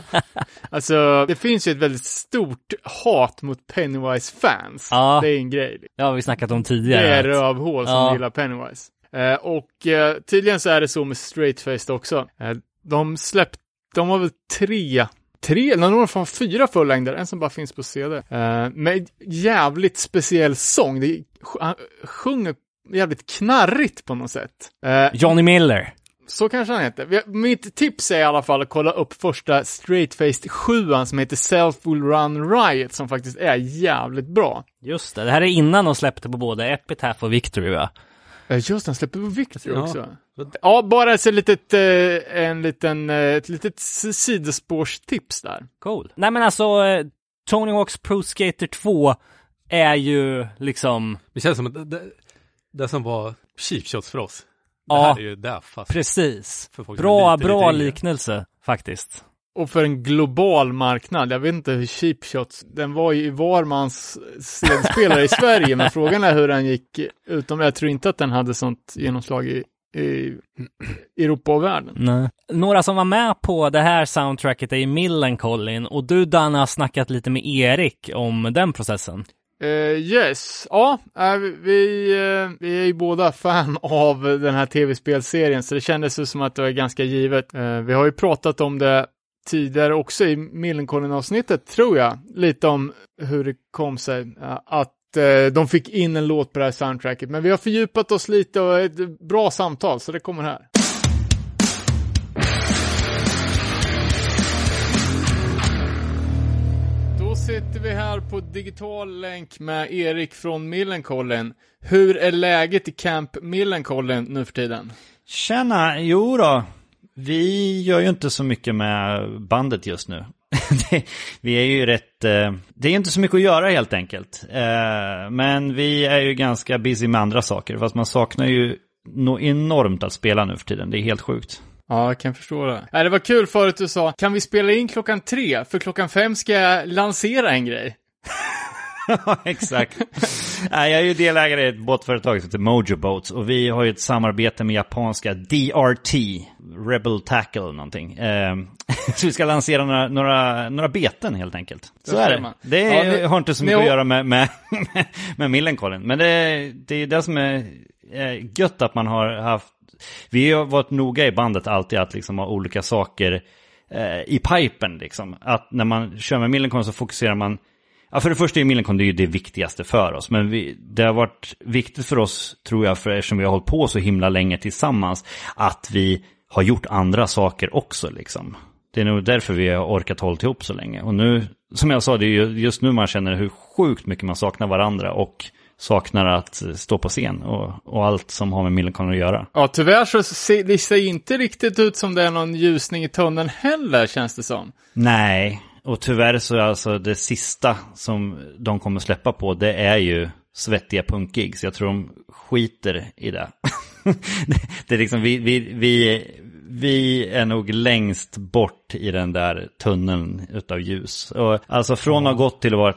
[laughs] alltså, det finns ju ett väldigt stort hat mot Pennywise-fans. Ja. Det är en grej. Det har vi snackat om Det tidigare. är rövhål som Ja. gillar Pennywise. Eh, och eh, tydligen så är det så med Straight Face också. Eh, de släppte de har väl tre, tre, eller de har fan fyra fullängder, en som bara finns på CD. Uh, med jävligt speciell sång, det, han sjunger jävligt knarrigt på något sätt. Uh, Johnny Miller. Så kanske han heter. Mitt tips är i alla fall att kolla upp första Straightfaced 7 som heter Self Will Run Riot som faktiskt är jävligt bra. Just det, det här är innan de släppte på både Epitaph och Victory va? Just det, han släppte på Victory ja. också. Ja, bara ett litet, en liten, ett litet sidospårstips där. Cool. Nej men alltså, Tony Hawks Pro Skater 2 är ju liksom... Det känns som att det, det som var cheap shots för oss. Det ja, här är ju där fast precis. Bra, bra liknelse faktiskt. Och för en global marknad, jag vet inte hur cheap shots, den var ju i varmans CD-spelare i Sverige, men [laughs] frågan är hur den gick utom, jag tror inte att den hade sånt genomslag i, i Europa och världen. Nej. Några som var med på det här soundtracket är ju Millencolin och du Danne har snackat lite med Erik om den processen. Uh, yes, ja, uh, vi, uh, vi är ju båda fan [laughs] av den här tv-spelserien, så det kändes ju som att det var ganska givet. vi har ju pratat om det tidigare också i Millencolin-avsnittet, tror jag, lite om hur det kom sig att Eh, de fick in en låt på det här soundtracket, men vi har fördjupat oss lite och ett bra samtal, så det kommer här. Då sitter vi här på digital länk med Erik från Millencolin. Hur är läget i Camp Millencolin nu för tiden? Tjena, jo då. Vi gör ju inte så mycket med bandet just nu. [laughs] vi är ju rätt... Eh, det är inte så mycket att göra helt enkelt. Eh, men vi är ju ganska busy med andra saker. Fast man saknar ju något enormt att spela nu för tiden. Det är helt sjukt. Ja, jag kan förstå det. Nej, det var kul förut du sa, kan vi spela in klockan tre? För klockan fem ska jag lansera en grej. [laughs] [laughs] Exakt. jag är ju delägare i ett båtföretag som heter Mojo Boats och vi har ju ett samarbete med japanska DRT, Rebel Tackle någonting. Ehm, [laughs] så vi ska lansera några, några, några beten helt enkelt. Så är det. Det ja, ni, har inte så mycket att göra med, med, [laughs] med Millencolin. Men det, det är det som är gött att man har haft vi har varit noga i bandet alltid att liksom ha olika saker eh, i pipen liksom. Att när man kör med Millencolin så fokuserar man Ja, för det första är Millencolin det det viktigaste för oss. Men vi, det har varit viktigt för oss, tror jag, för eftersom vi har hållit på så himla länge tillsammans, att vi har gjort andra saker också liksom. Det är nog därför vi har orkat hålla ihop så länge. Och nu, som jag sa, det är just nu man känner hur sjukt mycket man saknar varandra och saknar att stå på scen och, och allt som har med Millencolin att göra. Ja, tyvärr så ser det ser inte riktigt ut som det är någon ljusning i tunneln heller, känns det som. Nej, och tyvärr så är alltså det sista som de kommer släppa på, det är ju svettiga punkgigs. Jag tror de skiter i det. [laughs] det, det är liksom, vi, vi, vi, vi är nog längst bort i den där tunneln utav ljus. Och alltså från att ha gått till att vara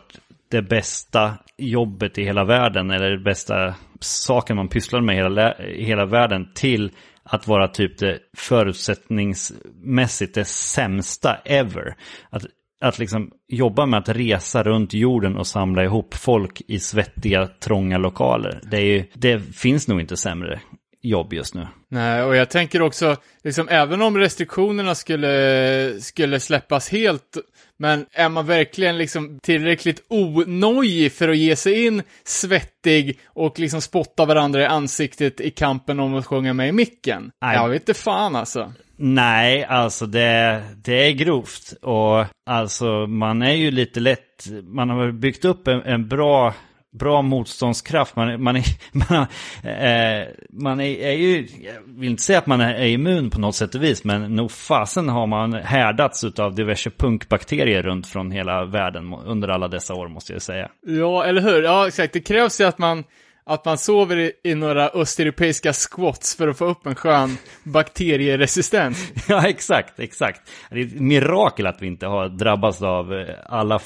det bästa jobbet i hela världen eller det bästa saken man pysslar med i hela, hela världen till att vara typ det förutsättningsmässigt det sämsta ever. Att, att liksom jobba med att resa runt jorden och samla ihop folk i svettiga, trånga lokaler. Det, är ju, det finns nog inte sämre jobb just nu. Nej, och jag tänker också, liksom, även om restriktionerna skulle, skulle släppas helt men är man verkligen liksom tillräckligt onojig för att ge sig in svettig och liksom spotta varandra i ansiktet i kampen om att sjunga med i micken? Nej. Jag vet inte fan alltså. Nej, alltså det, det är grovt. Och alltså man är ju lite lätt, man har byggt upp en, en bra bra motståndskraft. Man, man, är, [laughs] man, eh, man är, är, ju, jag vill inte säga att man är, är immun på något sätt och vis, men nog fasen har man härdats av diverse punkbakterier runt från hela världen under alla dessa år måste jag säga. Ja, eller hur? Ja, exakt. Det krävs ju att man att man sover i, i, några östeuropeiska squats för att få upp en skön bakterieresistens. [laughs] ja, exakt, exakt. Det är ett mirakel att vi inte har drabbats av eh, alla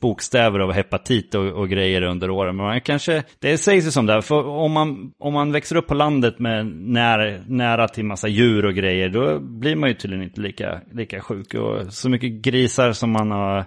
bokstäver av hepatit och, och, grejer under åren. Men man kanske, det sägs ju som det, för om man, om man växer upp på landet med nära, nära till massa djur och grejer, då blir man ju tydligen inte lika, lika sjuk. Och så mycket grisar som man har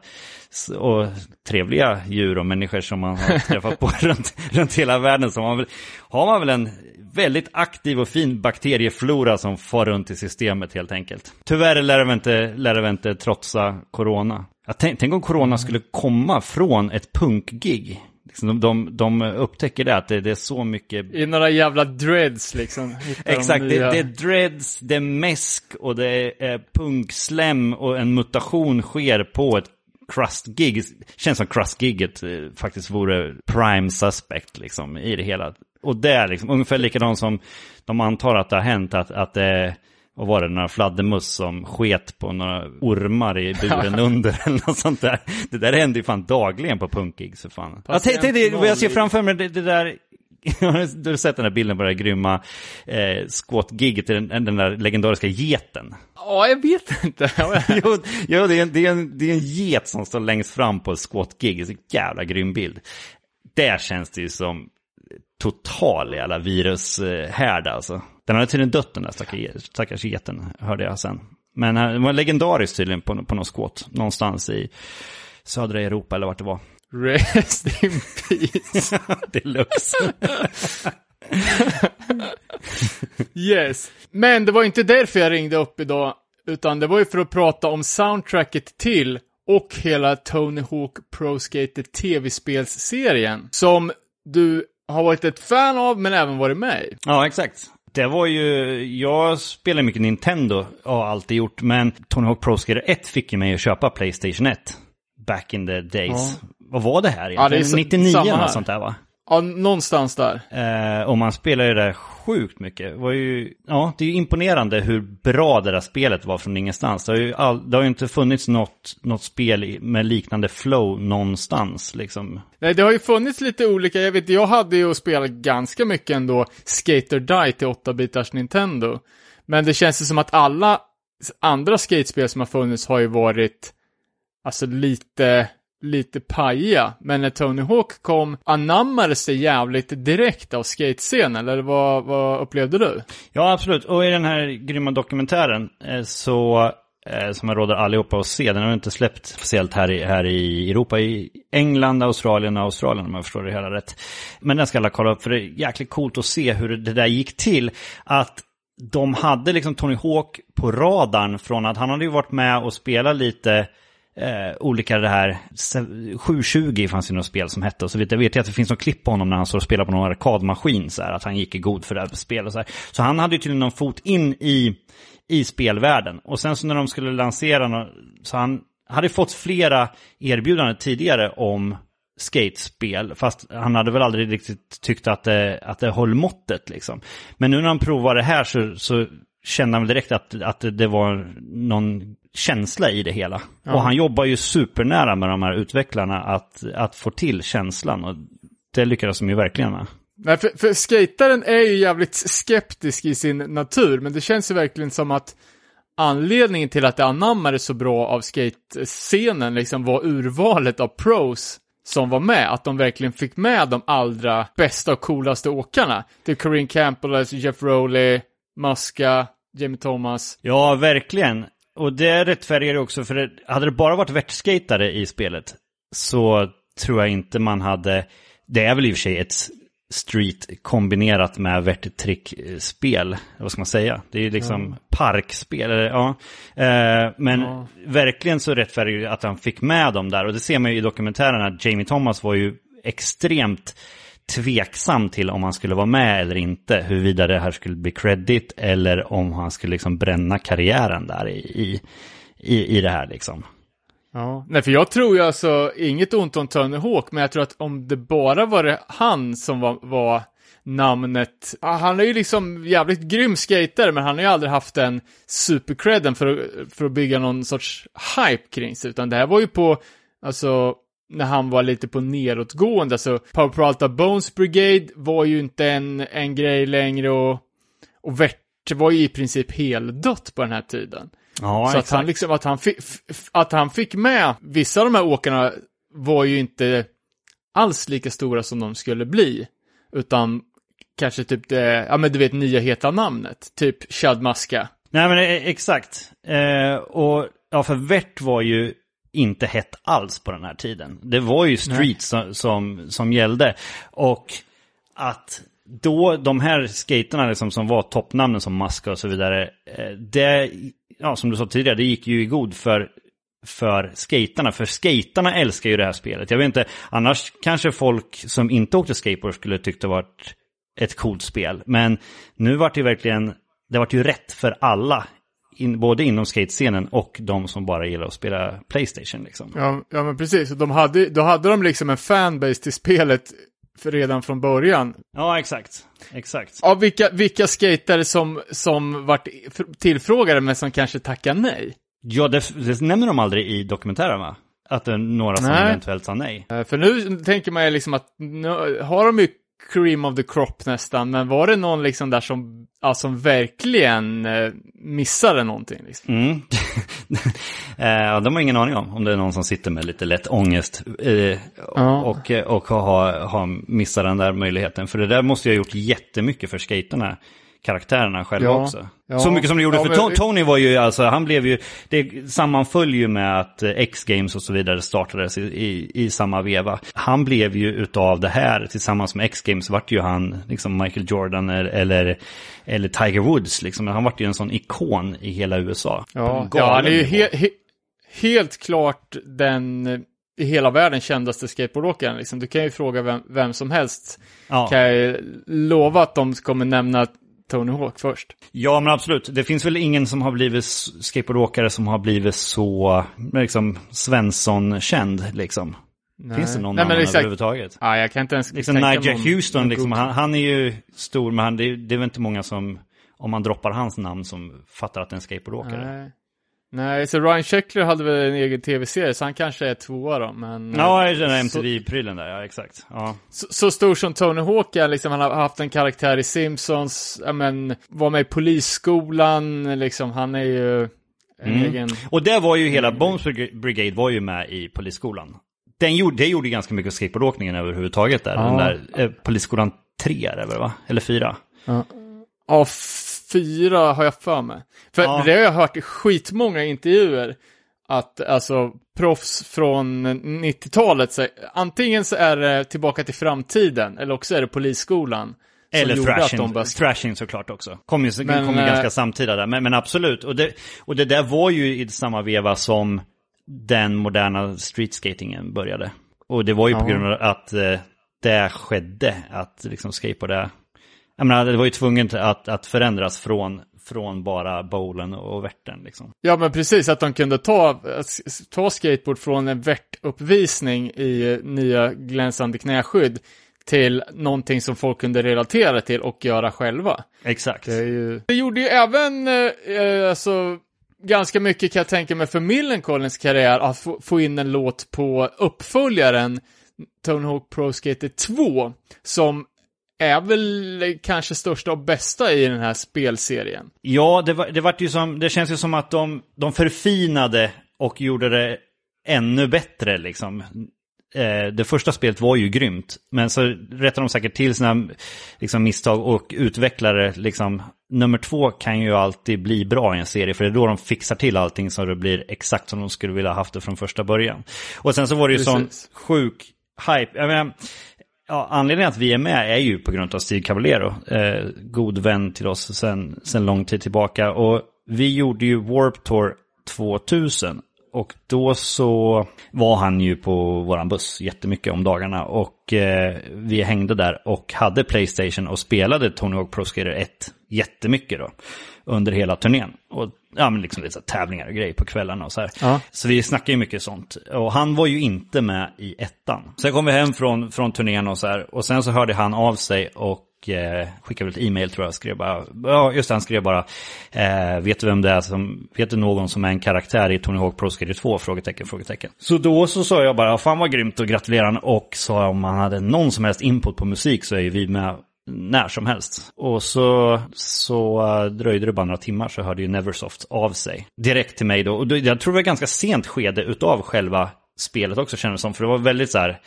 och trevliga djur och människor som man har träffat på [laughs] runt, runt hela världen så har man, väl, har man väl en väldigt aktiv och fin bakterieflora som far runt i systemet helt enkelt. Tyvärr lär det inte, lär det inte trotsa corona. Tänk, tänk om corona skulle komma från ett punkgig. Liksom de, de, de upptäcker det, att det, det är så mycket I några jävla dreads liksom. hittar de Exakt, det, det är dreads, det är mäsk och det är eh, punkslem och en mutation sker på ett crust-gig. Känns som crust-giget eh, faktiskt vore prime suspect liksom i det hela. Och det är liksom ungefär likadant som de antar att det har hänt att, att det vad var det, några fladdermöss som sket på några ormar i buren [laughs] under eller något sånt där. Det där händer ju fan dagligen på punkgig så fan. Ja, tänk, tänk det, vad jag ser framför mig, det, det där [laughs] du har sett den där bilden på det där grymma eh, squat-giget, den, den där legendariska geten. Ja, jag vet inte. [laughs] jo, jo det, är en, det, är en, det är en get som står längst fram på ett squat-gig, en jävla grym bild. Där känns det ju som total jävla virushärd alltså. Den hade tydligen dött den där stackars, stackars geten, hörde jag sen. Men eh, den var legendarisk tydligen på, på någon squat, någonstans i södra Europa eller vart det var. Rest in peace. [laughs] Deluxe. Yes. Men det var inte därför jag ringde upp idag, utan det var ju för att prata om soundtracket till och hela Tony Hawk Pro Skater tv-spelsserien, som du har varit ett fan av, men även varit med i. Ja, exakt. Det var ju, jag spelar mycket Nintendo och har alltid gjort, men Tony Hawk Pro Skater 1 fick ju mig att köpa Playstation 1. Back in the days. Vad var det här Ja, det är egentligen? så- 99 samma eller något sånt där va? Ja, någonstans där. Eh, och man spelar ju det där sjukt mycket. Det var ju, ja, det är ju imponerande hur bra det där spelet var från ingenstans. Det har ju, all, det har ju inte funnits något, något spel med liknande flow någonstans liksom. Nej, det har ju funnits lite olika, jag vet, jag hade ju spelat ganska mycket ändå Skater Die till 8-bitars Nintendo. Men det känns ju som att alla andra skatespel som har funnits har ju varit, alltså lite, lite pajiga. Men när Tony Hawk kom anammades det jävligt direkt av skatescenen, eller vad, vad upplevde du? Ja, absolut. Och i den här grymma dokumentären eh, så eh, som jag råder allihopa att se. Den har inte släppt speciellt här i, här i Europa, i England, Australien och Australien om jag förstår det hela rätt. Men den ska alla kolla upp för det är jäkligt coolt att se hur det där gick till. Att de hade liksom Tony Hawk på radarn från att han hade ju varit med och spelat lite eh, olika det här, 720 fanns ju något spel som hette och så vidare. Jag vet ju att det finns något klipp på honom när han står och spelar på någon arkadmaskin så här, att han gick i god för det här spelet och så här. Så han hade ju tydligen någon fot in i, i spelvärlden. Och sen så när de skulle lansera, nå- så han hade fått flera erbjudanden tidigare om skatespel, fast han hade väl aldrig riktigt tyckt att det, att det höll måttet liksom. Men nu när han provar det här så, så kände han väl direkt att, att det var någon känsla i det hela. Och han jobbar ju supernära med de här utvecklarna att, att få till känslan. Och det lyckades de ju verkligen med. Nej, för, för skataren är ju jävligt skeptisk i sin natur, men det känns ju verkligen som att anledningen till att det anammades så bra av skatescenen liksom var urvalet av pros som var med, att de verkligen fick med de allra bästa och coolaste åkarna. Det är Corinne Campbell, Jeff Rowley, Muska, Jamie Thomas. Ja, verkligen. Och det rättfärdigar ju också, för det, hade det bara varit värtskatare i spelet så tror jag inte man hade... Det är väl i och för sig ett street kombinerat med värttrickspel, vad ska man säga? Det är ju liksom parkspel, eller, ja. Eh, men Ja. verkligen så rättfärdigar ju att han fick med dem där. Och det ser man ju i dokumentären att Jamie Thomas var ju extremt tveksam till om han skulle vara med eller inte. Huruvida det här skulle bli credit eller om han skulle liksom bränna karriären där i, i, i, det här liksom. Ja. Nej, för jag tror ju alltså, inget ont om Tony Hawk, men jag tror att om det bara var det han som var, var namnet, han är ju liksom jävligt grym skater, men han har ju aldrig haft den supercredden för att, för att bygga någon sorts hype kring sig, utan det här var ju på, alltså, när han var lite på nedåtgående, alltså Power Pro Alta Bones Brigade var ju inte en, en grej längre och, och Vert var ju i princip heldött på den här tiden. Ja, Så att han, liksom, att, han fick, att han fick med vissa av de här åkarna var ju inte alls lika stora som de skulle bli. Utan kanske typ det, ja men du vet nya heta namnet. Typ Chad Maska. Nej men eh, exakt. Eh, och ja, för Vert var ju inte hett alls på den här tiden. Det var ju street som, som, som gällde. Och att då, de här skaterna liksom, som var toppnamnen som Muska och så vidare, eh, det, ja som du sa tidigare, det gick ju i god för för skaterna, för skaterna älskar ju det här spelet. Jag vet inte, annars kanske folk som inte åkte skateboard skulle tyckt det varit ett coolt spel. Men nu vart det verkligen, det vart ju rätt för alla. In, både inom skatescenen och de som bara gillar att spela Playstation liksom. Ja, ja men precis. De hade, då hade de liksom en fanbase till spelet redan från början. Ja, exakt. Exakt. Av vilka, vilka skatare som, som vart tillfrågade men som kanske tackar nej? Ja, det, det nämner de aldrig i dokumentären va? Att det är några som Nej. eventuellt sa nej. Eh, För nu tänker man ju liksom att nu har de ju cream of the crop nästan, men var det någon liksom där som, ja, som verkligen eh, missade någonting? Liksom? Mm. [laughs] eh, de har ingen aning om om det är någon som sitter med lite lätt ångest eh, Ja. och, och har, har missat den där möjligheten. För det där måste ju ha gjort jättemycket för skaterna, karaktärerna själva Ja. också. Ja. Så mycket som det gjorde, Ja, för men- To- Tony var ju alltså, han blev ju, det sammanföll ju med att eh, X-Games och så vidare startades i, i, i samma veva. Han blev ju utav det här, tillsammans med X-Games vart ju han liksom Michael Jordan eller, eller, Tiger Woods liksom. Han vart ju en sån ikon i hela USA. Ja, ja han är ju he, he, helt klart den i hela världen kändaste skateboardåkaren. Liksom. Du kan ju fråga vem, vem som helst. Ja. Kan jag lova att de kommer nämna Tony Hawk först. Ja, men absolut. Det finns väl ingen som har blivit skateboardåkare som har blivit så liksom, Svensson-känd, liksom. Finns det någon Nej, annan exakt. överhuvudtaget? Ja, jag kan inte ens Liksom Nigel någon- Houston, liksom, han, han är ju stor, men han, det, är- det är väl inte många som, om man droppar hans namn, som fattar att det är en skateboardåkare. Nej. Nej, så Ryan Sheckler hade väl en egen tv-serie, så han kanske är tvåa då, men... Ja, den där så, MTV-prylen där, ja exakt. Ja. så, så stor som Tony Hawk är, liksom, han har haft en karaktär i Simpsons, ja men, var med i polisskolan, liksom, han är ju en Mm. egen... Och det var ju hela Bones Brig- Brigade var ju med i polisskolan. Den gjorde, det gjorde ganska mycket skateboardåkningen överhuvudtaget där. Ja. Den där eh, polisskolan 3 är det väl va? Eller 4? Ja, fyra har jag för mig. För Ja. det har jag hört i skitmånga intervjuer. Att alltså proffs från 90-talet, så, antingen så är det Tillbaka till framtiden, eller också är det Polisskolan. Eller thrashing, började- thrashing såklart också. Kom ju, Men, kom ju eh, ganska samtida där. Men, men absolut. Och det, och det där var ju i samma veva som den moderna streetskatingen började. Och det var ju på Ja. grund av att eh, det skedde. Att liksom skateboard är... Jag menar, det var ju tvunget att, att förändras från, från bara bowlen och värten liksom. Ja, men precis, att de kunde ta, ta skateboard från en värtuppvisning i nya glänsande knäskydd till någonting som folk kunde relatera till och göra själva. Exakt. Det, ju... det gjorde ju även, eh, alltså, ganska mycket kan jag tänka mig för Millencolins karriär att få, få in en låt på uppföljaren Tony Hawk Pro Skater 2, som är väl kanske största och bästa i den här spelserien. Ja, det, var, det, vart ju som, det känns ju som att de, de förfinade och gjorde det ännu bättre liksom. Eh, det första spelet var ju grymt, men så rättade de säkert till sina liksom, misstag och utvecklare. Liksom, nummer två kan ju alltid bli bra i en serie, för det är då de fixar till allting så det blir exakt som de skulle vilja ha haft det från första början. Och sen så var det ju sån Precis. sjuk hype. Jag menar, Ja, anledningen att vi är med är ju på grund av Steve Caballero, Eh, god vän till oss sen, sen lång tid tillbaka. Och vi gjorde ju Warp Tour 2000. Och då så var han ju på våran buss jättemycket om dagarna. Och eh, vi hängde där och hade Playstation och spelade Tony Hawk Pro Skater 1 jättemycket då. Under hela turnén. Och ja, men liksom lite tävlingar och grejer på kvällarna och så här. Ja. Så vi snackade ju mycket sånt. Och han var ju inte med i ettan. Sen kom vi hem från, från turnén och så här. Och sen så hörde han av sig och eh, skickade väl ett e-mail tror jag. Skrev bara, ja just det, han skrev bara. Eh, vet du vem det är som, vet du någon som är en karaktär i Tony Hawk Pro Skater 2? Frågetecken, frågetecken. Så då så sa jag bara, fan vad grymt och gratulerar. Och sa om han hade någon som helst input på musik så är ju vi med när som helst. Och så, så dröjde det bara några timmar så hörde ju Neversoft av sig. Direkt till mig då. Och jag tror det var ganska sent skede utav själva spelet också kändes det som. För det var väldigt så här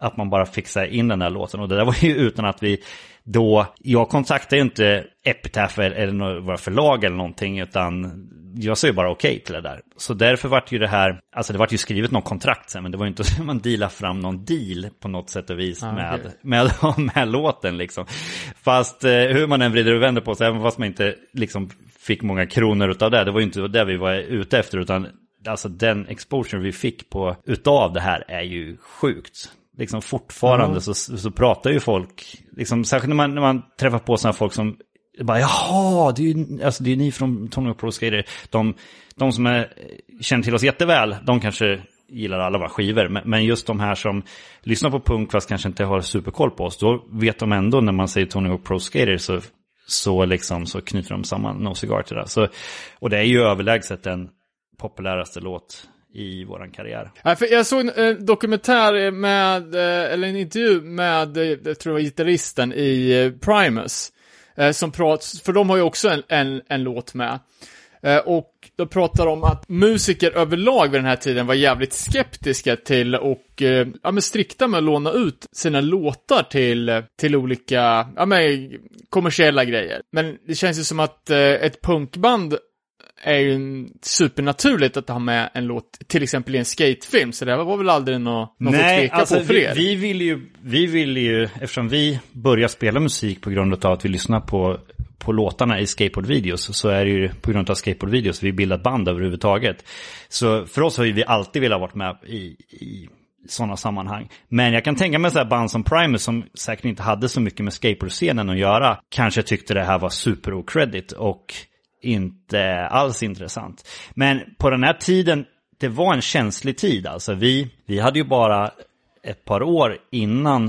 att man bara fixade in den där låten. Och det där var ju utan att vi då, jag kontaktade ju inte Epitaph eller några våra förlag eller någonting. Utan jag ju bara okej till det där. Så därför vart ju det här, alltså det vart ju skrivet någon kontrakt sen, men det var ju inte [laughs] så att man dealade fram någon deal på något sätt och vis Ah, med, okej. med, [laughs] med låten liksom. Fast eh, hur man än vrider och vänder på sig, även fast man inte liksom fick många kronor utav det, det var ju inte det vi var ute efter, utan alltså den exposure vi fick på utav det här är ju sjukt. Liksom fortfarande så, så pratar ju folk, liksom, särskilt när man, när man träffar på sådana folk som bara, jaha, det är ju alltså, det är ni från Tony Hawk Pro Skater. De, de som är, känner till oss jätteväl, de kanske gillar alla våra skivor. Men, men just de här som lyssnar på punk fast kanske inte har superkoll på oss, då vet de ändå när man säger Tony Hawk Pro Skater så, så, liksom, så knyter de samman No Cigar till det. Så, och det är ju överlägset den populäraste låt i våran karriär. För jag såg en eh, dokumentär med, eh, eller en intervju med, eh, jag tror det var gitarristen i eh, Primus. Eh, som pratar, för de har ju också en, en, en låt med. Eh, och då pratar om att musiker överlag vid den här tiden var jävligt skeptiska till och eh, ja, men strikta med att låna ut sina låtar till, till olika, ja men kommersiella grejer. Men det känns ju som att eh, ett punkband är ju supernaturligt att ha med en låt, till exempel i en skatefilm, så det var väl aldrig något, något att tveka på för alltså, vi, er? vi vill ju, vi vill ju, eftersom vi börjar spela musik på grund av att vi lyssnar på, på låtarna i skateboardvideos, så är det ju på grund av skateboardvideos vi bildar band överhuvudtaget. Så för oss har ju vi alltid velat vara med i, i sådana sammanhang. Men jag kan tänka mig så här band som Primus som säkert inte hade så mycket med skateboardscenen att göra, kanske tyckte det här var super och inte alls intressant. Men på den här tiden, det var en känslig tid alltså. Vi, vi hade ju bara ett par år innan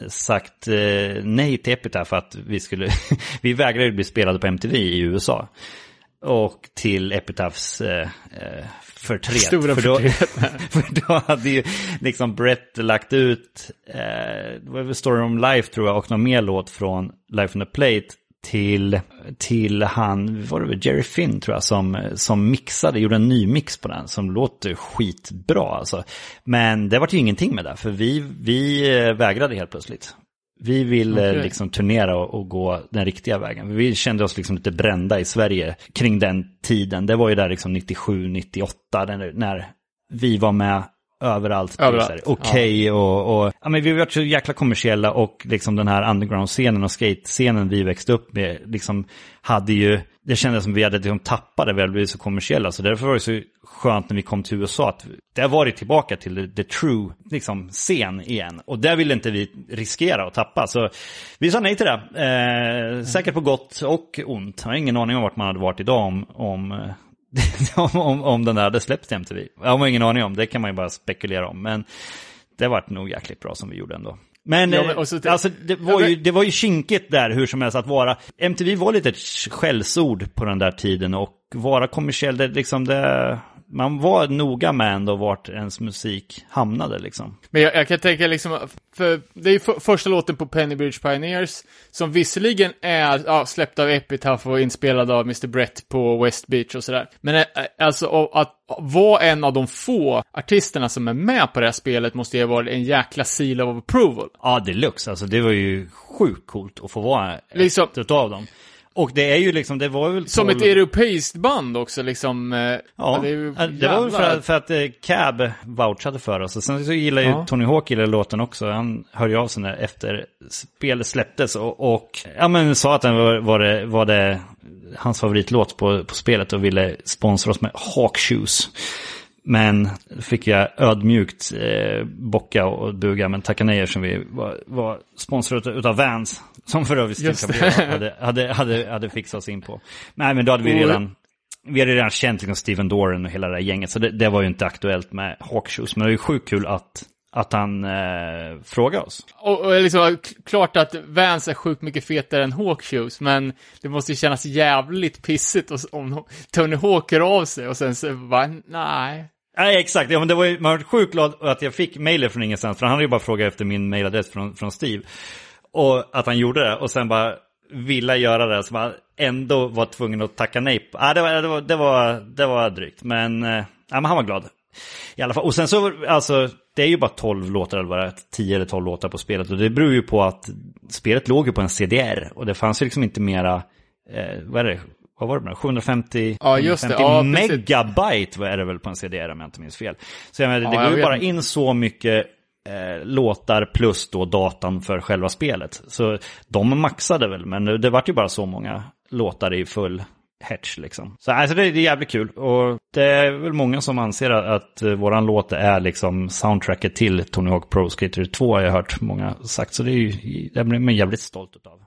eh, sagt eh, nej till Epitaph för att vi skulle, [laughs] vi vägrade bli spelade på MTV i USA. Och till Epitaphs eh, eh, förtret. Stora för, då, [laughs] för då hade ju liksom Brett lagt ut, eh, det var Story of Life tror jag, och någon mer låt från Life on the Plate till, till han, var det väl Jerry Finn tror jag, som, som mixade, gjorde en ny mix på den som låter skitbra alltså. Men det var ju ingenting med det, för vi, vi eh, vägrade helt plötsligt. Vi ville Okej. liksom turnera och, och gå den riktiga vägen. Vi kände oss liksom lite brända i Sverige kring den tiden. Det var ju där liksom 97, 98, när, när vi var med överallt. Överallt, Okej och, och, ja men vi var så jäkla kommersiella och liksom den här underground-scenen och skate-scenen vi växte upp med, liksom hade ju, det kändes som vi hade liksom tappat det, vi hade blivit så kommersiella. Så därför var det så skönt när vi kom till USA att där var det tillbaka till the, the true liksom, scen igen. Och där ville inte vi riskera att tappa. Så vi sa nej till det. Eh, säkert på gott och ont. Jag har ingen aning om vart man hade varit idag om, om eh, [laughs] om, om, om den där hade släppts till MTV. Jag har ingen aning om, det kan man ju bara spekulera om. Men det vart nog jäkligt bra som vi gjorde ändå. Men, Ja, men eh, till- alltså, det, var ju, det var ju kinkigt där hur som helst att vara... MTV var lite ett skällsord på den där tiden och vara kommersiell, det, liksom det... Man var noga med ändå vart ens musik hamnade liksom. Men jag, jag kan tänka liksom, för det är ju för, första låten på Pennybridge Pioneers, som visserligen är ja, släppt av Epitaph och inspelad av Mr. Brett på West Beach och sådär. Men eh, alltså och att vara en av de få artisterna som är med på det här spelet måste ju ha varit en jäkla seal of approval. Ja, deluxe. Alltså det var ju sjukt coolt att få vara Liksom- ett utav dem. Och det är ju liksom, det var väl... Som 12 ett europeiskt band också liksom. eh, Ja, det, ju det, var väl för att, för att eh, Cab vouchade för oss. Och sen så gillar ju Ja. Tony Hawk gillar låten också. Han hörde ju av sig när efter spelet släpptes och, och ja, men sa att den var, var, det, var det hans favoritlåt på, på spelet och ville sponsra oss med Hawk Shoes. Men fick jag ödmjukt eh, bocka och buga, men tacka nej eftersom vi var, var sponsrade utav Vans. Som för övrigt Steve hade, hade, hade, hade fixat oss in på. Nej, men då hade vi redan vi hade redan känt liksom Steven Doran och hela det där gänget, så det, det var ju inte aktuellt med Hawkshoes. Men det är ju sjukt kul att, att han eh, frågade oss. Och, och liksom, klart att Vans är sjukt mycket fetare än Hawk Shoes, men det måste ju kännas jävligt pissigt och- om Tony Hawk hör av sig och sen så bara, nej. Nej, exakt. Ja, men det var ju, man var sjukt glad att jag fick mejlet från ingenstans, för han hade ju bara frågat efter min mejladress från, från Steve. Och att han gjorde det, och sen bara ville göra det, så man ändå var tvungen att tacka nej. på- Ja, det, var, det, var, det, var, det var drygt, men, eh, ja, men han var glad. I alla fall. Och sen så, alltså, det är ju bara 12 låtar eller vad det är, 10 eller 12 låtar på spelet. Och det beror ju på att spelet låg ju på en CDR. Och det fanns ju liksom inte mera, eh, vad är det, vad var det, 750, Ja, just det. 750 Ja, megabyte är det väl på en CDR om jag inte minns fel. Så jag menar, det Ja, går jag ju bara in så mycket eh, låtar plus då datan för själva spelet. Så de maxade väl, men det vart ju bara så många låtar i full hatch liksom. Så alltså, det, det är jävligt kul och det är väl många som anser att, att eh, våran låt är liksom soundtracket till Tony Hawk Pro Skater 2 har jag hört många sagt. Så det är ju, det blir man jävligt stolt utav.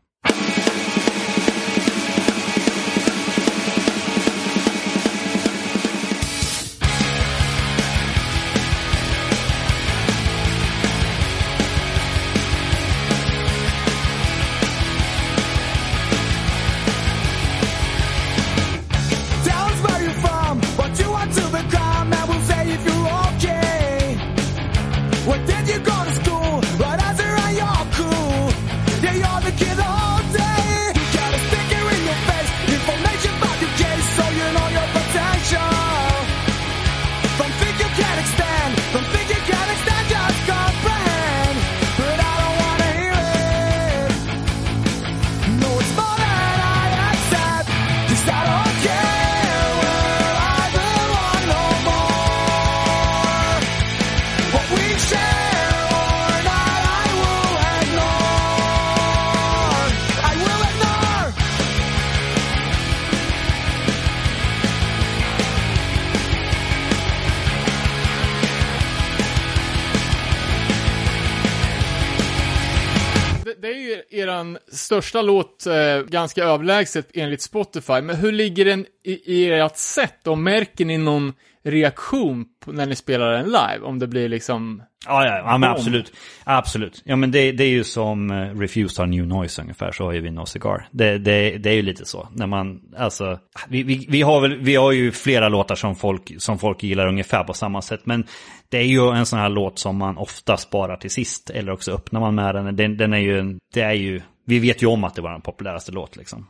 Eran största låt eh, ganska överlägset enligt Spotify, men hur ligger den i, i ert sätt? Och märker ni någon reaktion när ni spelar den live? Om det blir liksom... Ja, ja, ja men absolut. Absolut. Ja, men det, det är ju som eh, Refused har New Noise ungefär, så har ju vi No Cigar. Det, det, det är ju lite så. När man, alltså, vi, vi, vi, har väl, vi har ju flera låtar som folk, som folk gillar ungefär på samma sätt. Men det är ju en sån här låt som man ofta sparar till sist. Eller också öppnar man med den. Den, den är ju, det är ju, vi vet ju om att det var den populäraste låt liksom.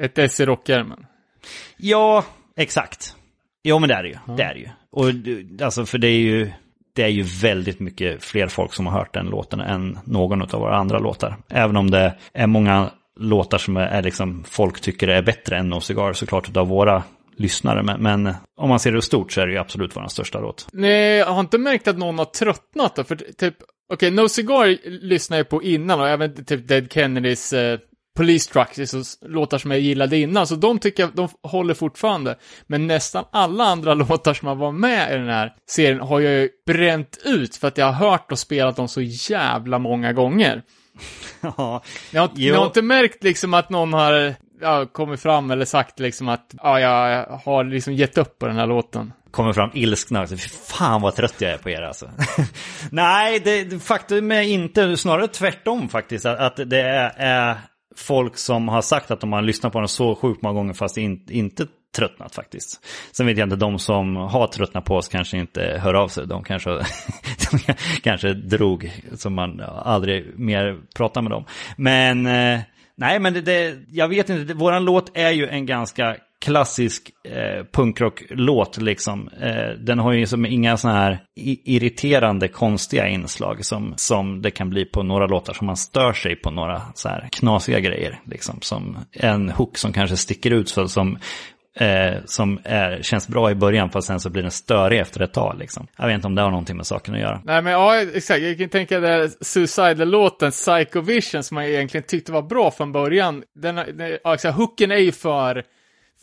Ett S i rockärmen? Ja, exakt. Jo, men det är det ju. Det är det ju. Och alltså, för det är ju, det är ju väldigt mycket fler folk som har hört den låten än någon av våra andra låtar. Även om det är många låtar som är, är liksom, folk tycker är bättre än No Cigar såklart utav våra lyssnare. Men, men om man ser det stort så är det ju absolut vår största låt. Nej, jag har inte märkt att någon har tröttnat då, för typ, okej, No Cigar lyssnade jag på innan och även typ Dead Kennedys eh, Police Structures och s- låtar som jag gillade innan, så de tycker jag, de håller fortfarande. Men nästan alla andra [laughs] låtar som har varit med i den här serien har jag ju bränt ut för att jag har hört och spelat dem så jävla många gånger. [laughs] Ja, Jag har, jag har inte märkt liksom att någon har ja, kommit fram eller sagt liksom att ja, jag har liksom gett upp på den här låten. kommer fram ilskna. Alltså, Fy fan vad trött jag är på er alltså. [laughs] Nej, det, faktum är inte, snarare tvärtom faktiskt. Att, att det är, är folk som har sagt att de har lyssnat på den så sjukt många gånger fast in, inte tröttnat faktiskt. Sen vet jag inte, de som har tröttnat på oss kanske inte hör av sig. De kanske, de [laughs] kanske drog så man aldrig mer pratar med dem. Men eh, nej, men det, det, jag vet inte, det, våran låt är ju en ganska klassisk eh, punkrocklåt liksom. Eh, den har ju liksom inga sådana här irriterande konstiga inslag som, som det kan bli på några låtar som man stör sig på några så här knasiga grejer. Liksom, som en hook som kanske sticker ut så som Eh, som är, känns bra i början fast sen så blir den störig efter ett tag. Liksom. Jag vet inte om det har någonting med saken att göra. Nej men ja, exakt. Jag kan tänka där Suicide-låten Psycho Vision som jag egentligen tyckte var bra från början. Den, den, ja, exakt, hooken är ju för,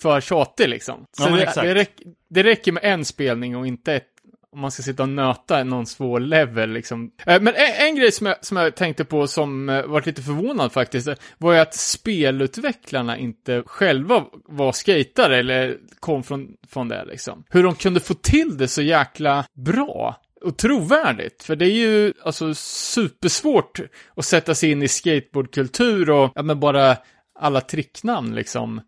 för tjatig liksom. Så Ja, det, det, räck, det räcker med en spelning och inte ett, om man ska sitta och nöta någon svår level liksom. Eh, Men en, en grej som jag, som jag tänkte på som eh, varit lite förvånad faktiskt, eh, var ju att spelutvecklarna inte själva var skatare eller kom från, från det liksom. Hur de kunde få till det så jäkla bra och trovärdigt. För det är ju alltså supersvårt att sätta sig in i skateboardkultur och ja, men bara alla tricknamn liksom.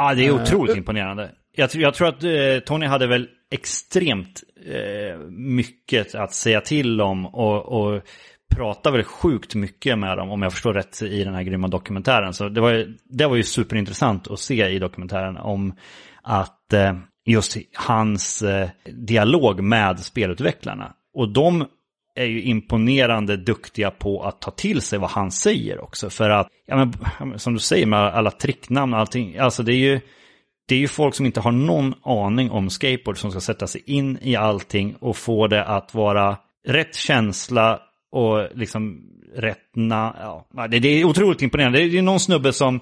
Ja, det är Eh, otroligt uh. imponerande. Jag, tror- jag tror att eh, Tony hade väl extremt eh, mycket att säga till om och, och pratar väl sjukt mycket med dem, om jag förstår rätt, i den här grymma dokumentären. Så det var, ju- det var ju superintressant att se i dokumentären om att eh, just hans eh, dialog med spelutvecklarna. Och de är ju imponerande duktiga på att ta till sig vad han säger också. För att, ja, men, som du säger med alla tricknamn och allting, alltså det är ju det är ju folk som inte har någon aning om skateboard som ska sätta sig in i allting och få det att vara rätt känsla och liksom rätt... Na, ja, det, det är otroligt imponerande. Det är ju någon snubbe som,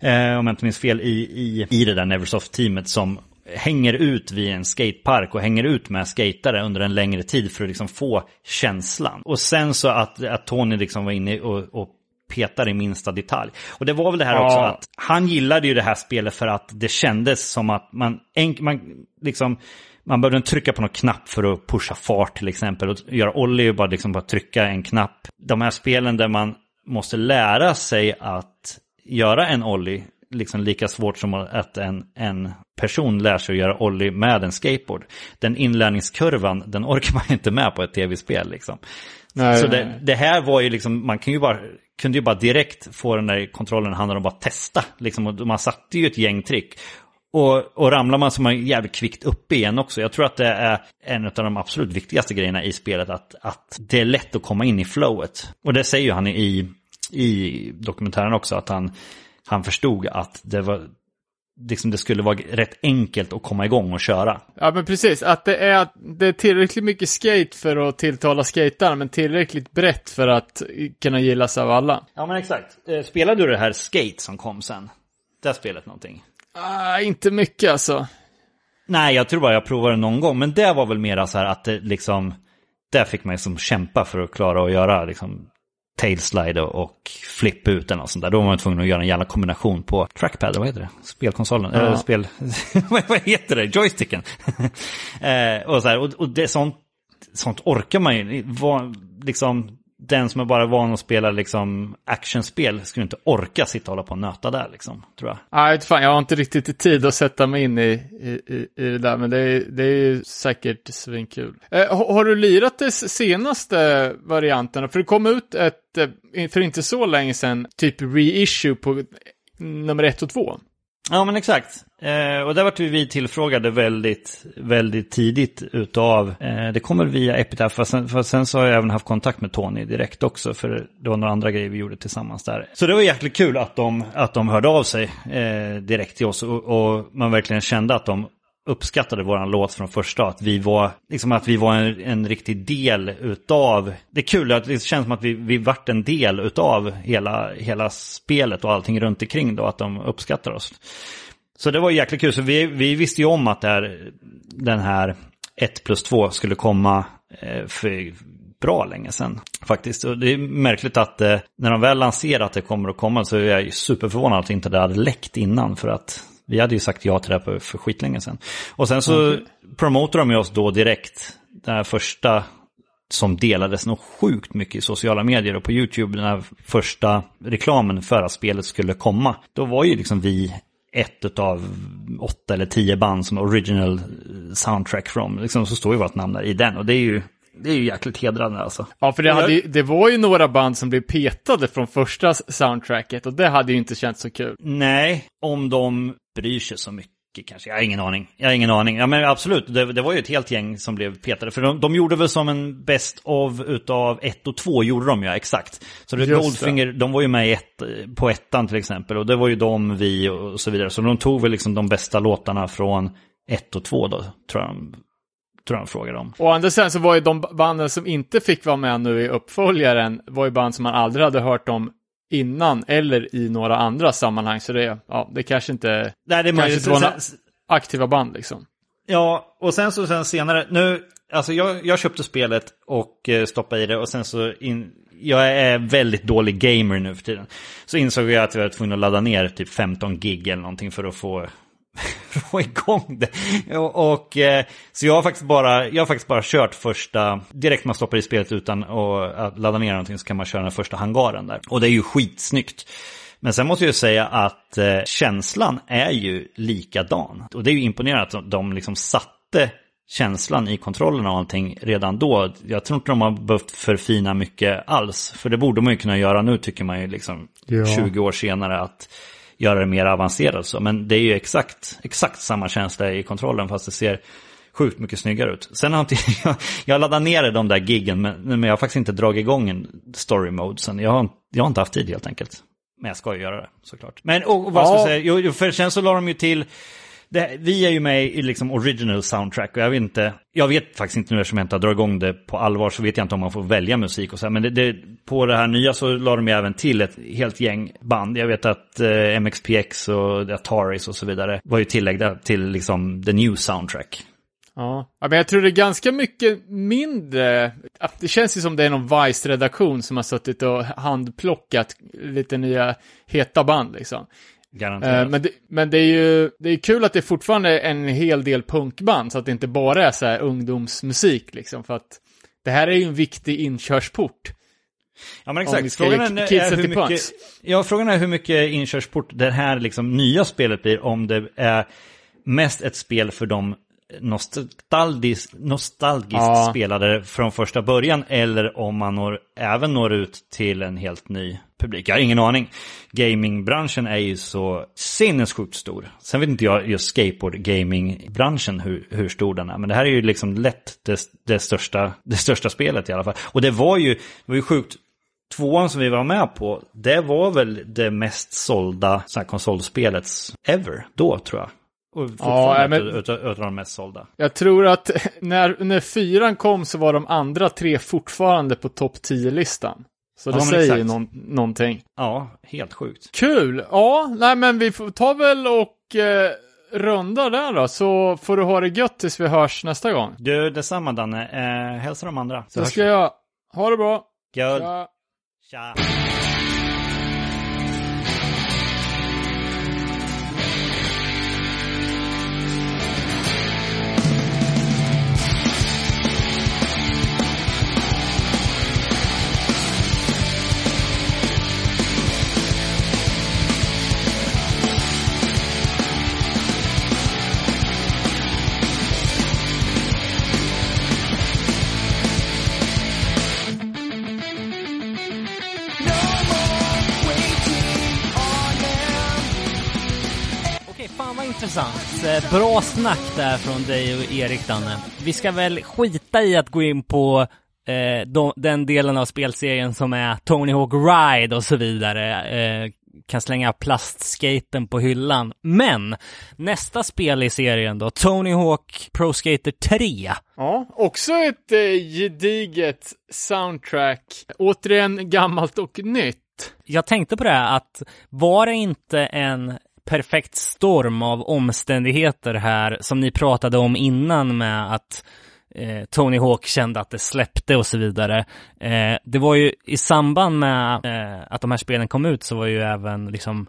eh, om jag inte minns fel, i, i, i det där Neversoft-teamet som hänger ut vid en skatepark och hänger ut med skatare under en längre tid för att liksom få känslan. Och sen så att, att Tony liksom var inne och, och petar i minsta detalj. Och det var väl det här Ja. också att han gillade ju det här spelet för att det kändes som att man, enk, man liksom man behövde trycka på någon knapp för att pusha fart till exempel. Och göra ollie är bara liksom bara trycka en knapp. De här spelen där man måste lära sig att göra en ollie liksom lika svårt som att en, en person lär sig att göra ollie med en skateboard. Den inlärningskurvan, den orkar man inte med på ett tv-spel liksom. Nej, så det, det här var ju liksom, man kan ju bara, kunde ju bara direkt få den där kontrollen handlar om att bara testa. Liksom, och man satte ju ett gäng trick. Och, och ramlar man så är man jävligt kvickt upp igen också. Jag tror att det är en av de absolut viktigaste grejerna i spelet. Att, att det är lätt att komma in i flowet. Och det säger ju han i, i dokumentären också. Att han, han förstod att det var liksom det skulle vara rätt enkelt att komma igång och köra. Ja men precis, att det är, det är tillräckligt mycket skate för att tilltala skaterna, men tillräckligt brett för att kunna gillas av alla. Ja men exakt. Eh, Spelade du det här Skate som kom sen? Det spelet någonting? Ah, inte mycket alltså. Nej, jag tror bara jag provade någon gång. Men det var väl mera så här att det liksom... Där fick man liksom kämpa för att klara att göra liksom tailslide och, flip ut eller något sånt där. Då var man tvungen att göra en jävla kombination på trackpad, vad heter det? Spelkonsolen, Ja. eller spel... [laughs] vad vad heter det? Joysticken. [laughs] eh, och så här, och, och det sånt, sånt orkar man ju. Var, liksom, den som är bara van att spela liksom actionspel skulle inte orka sitta och hålla på och nöta där liksom, tror jag. Nej, fan, jag har inte riktigt tid att sätta mig in i, i, i, det där, men det är, det är ju säkert svinkul. Eh, har, har du lirat de senaste varianterna? För det kom ut ett, eh, för inte så länge sedan, typ reissue på nummer ett och två. Ja men exakt. Eh, och där vart vi tillfrågade väldigt, väldigt tidigt utav, eh, det kommer via Epitaph, för sen, för sen så har jag även haft kontakt med Tony direkt också, för det var några andra grejer vi gjorde tillsammans där. Så det var jäkligt kul att de, att de hörde av sig eh, direkt till oss och, och man verkligen kände att de uppskattade våran låt från första, att vi var, liksom att vi var en, en riktig del utav, det är kul att det känns som att vi, vi vart en del utav hela, hela spelet och allting runt omkring då, att de uppskattar oss. Så det var jäkligt kul, så vi, vi visste ju om att det här, den här 1 plus 2 skulle komma eh, för bra länge sedan faktiskt. Och det är märkligt att eh, när de väl lanserar att det kommer att komma så är jag ju superförvånad att inte det hade läckt innan för att vi hade ju sagt ja till det här för, skitlänge sedan. Och sen så promotar de ju oss då direkt, den här första som delades nog sjukt mycket i sociala medier och på YouTube, den här första reklamen för att spelet skulle komma. Då var ju liksom vi ett av åtta eller tio band som original soundtrack from. Liksom så står ju vårt namn där i den och det är ju, det är ju jäkligt hedrande alltså. Ja, för det, hade, det var ju några band som blev petade från första soundtracket och det hade ju inte känts så kul. Nej, om de bryr sig så mycket kanske. Jag har ingen aning. Jag har ingen aning. Ja men absolut, det, det var ju ett helt gäng som blev petade. För de, de gjorde väl som en best of utav ett och två gjorde de ja, exakt. Så det, Goldfinger, de var ju med ett, på ettan till exempel. Och det var ju de, vi och så vidare. Så de tog väl liksom de bästa låtarna från ett och två då, tror jag de, tror jag de frågade om. Och andra sidan så var ju de banden som inte fick vara med nu i uppföljaren, var ju band som man aldrig hade hört om innan eller i några andra sammanhang. Så det, ja, det kanske inte Nej, det kanske inte var några aktiva band liksom. Ja, och sen så sen senare, nu, alltså jag, jag köpte spelet och eh, stoppade i det och sen så, in, jag är väldigt dålig gamer nu för tiden. Så insåg jag att jag var tvungen att ladda ner typ 15 gig eller någonting för att få, [laughs] få igång det. Och, och, eh, så jag har, faktiskt bara, jag har faktiskt bara kört första, direkt man stoppar i spelet utan att ladda ner någonting så kan man köra den första hangaren där. Och det är ju skitsnyggt. Men sen måste jag ju säga att eh, känslan är ju likadan. Och det är ju imponerande att de, de liksom satte känslan i kontrollen och allting redan då. Jag tror inte de har behövt förfina mycket alls. För det borde man ju kunna göra nu tycker man ju liksom Ja. 20 år senare att göra det mer avancerat så. Men det är ju exakt, exakt samma känsla i kontrollen fast det ser sjukt mycket snyggare ut. Sen har inte [laughs] jag, jag laddade ner de där giggen men, men jag har faktiskt inte dragit igång en story mode sen. Jag har, jag har inte haft tid helt enkelt. Men jag ska ju göra det såklart. Men och, och vad ska Ja. jag säga? Jo, för sen så la de ju till det, vi är ju med i liksom original soundtrack och jag vet inte, jag vet faktiskt inte nu eftersom jag inte har dragit igång det på allvar så vet jag inte om man får välja musik och så här. Men det, det, på det här nya så la de ju även till ett helt gäng band. Jag vet att eh, MXPX och Ataris och så vidare var ju tilläggda till liksom the new soundtrack. Ja. ja, men jag tror det är ganska mycket mindre. Det känns ju som det är någon Vice-redaktion som har suttit och handplockat lite nya heta band liksom. Garanterat. Eh, men, det, men det är ju det är kul att det fortfarande är en hel del punkband så att det inte bara är så här ungdomsmusik liksom. För att det här är ju en viktig inkörsport. Ja men exakt. Frågan är, är hur mycket, ja, frågan är hur mycket inkörsport det här liksom nya spelet blir. Om det är mest ett spel för de nostalgiskt, nostalgiskt Ja. spelade från första början. Eller om man når, även når ut till en helt ny publik. Jag har ingen aning. Gamingbranschen är ju så sinnessjukt stor. Sen vet inte jag just skateboard-gamingbranschen hur, hur stor den är. Men det här är ju liksom lätt det, det, största, det största spelet i alla fall. Och det var ju, det var ju sjukt Tvåan som vi var med på, det var väl det mest sålda så här, konsolspelet ever då tror jag. Och fortfarande men- utav, utav, utav de mest sålda. Jag tror att [laughs] när, när fyran kom så var de andra tre fortfarande på topp 10-listan. Så det Ja, säger ju någon, någonting. Ja, helt sjukt. Kul! Ja, nej men vi får ta väl och eh, runda där då, så får du ha det gött tills vi hörs nästa gång. Du, detsamma Danne. Eh, hälsa de andra. Så ska jag ha det bra. Gud. Tja. Tja. Fan vad intressant. Eh, Bra snack där från dig och Erik, Danne. Vi ska väl skita i att gå in på eh, de, den delen av spelserien som är Tony Hawk Ride och så vidare. Eh, kan slänga plastskaten på hyllan. Men nästa spel i serien då, Tony Hawk Pro Skater 3. Ja, också ett eh, gediget soundtrack. Återigen gammalt och nytt. Jag tänkte på det här att var det inte en perfekt storm av omständigheter här som ni pratade om innan med att eh, Tony Hawk kände att det släppte och så vidare. Eh, det var ju i samband med eh, att de här spelen kom ut så var ju även liksom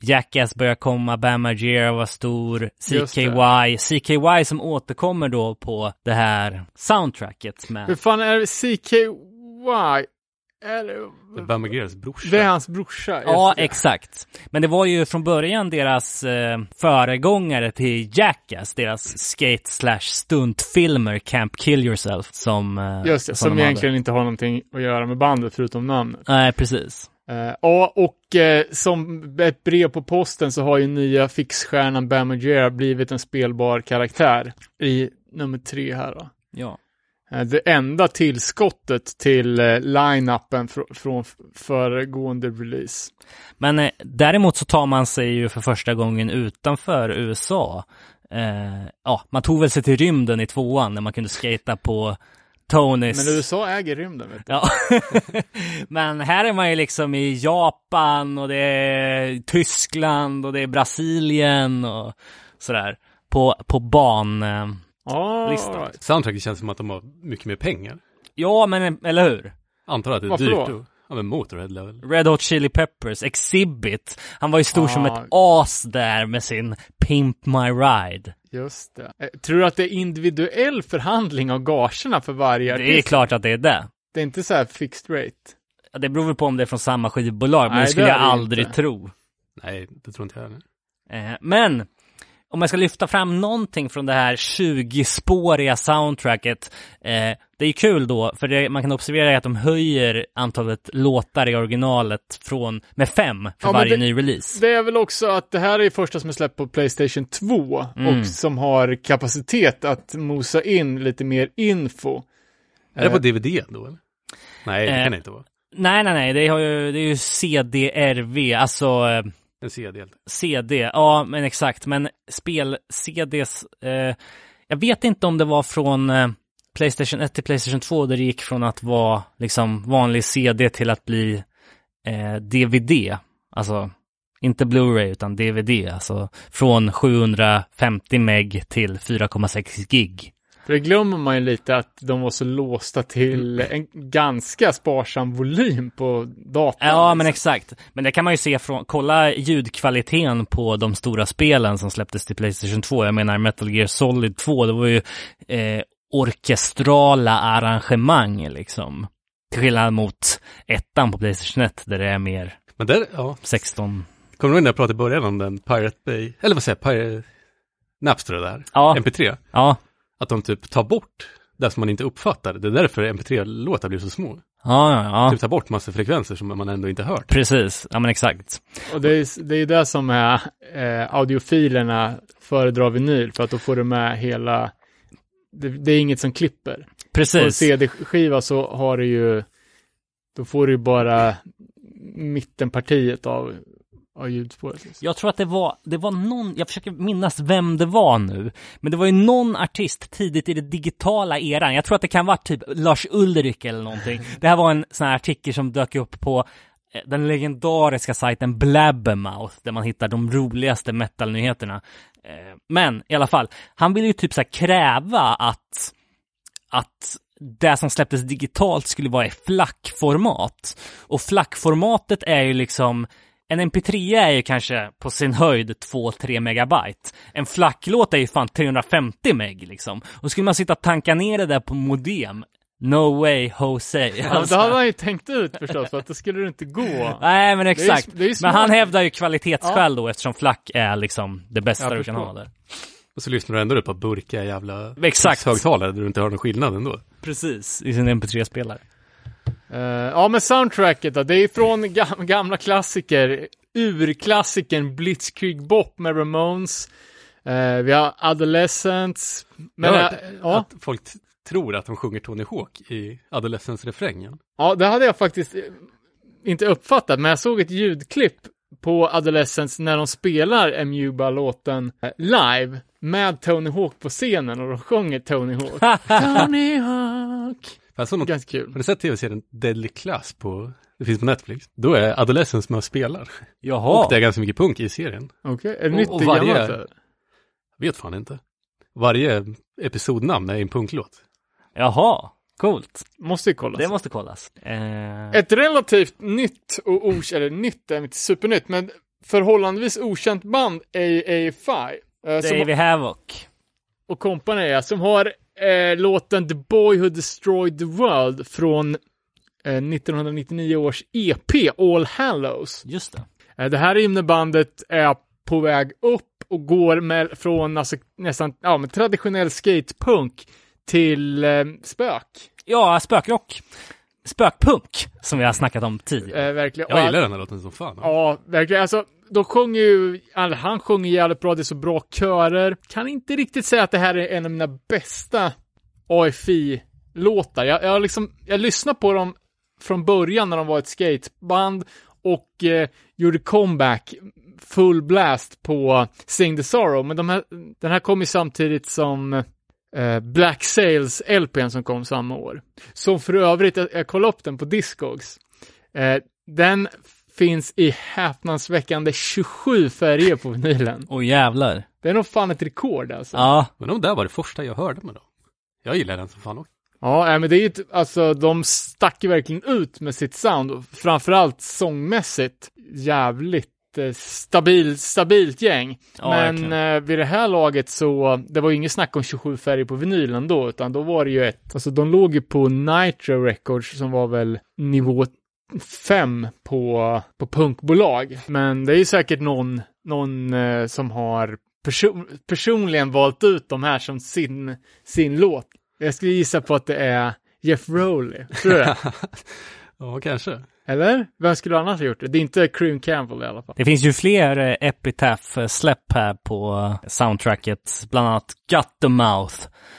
Jackass började komma, Bam Margera var stor. CKY, CKY som återkommer då på det här soundtracket Hur med fan är det CKY? Är det... Är Bamageras brorsa. Det är hans brorsa. Ja, exakt. Men det var ju från början deras eh, föregångare till Jackass, deras skate slash stuntfilmer Camp Kill Yourself som... Eh, Just det, som, de egentligen inte har någonting att göra med bandet förutom namnet. Hade. Nej, precis. Eh, ja, och eh, som ett brev på posten så har ju nya fixstjärnan Bam Margera blivit en spelbar karaktär i nummer tre här då. Ja. Eh, Det enda tillskottet till eh, line-upen fr- från föregående release. Men eh, däremot så tar man sig ju för första gången utanför USA. Eh, ja, man tog väl sig till rymden i tvåan när man kunde skata på Tonys... Men USA äger rymden vet du. Ja, [laughs] men här är man ju liksom i Japan och det är Tyskland och det är Brasilien och sådär. På, på ban... Listan. right. Soundtracket känns som att de har mycket mer pengar. Ja, men eller hur? Antar att det är Varför dyrt. då? Och, ja men Motorhead level. Red Hot Chili Peppers, Exhibit. Han var ju stor som Ah. ett as där med sin Pimp My Ride. Just det. Eh, Tror du att det är individuell förhandling av gagerna för varje Det är artist? klart att det är det. Det är inte så här fixed rate. Ja, Det beror väl på om det är från samma skivbolag, men Nej, det skulle det jag aldrig inte. tro. Nej, det tror inte jag heller. Eh, Men om jag ska lyfta fram någonting från det här 20-spåriga soundtracket. Eh, det är kul då, för det man kan observera att de höjer antalet låtar i originalet från, med fem för Ja, varje det- ny release. Det är väl också att det här är första som är släppt på Playstation 2 Mm. och som har kapacitet att mosa in lite mer info. Är det på Eh, DVD då eller? Nej, det eh, kan det inte vara. Nej, nej, nej, det, har ju, det är ju CDRV, alltså eh, en CD helt. CD, ja men exakt, men spel-CDs, eh, jag vet inte om det var från eh, Playstation 1 till Playstation 2 där det gick från att vara liksom vanlig CD till att bli eh, DVD, alltså inte Blu-ray utan DVD, alltså från 750 meg till 4,6 gig. För det glömmer man ju lite att de var så låsta till en ganska sparsam volym på datorn. Ja, men liksom. exakt. Men det kan man ju se från, kolla ljudkvaliteten på de stora spelen som släpptes till Playstation 2. Jag menar Metal Gear Solid 2, det var ju eh, orkestrala arrangemang liksom. Till skillnad mot ettan på Playstation 1 där det är mer Men där, ja. 16. Kommer du ihåg när jag pratade i början om den Pirate Bay, eller vad säger jag, Pirate... Napster där, Ja. MP3. Ja, Att de typ tar bort det som man inte uppfattar. Det är därför MP3-låtar blir så små. ja, ja, ja. Typ tar bort massa frekvenser som man ändå inte hört. Precis, ja men exakt. Och det är, det är ju det som är eh, audiofilerna föredrar vinyl för att då får du med hela det, det är inget som klipper. På Precis. CD-skiva så har du ju då får du ju bara mittenpartiet av, av ljudspåret. Liksom. Jag tror att det var, det var någon, jag försöker minnas vem det var nu, men det var ju någon artist tidigt i den digitala eran, jag tror att det kan vara typ Lars Ulrik eller någonting. [laughs] Det här var en sån här artikel som dök upp på eh, den legendariska sajten Blabbermouth, där man hittar de roligaste metalnyheterna. Eh, Men i alla fall, han ville ju typ så kräva att, att det som släpptes digitalt skulle vara i flackformat. Och flackformatet är ju liksom en MP3 är ju kanske på sin höjd 2-3 megabyte. En flacklåt är ju fan 350 meg liksom. Och skulle man sitta och tanka ner det där på modem, no way Jose. Ja, Alltså. det hade han ju tänkt ut förstås, för att då skulle det inte gå. Nej men exakt. det är ju men smart. han hävdar ju kvalitetsskäl då eftersom flack är liksom det bästa du kan ha där. Och så lyssnar du ändå på burka jävla Exakt. högtalare där du inte hör någon skillnad ändå. Precis, i sin MP3-spelare. Eh, ja, men soundtracket då, det är från gam- gamla klassiker. Urklassikern Blitzkrieg Bop med Ramones. Eh, vi har Adolescents. Men, jag har hört ja, att folk tror att de sjunger Tony Hawk i Adolescence-refrängen. ja, det hade jag faktiskt eh, inte uppfattat, men jag såg ett ljudklipp på Adolescents när de spelar Amuba-låten live med Tony Hawk på scenen och de sjunger Tony Hawk. [laughs] Tony Hawk. Jag såg något, Ganska kul. har du sett tv-serien Deadly Class på, det finns på Netflix? Då är Adolescence med och spelar. Jaha. Och det är ganska mycket punk i serien. Okej, är det nytt och och varje-? Jag vet fan inte. Varje episodnamn är en punklåt. Jaha, coolt. Måste ju kolla. Det måste kollas. Eh, Ett relativt nytt och okänt, eller nytt är inte supernytt, men förhållandevis okänt band är ju AFI. Eh, som, Davey Havoc. och Company som har eh, låten The Boy Who Destroyed the World från eh, 1999 års EP All Hallows. Just det. Eh, det här innebandet är på väg upp och går med, från alltså, nästan ja, men traditionell skatepunk till eh, spök. Ja, spökrock. Spökpunk, som vi har snackat om tidigare. Eh, verkligen. Jag gillar den här låten som fan. Ja, verkligen. Alltså, de sjunger ju, eller han sjunger jävligt bra, det är så bra körer. Kan inte riktigt säga att det här är en av mina bästa AFI-låtar. Jag, jag, liksom, jag lyssnade på dem från början när de var ett skateband och eh, gjorde comeback full blast på Sing the Sorrow, men de här, den här kom ju samtidigt som eh, Black Sails LPn som kom samma år. Som för övrigt, jag, jag kollade upp den på Discogs. Eh, den finns i häpnadsväckande 27 färger på vinylen. Åh jävlar. Det är nog fan ett rekord alltså. Ja, Men om det där var det första jag hörde med dem. Jag gillar den som fan också. Ja, men det är ju, alltså de stack ju verkligen ut med sitt sound och framförallt sångmässigt jävligt eh, stabil, stabilt gäng. Ja, men verkligen. eh, vid det här laget så, det var ju inget snack om 27 färger på vinylen då, utan då var det ju ett, alltså de låg ju på Nitro Records som var väl nivå 5 på, på punkbolag. Men det är ju säkert någon, någon eh, som har perso personligen valt ut de här som sin, sin låt. Jag skulle gissa på att det är Jeff Rowley. Tror du [laughs] det? Ja, kanske. Eller? Vem skulle annars ha gjort det? Det är inte Cream Campbell i alla fall. det finns ju fler eh, Epitaph-släpp här på eh, soundtracket, bland annat Gut the Mouth,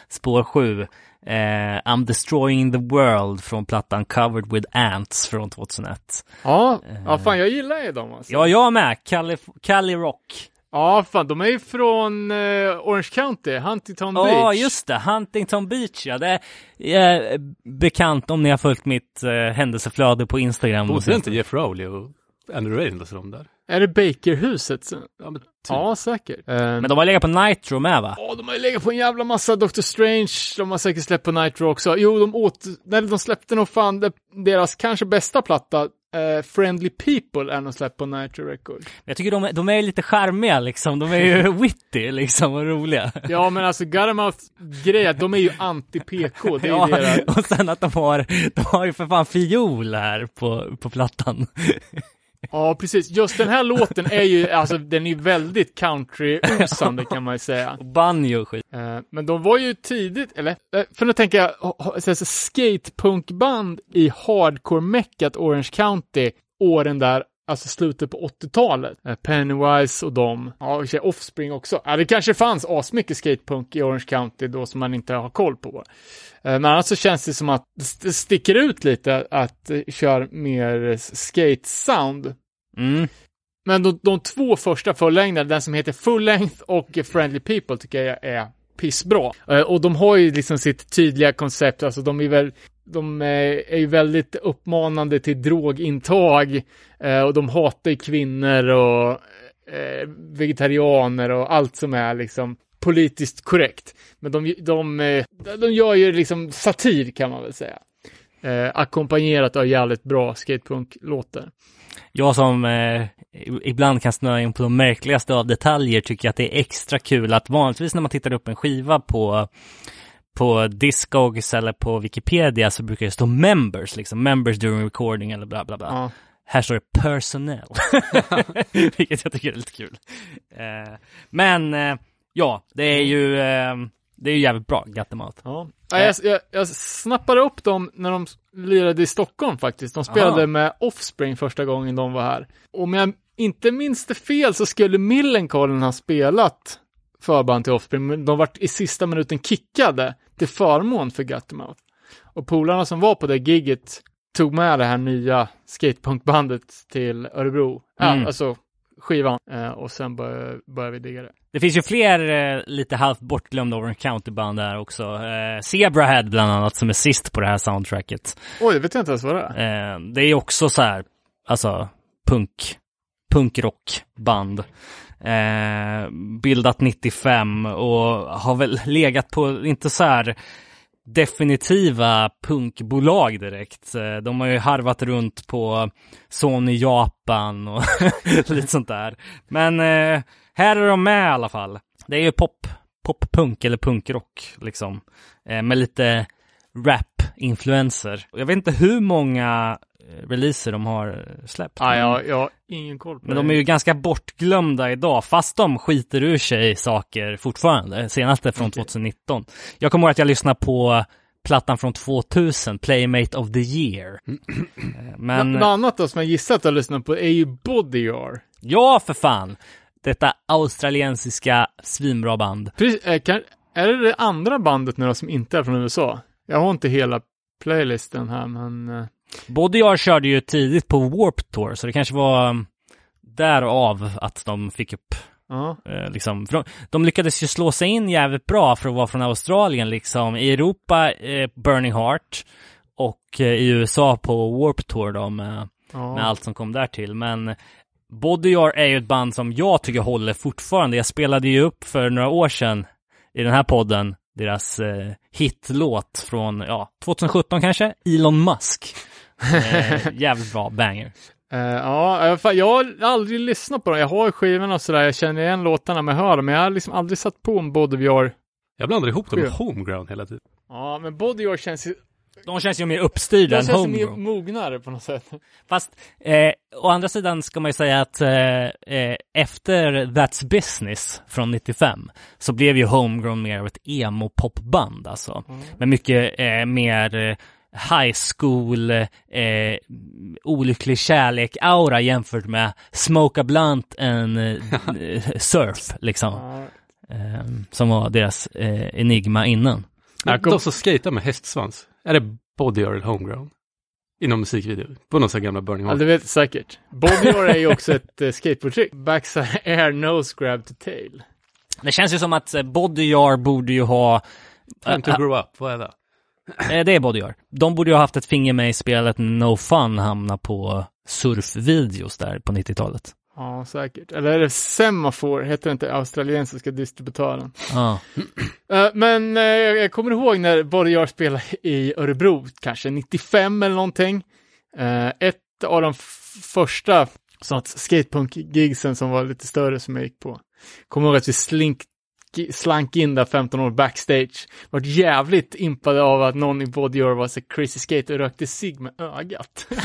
spår 7. Eh, I'm destroying the world från plattan Covered with Ants från 2001. Ja, ja fan jag gillar ju dem alltså. Ja, jag med. Cali, Cali Rock. Ja, fan de är ju från eh, Orange County, Huntington Beach. Ja, just det. Huntington Beach, ja. Det är eh, bekant om ni har följt mitt eh, händelseflöde på Instagram. Bodde inte Jeff Rowley och Andrew Reynolds och de där? Är det Bakerhuset? Ja, men typ. Ja, säkert. Eh, Men de har legat på Nitro med va? Ja, de har legat på en jävla massa Doctor Strange, de har säkert släppt på Nitro också. Jo, de åt, nej, de släppte nog fan deras kanske bästa platta, eh, Friendly People, är nog släppt på Nitro Record. Jag tycker de, de är lite charmiga liksom. De är ju [laughs] witty liksom och roliga. Ja, men alltså Guttermouth grej de är ju anti-PK, det är ju [laughs] Ja, deras... och sen att de har, de har ju för fan fiol här på, på plattan. Ja, precis. Just den här låten är ju, alltså den är väldigt country-osande kan man ju säga. Och [laughs] banjo och skit. Eh, Men de var ju tidigt, eller? eh, För nu tänker jag, skatepunkband i hardcore-meckat Orange County, åren där, alltså slutet på 80-talet. Eh, Pennywise och dem. Ja, och Offspring också. Ja, det kanske fanns asmycket skatepunk i Orange County då som man inte har koll på. Eh, Men annars så känns det som att det sticker ut lite att eh, köra mer skate-sound. Mm. Men de, de två första fullängderna, den som heter Full Length och Friendly People tycker jag är pissbra. Och de har ju liksom sitt tydliga koncept, alltså de är väl de eh, är ju väldigt uppmanande till drogintag eh, och de hatar ju kvinnor och eh, vegetarianer och allt som är liksom politiskt korrekt. Men de, de, de gör ju liksom satir kan man väl säga. Eh, ackompanjerat av jävligt bra skatepunk-låtar. Jag som eh, ibland kan snöa in på de märkligaste av detaljer tycker att det är extra kul att vanligtvis när man tittar upp en skiva på på Discogs eller på Wikipedia så brukar det stå members, liksom members during recording eller bla bla bla. Ja. Här står det personnel, [laughs] vilket jag tycker är lite kul. Eh, men eh, ja, det är ju eh, det är ju jävligt bra, Gattemat. Ja. Ja, jag, jag, jag snappade upp dem när de lirade i Stockholm faktiskt. De spelade Aha. med Offspring första gången de var här. Om jag inte minns det fel så skulle Millencolin ha spelat förband till Offspring, men de vart i sista minuten kickade till förmån för Guttermouth. Och polarna som var på det gigget tog med det här nya skatepunkbandet till Örebro. Mm. Ja, alltså skivan. Eh, och sen började, började vi digga det. Det finns ju fler eh, lite halvt bortglömda Orange County-band där också. Eh, Zebrahead bland annat som är sist på det här soundtracket. Oj, det vet jag inte ens vad det är. Eh, det är också så här, alltså punk, punkrockband. Eh, bildat 95 och har väl legat på, inte så här definitiva punkbolag direkt. Eh, de har ju harvat runt på Sony Japan och [laughs] lite sånt där. Men eh, här är de med i alla fall. Det är ju pop, poppunk eller punkrock liksom. Eh, med lite rap-influenser. Jag vet inte hur många releaser de har eh, släppt. Ah, jag, jag har ingen koll på Men det. de är ju ganska bortglömda idag, fast de skiter ur sig saker fortfarande. Senaste från 2019. Jag kommer ihåg att jag lyssnade på plattan från 2000, Playmate of the Year. [clears throat] Eh, Men, Något annat då som jag gissar att du har lyssnat på är ju Body Jar. ja för fan! Detta australiensiska svinbra band. Precis, eh, kan, är det det andra bandet nu då som inte är från USA? Jag har inte hela playlisten här, men... Både jag körde ju tidigt på Warp Tour, så det kanske var um, därav att de fick upp Ja. Eh, liksom, för de, de lyckades ju slå sig in jävligt bra för att vara från Australien liksom. I Europa, eh, Burning Heart och eh, i USA på Warp Tour då med, ja. med allt som kom där till. Men Body Jar är ju ett band som jag tycker håller fortfarande. Jag spelade ju upp för några år sedan i den här podden deras eh, hitlåt från, ja, 2017 kanske, Elon Musk. Eh, jävligt bra banger. Eh, ja, eh, fan, jag har aldrig lyssnat på dem. Jag har skivorna och sådär, jag känner igen låtarna med hör dem, men jag har liksom aldrig satt på en Body Jar. Jag blandar ihop dem med. Homeground hela tiden. Ja, men Body Jar känns ju... De känns ju mer uppstyrda De än känns ju mer mognare på något sätt. Fast eh, å andra sidan ska man ju säga att eh, eh, efter That's Business från 95 så blev ju Homegrown mer av ett emo-popband alltså. Med mycket eh, mer eh, high school, eh, olycklig kärlek-aura jämfört med Smoke a Blunt and eh, [laughs] Surf liksom. Ja. Eh, som var deras eh, enigma innan. Kom- De som skejtar med hästsvans, är det body or homegrown? Inom musikvideo, på någon sån här gamla Burning Ja, Man. det vet säkert. Bodyar är ju också ett uh, skateboardtrick. Backside [laughs] air nose grab to tail. Det känns ju som att eh, Bodyar borde ju ha... Time to grow up, vad är det? Eh, det är Bodyar. De borde ju ha haft ett finger med i spelet No Fun hamna på surfvideos där på 90-talet. Ja, säkert. Eller är det Semaphore, heter det inte australiensiska distributören? Ja. Eh, men eh, jag kommer ihåg när Bodyar spelade i Örebro, kanske 95 eller någonting. Ett av de första skatepunk-gigsen som var lite större som jag gick på. Kommer ihåg att vi slink, slank in där 15 år backstage. Vart jävligt impade av att någon i Bodyar var så crazy skate och rökte cigg med ögat. [laughs]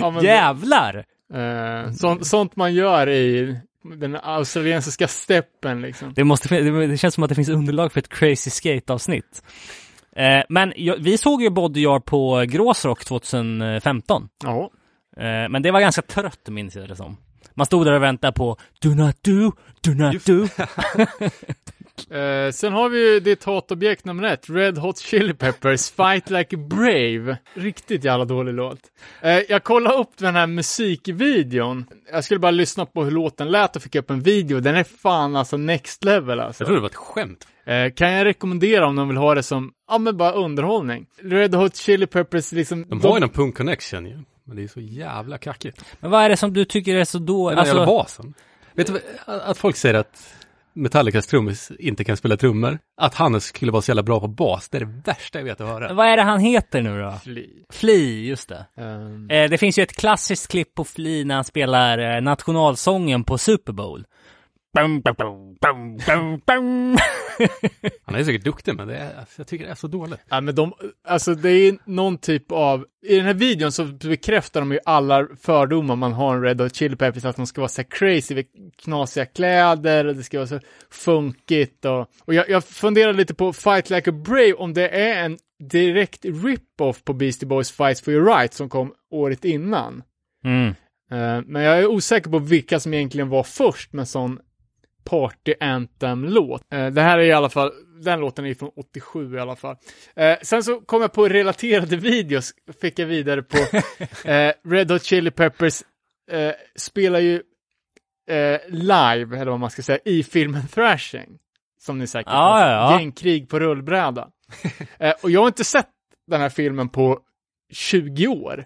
ja, men, Jävlar! Eh, sånt, sånt man gör i den australiensiska steppen liksom. Det, måste, det, känns som att det finns underlag för ett Crazy Skate-avsnitt. Eh, men jag, vi såg ju Bodyar på Gråsrock 2015. Ja. Eh, men det var ganska trött minns jag det som. Man stod där och väntade på Do not do, do not do. [laughs] [laughs] Eh, sen har vi ju ditt hatobjekt nummer ett, Red Hot Chili Peppers, Fight Like a Brave. Riktigt jävla dålig låt. Eh, jag kollade upp den här musikvideon. Jag skulle bara lyssna på hur låten lät och fick upp en video. Den är fan alltså next level alltså. Jag tror det var ett skämt. Eh, kan jag rekommendera om de vill ha det som, ja men bara underhållning. Red Hot Chili Peppers liksom. De har ju någon punk connection ju. Men det är så jävla kackigt. Men vad är det som du tycker är så dåligt? Den här jävla Alltså, basen. Vet du att folk säger att Metallicas trummis inte kan spela trummor? Att han skulle vara så jävla bra på bas, det är det värsta jag vet att höra. vad är det han heter nu då? Fly. Flea, just det. Eh, det finns ju ett klassiskt klipp på Flea när han spelar eh, nationalsången på Super Bowl. Bum, bum, bum, bum, bum, bum. [laughs] Han är säkert duktig, men det är, alltså, jag tycker det är så dåligt. Ja, men de, alltså det är någon typ av, i den här videon så bekräftar de ju alla fördomar man har om Red Hot Chili Peppers, att de ska vara så här crazy, med knasiga kläder, och det ska vara så funkigt och, och jag, jag funderar lite på Fight Like a Brave, om det är en direkt rip-off på Beastie Boys Fights for your rights som kom året innan. Mm. Eh, men jag är osäker på vilka som egentligen var först med sån party anthem-låt. Eh, det här är i alla fall, den låten är från 87 i alla fall. Eh, sen så kom jag på relaterade videos, fick jag vidare på [laughs] eh, Red Hot Chili Peppers spelar ju live, eller vad man ska säga, i filmen Thrashing. Som ni säkert Ja, har ja, ja. Gängkrig på rullbräda. och jag har inte sett den här filmen på 20 år.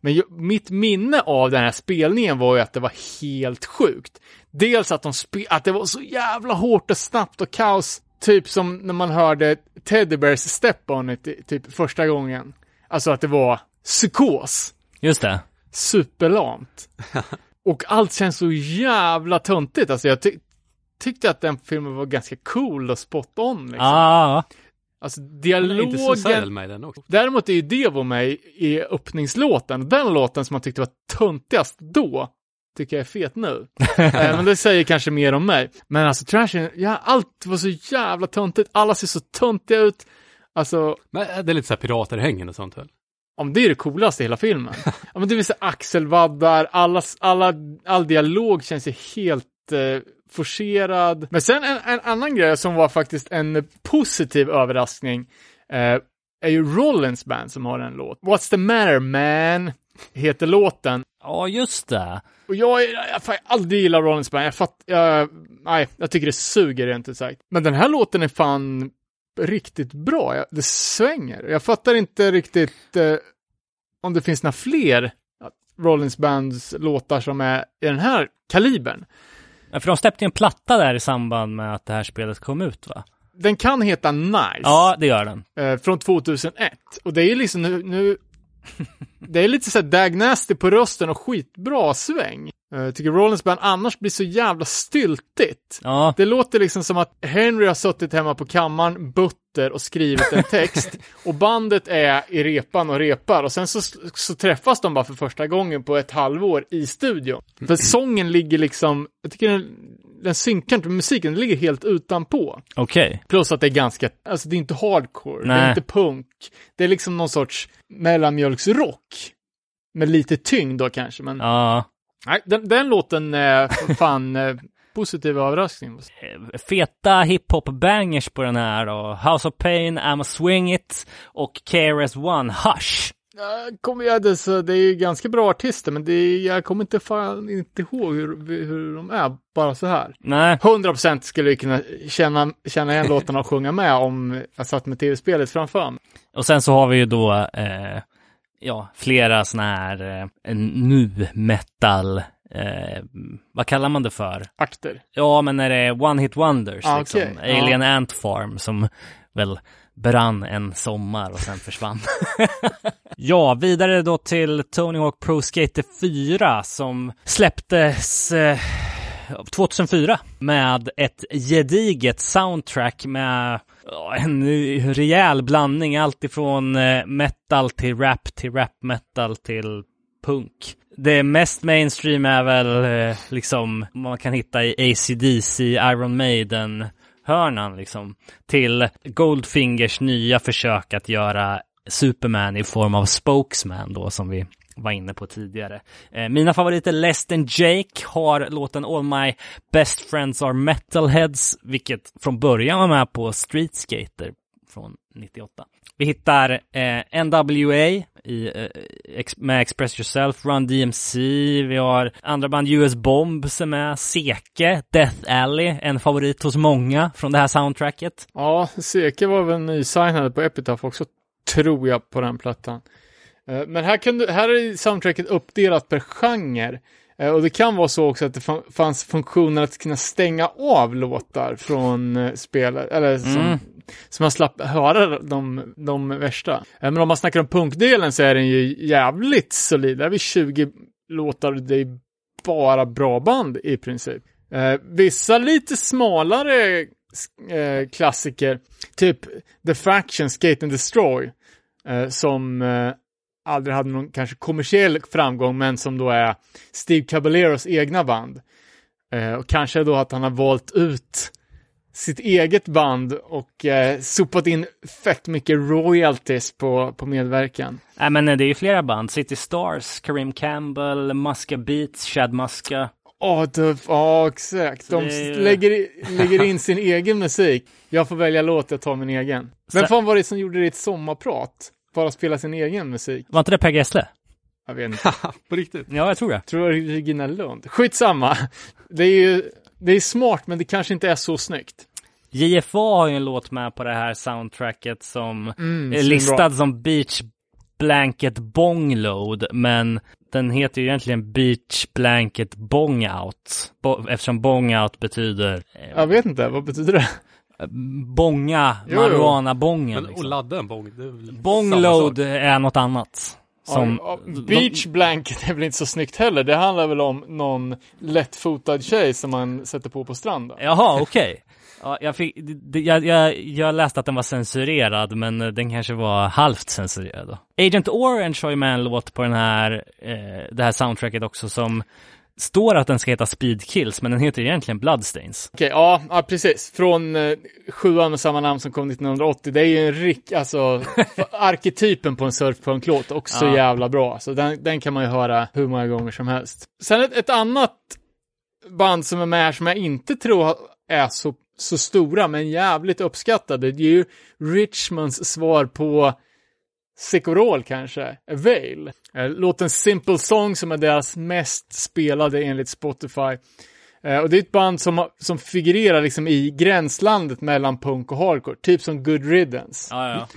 Men mitt minne av den här spelningen var ju att det var helt sjukt. Dels att, de spe, att det var så jävla hårt och snabbt och kaos. Typ som när man hörde Teddy Bears Step On It typ första gången. Alltså att det var psykos. Just det. Superlamt. [laughs] Och allt känns så jävla töntigt. Alltså jag ty tyckte att den filmen var ganska cool och spot on. Liksom. Ja, Alltså är dialogen. Också. Däremot är ju Devo med i, i öppningslåten. Den låten som man tyckte var töntigast då, tycker jag är fet nu. eh, men det säger kanske mer om mig. Men alltså Trashen, ja, allt var så jävla töntigt. Alla ser så töntiga ut. Alltså, Men äh, det är lite så här pirater i hängen och sånt väl? om det är det coolaste i hela filmen. [laughs] ja, men det vill säga axelvaddar, alla, alla, all dialog känns ju helt eh, forcerad. Men sen en, en annan grej som var faktiskt en positiv överraskning eh, är ju Rollins band som har en låt. What's the matter man? Heter låten. Ja just det. Och jag, är- jag, jag aldrig gillar Rollins band. Jag fatt, jag, nej, jag tycker det suger rent ut sagt. Men den här låten är fan riktigt bra. Jag, det svänger. Jag fattar inte riktigt eh, om det finns några fler Rollins Bands låtar som är i den här kalibern. Ja, För de släppte en platta där i samband med att det här spelet kom ut va? Den kan heta Nice. Ja, det gör den. eh, från 2001. Och det är liksom nu, nu det är lite såhär Dag Nasty på rösten och skitbra sväng. Eh, Jag tycker Rollins band annars blir så jävla styltigt. Ja, Det låter liksom som att Henry har suttit hemma på kammaren, butter och skrivit en text [laughs] och bandet är i repan och repar och sen så, så träffas de bara för första gången på ett halvår i studion. För [clears throat] sången ligger liksom, jag tycker den, den synkar inte med musiken, den ligger helt utanpå. okej. Plus att det är ganska, alltså det är inte hardcore, det är Nej. inte punk. Det är liksom någon sorts mellanmjölksrock. Med lite tyngd då kanske, men Ja. nej, den, den låten är fan, eh, positiv överraskning. Eh, Feta hiphop-bangers på den här då. House of Pain, I'ma Swing It och KRS-One, Hush. Jag kommer jag det, det är ju ganska bra artister, men det är, jag kommer inte fan inte ihåg hur, hur de är, bara så här. Nej, 100% skulle jag kunna känna, känna igen låtarna och sjunga med om jag satt med tv-spelet framför mig. och sen så har vi ju då, eh, ja, flera såna här eh, nu metal, eh, vad kallar man det för? Akter. Ja, men när det är one hit wonders, Ah, liksom. okej. Alien Ant Farm som väl brann en sommar och sen försvann. [laughs] ja, vidare då till Tony Hawk Pro Skater 4 som släpptes eh, 2004 med ett gediget soundtrack med en rejäl blandning, allt ifrån eh, metal till rap till rap metal till punk. Det mest mainstream är väl eh, liksom man kan hitta i ACDC, Iron Maiden hörnan liksom till Goldfingers nya försök att göra Superman i form av spokesman då som vi var inne på tidigare. Eh, mina favoriter Less than Jake har låten All My Best Friends Are Metalheads, vilket från början var med på Street Skater från 98. Vi hittar eh, NWA i, eh, ex- med Express Yourself, Run DMC, vi har andra band US Bomb som är Seke, Death Alley, en favorit hos många från det här soundtracket. Ja, Seke var väl nysignade på Epitaph också, tror jag, på den plattan. Eh, Men här, kan du, här är soundtracket uppdelat per genre. Eh, Och det kan vara så också att det fa- fanns funktioner att kunna stänga av låtar från spelet, eller som, Mm så man slapp höra de, de värsta. Eh, men om man snackar om punkdelen så är den ju jävligt solid. Där är vi 20 låtar, det är bara bra band i princip. Eh, vissa lite smalare eh, klassiker, typ The Faction, Skate and Destroy, eh, som eh, aldrig hade någon kanske kommersiell framgång, men som då är Steve Caballeros egna band. Eh, och kanske då att han har valt ut sitt eget band och eh, sopat in fett mycket royalties på, på medverkan. Nej men eh, det är ju flera band, City Stars, Kareem Campbell, Muska Beats, Chad Muska. Ja, det- ja, exakt. De det lägger, [laughs] lägger in sin egen musik. Jag får välja låt, jag tar min egen. Vem Så- fan var det som gjorde ditt sommarprat? Bara spela sin egen musik? Var inte det Per Gessle? Jag vet inte. [laughs] På riktigt. Ja, jag tror det. tror jag Regina Lund. Skitsamma. Det är ju, det är smart, men det kanske inte är så snyggt. JFA har ju en låt med på det här soundtracket som Mm, är listad som Beach Blanket Bong Load, men den heter ju egentligen Beach Blanket Bong Out, bo- eftersom Bong Out betyder eh, Jag vet inte, vad betyder det? bonga, marijuana-bongen. Men, och Liksom. ladda en Bong samma Load sak. är något annat. Som, Ja, beach blanket är väl inte så snyggt heller. Det handlar väl om någon lättfotad tjej som man sätter på på stranden. Jaha, okej. Ja, jag, fick, jag, jag, jag läste att den var censurerad, men eh, den kanske var halvt censurerad. Agent Orange har ju med en låt på den här, eh, det här soundtracket också som står att den ska heta Speed Kills, men den heter egentligen Bloodstains. Okej, ja, ja, precis. Från eh, sjuan med samma namn som kom 1980. Det är ju en rik, alltså, [laughs] arketypen på en surfpunklåt. Också Ja. jävla bra. Så den, den kan man ju höra hur många gånger som helst. Sen ett, ett annat band som är med här som jag inte tror är så, så stora, men jävligt uppskattade. Det är ju Richmonds svar på Sikorol kanske, Veil. Eh, Låten Simple Song som är deras mest spelade enligt Spotify. Eh, och det är ett band som, som figurerar liksom i gränslandet mellan punk och hardcore, typ som Good Riddance. Ja,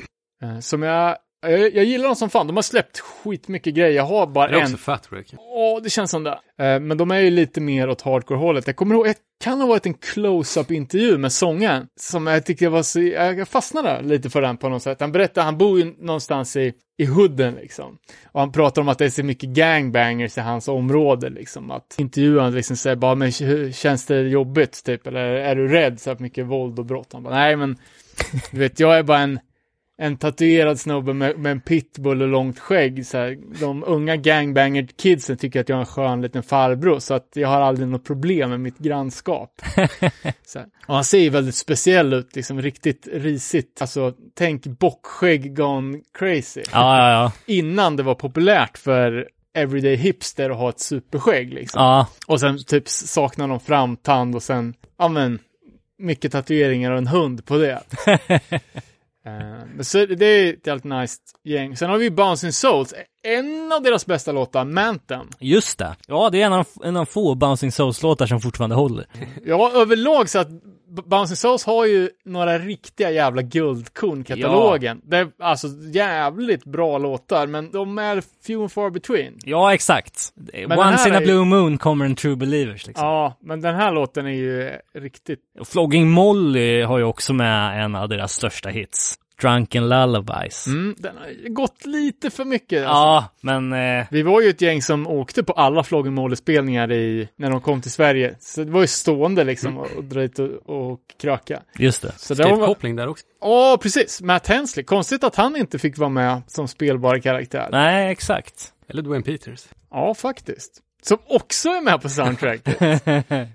ja. Eh, som jag, jag, jag gillar dem som fan, de har släppt skitmycket grejer, jag har bara Det är en. också Fat Wreck. Ja, det känns som det. Eh, men de är ju lite mer åt hardcore-hållet. Jag kommer ihåg, det kan ha varit en close-up intervju med sången, som jag tyckte var så, jag fastnade lite för den på något sätt. Han berättar, han bor ju någonstans i, i hooden liksom. Och han pratar om att det är så mycket gangbangers i hans område liksom. Att intervjuaren liksom säger bara, men känns det jobbigt typ? Eller är du rädd så här mycket våld och brott? Han bara, nej men, du vet, jag är bara en en tatuerad snubbe med, med en pitbull och långt skägg. Så här, de unga gangbanger kidsen tycker att jag är en skön liten farbror. Så att jag har aldrig något problem med mitt grannskap. [laughs] så här. Och han ser ju väldigt speciell ut, liksom riktigt risigt. Alltså, tänk bockskägg gone crazy. Ja, ja, ja. Innan det var populärt för everyday hipster och ha ett superskägg liksom. Ja, Och sen typ saknar någon framtand och sen, ja men, mycket tatueringar och en hund på det. [laughs] Eh, så det är ett jävligt nice gäng. Sen har vi Bouncing Souls, en av deras bästa låtar, Mantan. just det. Ja, det är en av, en av få Bouncing Souls-låtar som fortfarande håller. Ja, överlag så att Bouncing Souls har ju några riktiga jävla guldkorn katalogen. Det är alltså jävligt bra låtar, men de är few and far between. Ja, exakt. här Once in a är ju- blue moon kommer en true believers liksom. Ja, men den här låten är ju riktigt... Flogging Molly har ju också med en av deras största hits. Drunken Lullabies. Mm, den har gått lite för mycket. Alltså. Ja, men eh, Vi var ju ett gäng som åkte på alla Flogging Molly-spelningar i, när de kom till Sverige. Så det var ju stående liksom och, och dra dit och, och kröka. just det. Så det var... Skate-koppling där också. Ja, precis. Matt Hensley. Konstigt att han inte fick vara med som spelbar karaktär. Nej, exakt. Eller Dwayne Peters. Ja, faktiskt. Som också är med på soundtracket.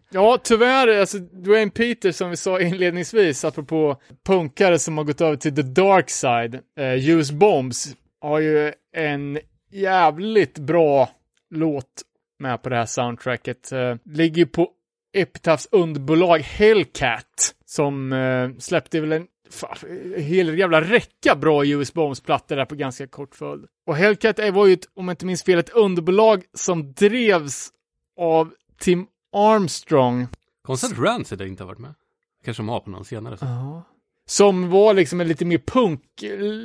[laughs] ja, tyvärr, alltså Dwayne Peters som vi sa inledningsvis, apropå punkare som har gått över till the dark side, eh, Use Bombs, har ju en jävligt bra låt med på det här soundtracket. Eh, ligger på Epitaphs underbolag Hellcat, som eh, släppte väl en Fan, en hel jävla räcka bra US Bombs-plattor där på ganska kort följd. Och Hellcat var ju, ett, om jag inte minns fel, ett underbolag som drevs av Tim Armstrong. Konstigt att Rancid inte har varit med. Kanske de har på någon senare. Så. Som var liksom en lite mer punk,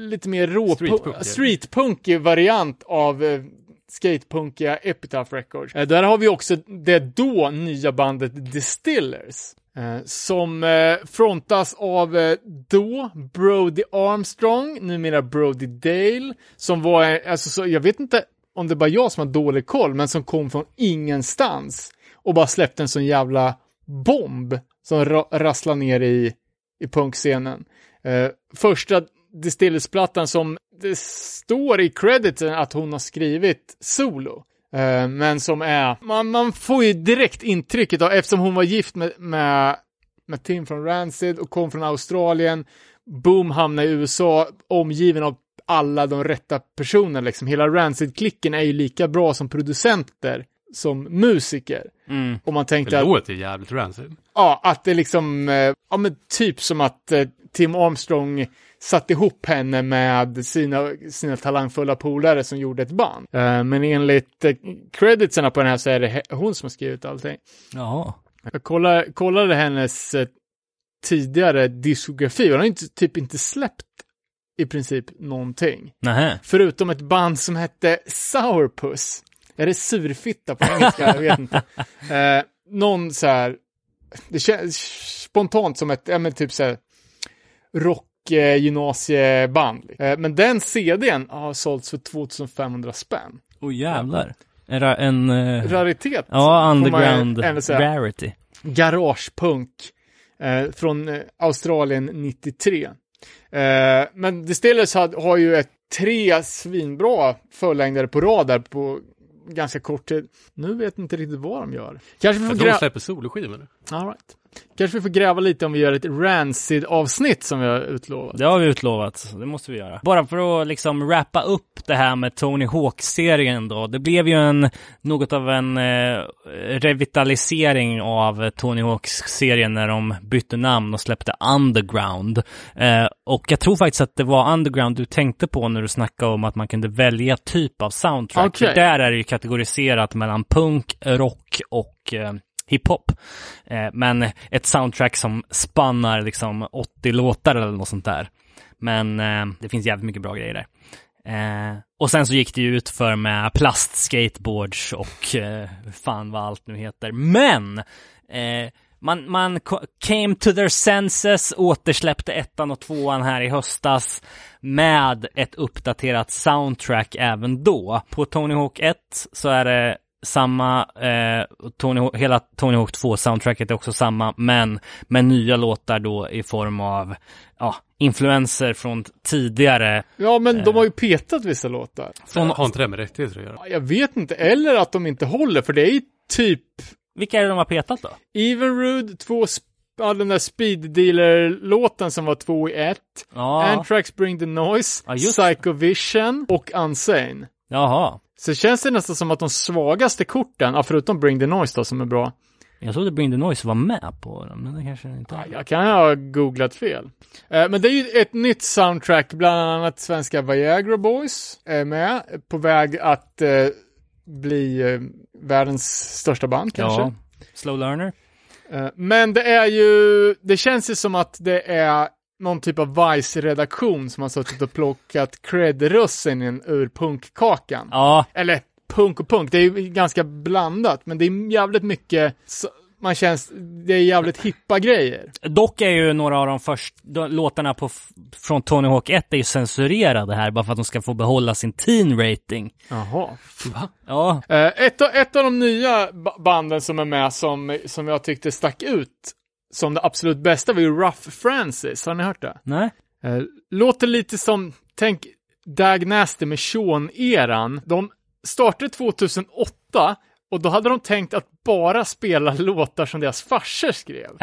lite mer rå Streetpunk, streetpunkig variant av eh, skatepunkiga Epitaph Records. Eh, där har vi också det då nya bandet Distillers. Eh, som eh, frontas av eh, då Brody Armstrong, numera Brody Dale, som var, eh, alltså så, jag vet inte om det är bara jag som har dålig koll, men som kom från ingenstans och bara släppte en sån jävla bomb som ra- rasslade ner i, i punkscenen. Eh, första Distillers-plattan som det står i crediten att hon har skrivit solo. Eh, men som är, man, man får ju direkt intrycket av, eftersom hon var gift med, med, med Tim från Rancid och kom från Australien, boom, hamnade i USA, omgiven av alla de rätta personerna liksom. Hela Rancid-klicken är ju lika bra som producenter som musiker. Mm. Och man tänkte Det att, låter ju jävligt Rancid. ja, att det liksom, eh, ja men typ som att eh, Tim Armstrong satte ihop henne med sina, sina talangfulla polare som gjorde ett band. Eh, men enligt eh, creditserna på den här så är det hon som har skrivit allting. Jaha. Jag kollade, kollade hennes eh, tidigare diskografi och hon har inte, typ inte släppt i princip någonting. Nähä. Förutom ett band som hette Sourpuss. Är det surfitta på engelska? Jag vet inte. [laughs] Eh, någon så här, det känns spontant som ett, ja men typ så här, rock eh, gymnasieband. Eh, men den CDn har sålts för 2500 spänn. Åh jävlar. En, ra- en eh, Raritet. ja, man underground säga. rarity. garagepunk eh, från eh, Australien 93. Eh, men Distillers har, har ju ett tre svinbra förlängdare på rad där på ganska kort tid. Nu vet jag inte riktigt vad de gör. Kanske vi får Jag tror de släpper soloskivor nu. All right. Kanske vi får gräva lite om vi gör ett Rancid-avsnitt som vi har utlovat. Det har vi utlovat, det måste vi göra. Bara för att liksom wrappa upp det här med Tony Hawk-serien då. Det blev ju en, något av en eh, revitalisering av Tony Hawk-serien när de bytte namn och släppte Underground. Eh, och jag tror faktiskt att det var Underground du tänkte på när du snackade om att man kunde välja typ av soundtrack. För där är det ju kategoriserat mellan punk, rock och eh, hiphop. Eh, men ett soundtrack som spannar liksom 80 låtar eller något sånt där. Men eh, det finns jävligt mycket bra grejer där. Eh, och sen så gick det ju ut för med plastskateboards och eh, fan vad allt nu heter. Men eh, man, man came to their senses, återsläppte ettan och tvåan här i höstas med ett uppdaterat soundtrack även då. På Tony Hawk 1 så är det samma, eh, Tony, hela Tony Hawk 2-soundtracket är också samma, men med nya låtar då i form av, ja, influenser från tidigare. Ja, men de har ju petat vissa låtar. Från, Har inte det med rättigheter att göra? Jag vet inte, eller att de inte håller, för det är ju typ vilka är det de har petat då? Evenrude, två, ja, den där Speed Dealer-låten som var två i ett. Ja, Anthrax Bring the Noise, Ja, just Psycho Vision och Unsane. jaha. Så känns det nästan som att de svagaste korten, ja, förutom Bring the Noise då som är bra, Jag trodde Bring the Noise var med på den, men det kanske inte Ja, är. jag kan ha googlat fel. Eh, men det är ju ett nytt soundtrack, bland annat svenska Viagra Boys är med, på väg att eh, bli eh, världens största band kanske. Ja. Slow Learner. Eh, men det är ju, det känns ju som att det är någon typ av Vice-redaktion som har suttit och plockat cred-russinen ur punkkakan. Ja, Eller punk och punk, det är ju ganska blandat, men det är jävligt mycket, man känns, det är jävligt hippa grejer. dock är ju några av de första låtarna på, från Tony Hawk 1 är ju censurerade här bara för att de ska få behålla sin teen rating. Jaha. Va? Ja, Eh, ett, av, ett av de nya ba- banden som är med som, som jag tyckte stack ut som det absolut bästa var ju Rough Francis, har ni hört det? nej. Eh, låter lite som, tänk Dag Nasty med Sean-eran. De startade 2008 och då hade de tänkt att bara spela [laughs] låtar som deras farsor skrev. [laughs]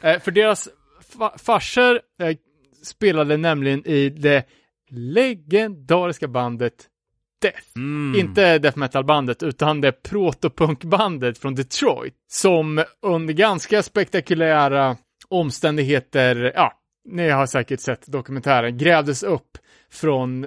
eh, för deras fa- farsor eh, spelade nämligen i det legendariska bandet Death. Mm. Inte death metal-bandet, utan det protopunkbandet från Detroit. Som under ganska spektakulära omständigheter, ja, ni har säkert sett dokumentären, grävdes upp från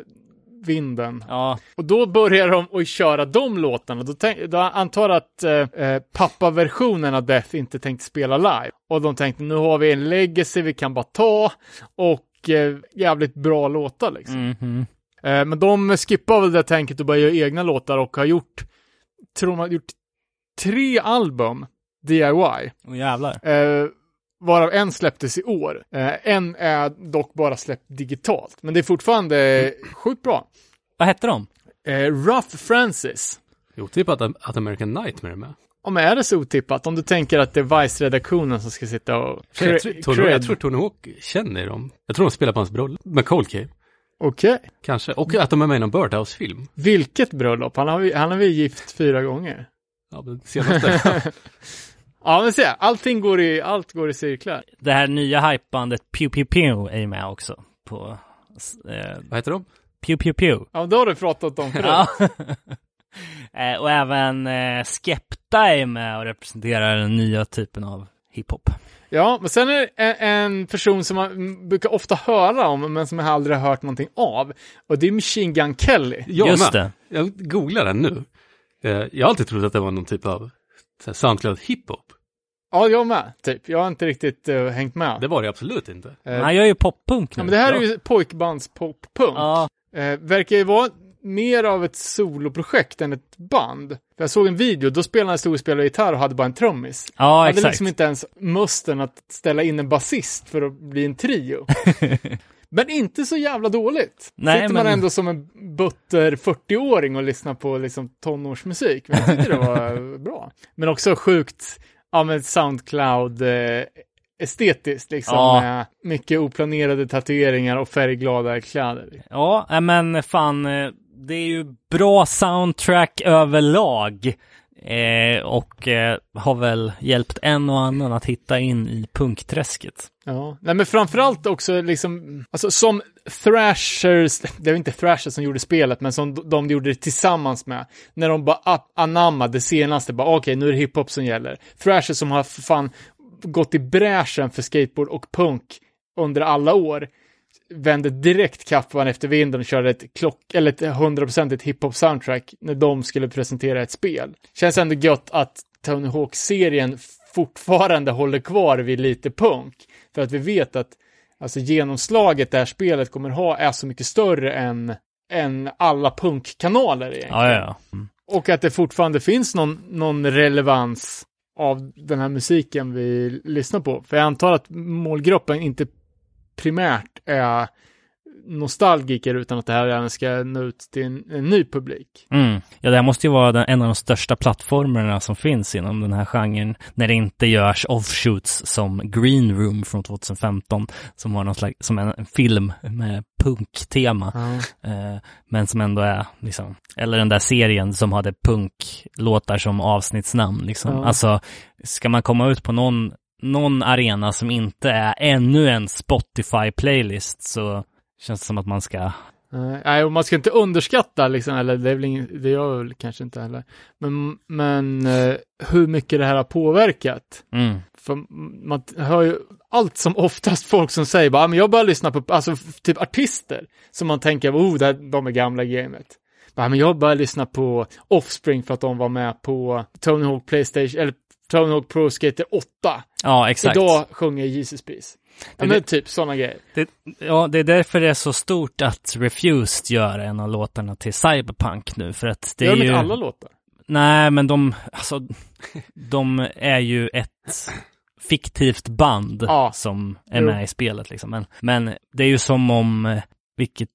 vinden. Ja, Och då börjar de att köra de låtarna. Då, tänk, då antar att eh, eh, pappa-versionen av Death inte tänkte spela live. Och de tänkte nu har vi en legacy vi kan bara ta och eh, jävligt bra låtar liksom. mhm. Eh, men de skippar väl det tänket och börjar göra egna låtar och har gjort, tror de har gjort tre album DIY. Åh jävlar. Eh, varav en släpptes i år. Eh, en är dock bara släppt digitalt. Men det är fortfarande sjukt bra. Vad hette de? Eh, Rough Francis. Otippat att, att American Nightmare är med. Om är det så otippat, om du tänker att det är Vice-redaktionen som ska sitta och... Jag, tror, jag tror Tony Hawk känner dem. Jag tror de spelar på hans bröllop med Cold Cave. Okej. Kanske. Och att de är med i någon Birdhouse-film. Vilket bröllop? Han har, han har väl gift fyra gånger. Ja, den senaste. [laughs] Ja, men se, allting går i, allt går i cirklar. Det här nya hypebandet Pew Pew Pew är ju med också. På eh, Vad heter de? Pew Pew Pew. Ja, det har du pratat om [laughs] förut. Ja. eh, och även eh, Skepta är med och representerar den nya typen av hiphop. Ja, men sen är det en, person som man brukar ofta höra om, men som jag aldrig har hört någonting av. Och det är Machine Gun Kelly. Jag Just med. det. Jag googlar den nu. Eh, Jag har alltid trott att det var någon typ av Soundcloud hiphop. Ja, jag med, typ. Jag har inte riktigt uh, hängt med. Det var det absolut inte. Eh, Han gör ju poppunk nu. ja, men det här är ju pojkbands-pop-punk. Ja, Eh, verkar ju vara mer av ett soloprojekt än ett band. Jag såg en video, då spelade han stor spelade gitarr och hade bara en trummis. ja Han hade exakt. liksom inte ens musten att ställa in en basist för att bli en trio. [laughs] men inte så jävla dåligt. Nej, Sitter man men- ändå som en butter 40-åring och lyssnar på liksom tonårsmusik. Men jag tyckte det var [laughs] bra. Men också sjukt, ja men Soundcloud eh, estetiskt liksom. Ja. Med mycket oplanerade tatueringar och färgglada kläder. Ja, men fan, eh, det är ju bra soundtrack överlag. Eh, och eh, har väl hjälpt en och annan att hitta in i punkträsket. Ja, nej men framförallt också liksom, alltså som Thrashers, [laughs] det var inte Thrashers som gjorde spelet, men som de- gjorde det tillsammans med, när de bara anammade det senaste, bara okej, nu är det hiphop som gäller. Thrashers som har för fan gått i bräschen för skateboard och punk under alla år, vände direkt kappan efter vinden och körde ett klock, eller ett 100% hiphop soundtrack när de skulle presentera ett spel. Känns ändå gött att Tony Hawk-serien fortfarande håller kvar vid lite punk. För att vi vet att alltså, genomslaget det här spelet kommer ha är så mycket större än, än alla punkkanaler egentligen. Ja, ja, ja. Och att det fortfarande finns någon, någon relevans av den här musiken vi lyssnar på. För jag antar att målgruppen inte primärt är nostalgiker utan att det här även ska nå ut till en, en ny publik. Mm. Ja, det här måste ju vara den, en av de största plattformarna som finns inom den här genren. När det inte görs offshoots som Green Room från 2015, som var någon slags, som en, en film med punktema. Eh, men som ändå är liksom, eller den där serien som hade punklåtar som avsnittsnamn liksom. Ja. Alltså, ska man komma ut på någon, någon arena som inte är ännu en Spotify-playlist så känns det som att man ska Eh, Nej, och man ska inte underskatta liksom, eller det är väl ingen, det gör jag väl kanske inte heller. Men, men eh, hur mycket det här har påverkat. Mm. För man hör ju allt som oftast folk som säger bara, "Ah, men jag börjar lyssna på, alltså typ artister som man tänker, oh, där, de är gamla i gamet. Bara, men jag börjar lyssna på Offspring för att de var med på Tony Hawk Playstation, eller Tony Hawk Pro Skater 8. Ja, exakt. Idag sjunger Jesus Peace. Ja, men typ sådana grejer. Det, ja, det är därför det är så stort att Refused gör en av låtarna till Cyberpunk nu, för att det Det är gör de ju... inte alla låtar. Nej, men de, alltså, de är ju ett fiktivt band Ja. som är Jo. med i spelet liksom. Men, men det är ju som om eh, vilket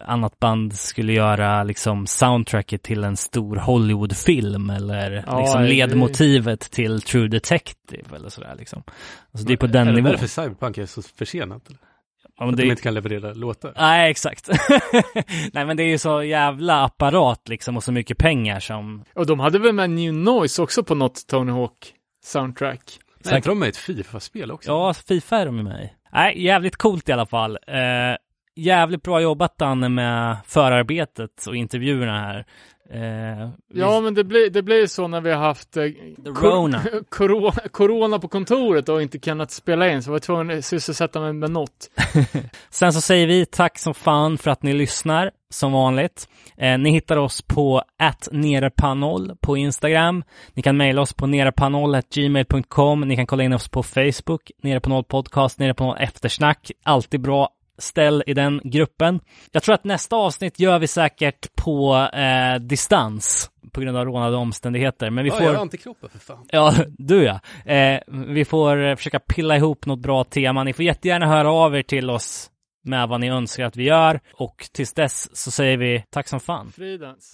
annat band skulle göra liksom soundtracket till en stor Hollywoodfilm eller Ja, liksom det- ledmotivet till True Detective eller sådär liksom. Alltså det är på den Är det nivån. därför Cyberpunk är så försenat? Eller? Ja, Att det- de inte kan leverera låtar? Nej, exakt. [laughs] Nej, men det är ju så jävla apparat liksom och så mycket pengar som... Och de hade väl med New Noise också på något Tony Hawk soundtrack. Nej, är de med i ett Fifa-spel också? Ja, Fifa är de med i. Nej, jävligt coolt i alla fall. Eh, jävligt bra jobbat Danne med förarbetet och intervjuerna här. Eh, vi- Ja, men det blir, det blir så när vi har haft eh, The Rona. [laughs] corona, corona på kontoret och inte kunnat spela in, så var jag tvungen att sysselsätta mig med något. [laughs] Sen så säger vi tack som fan för att ni lyssnar, som vanligt. Eh, ni hittar oss på nerepanoll på Instagram. Ni kan mejla oss på nerepanoll.gmail.com. Ni kan kolla in oss på Facebook, nere på noll podcast, nere på noll eftersnack. Alltid bra ställ i den gruppen. Jag tror att nästa avsnitt gör vi säkert på eh, distans på grund av rånade omständigheter. Men vi ja, får... jag har antikroppar för fan. Ja, [laughs] du ja. Eh, vi får eh, försöka pilla ihop något bra tema. Ni får jättegärna höra av er till oss med vad ni önskar att vi gör. Och tills dess så säger vi tack som fan. Fridens.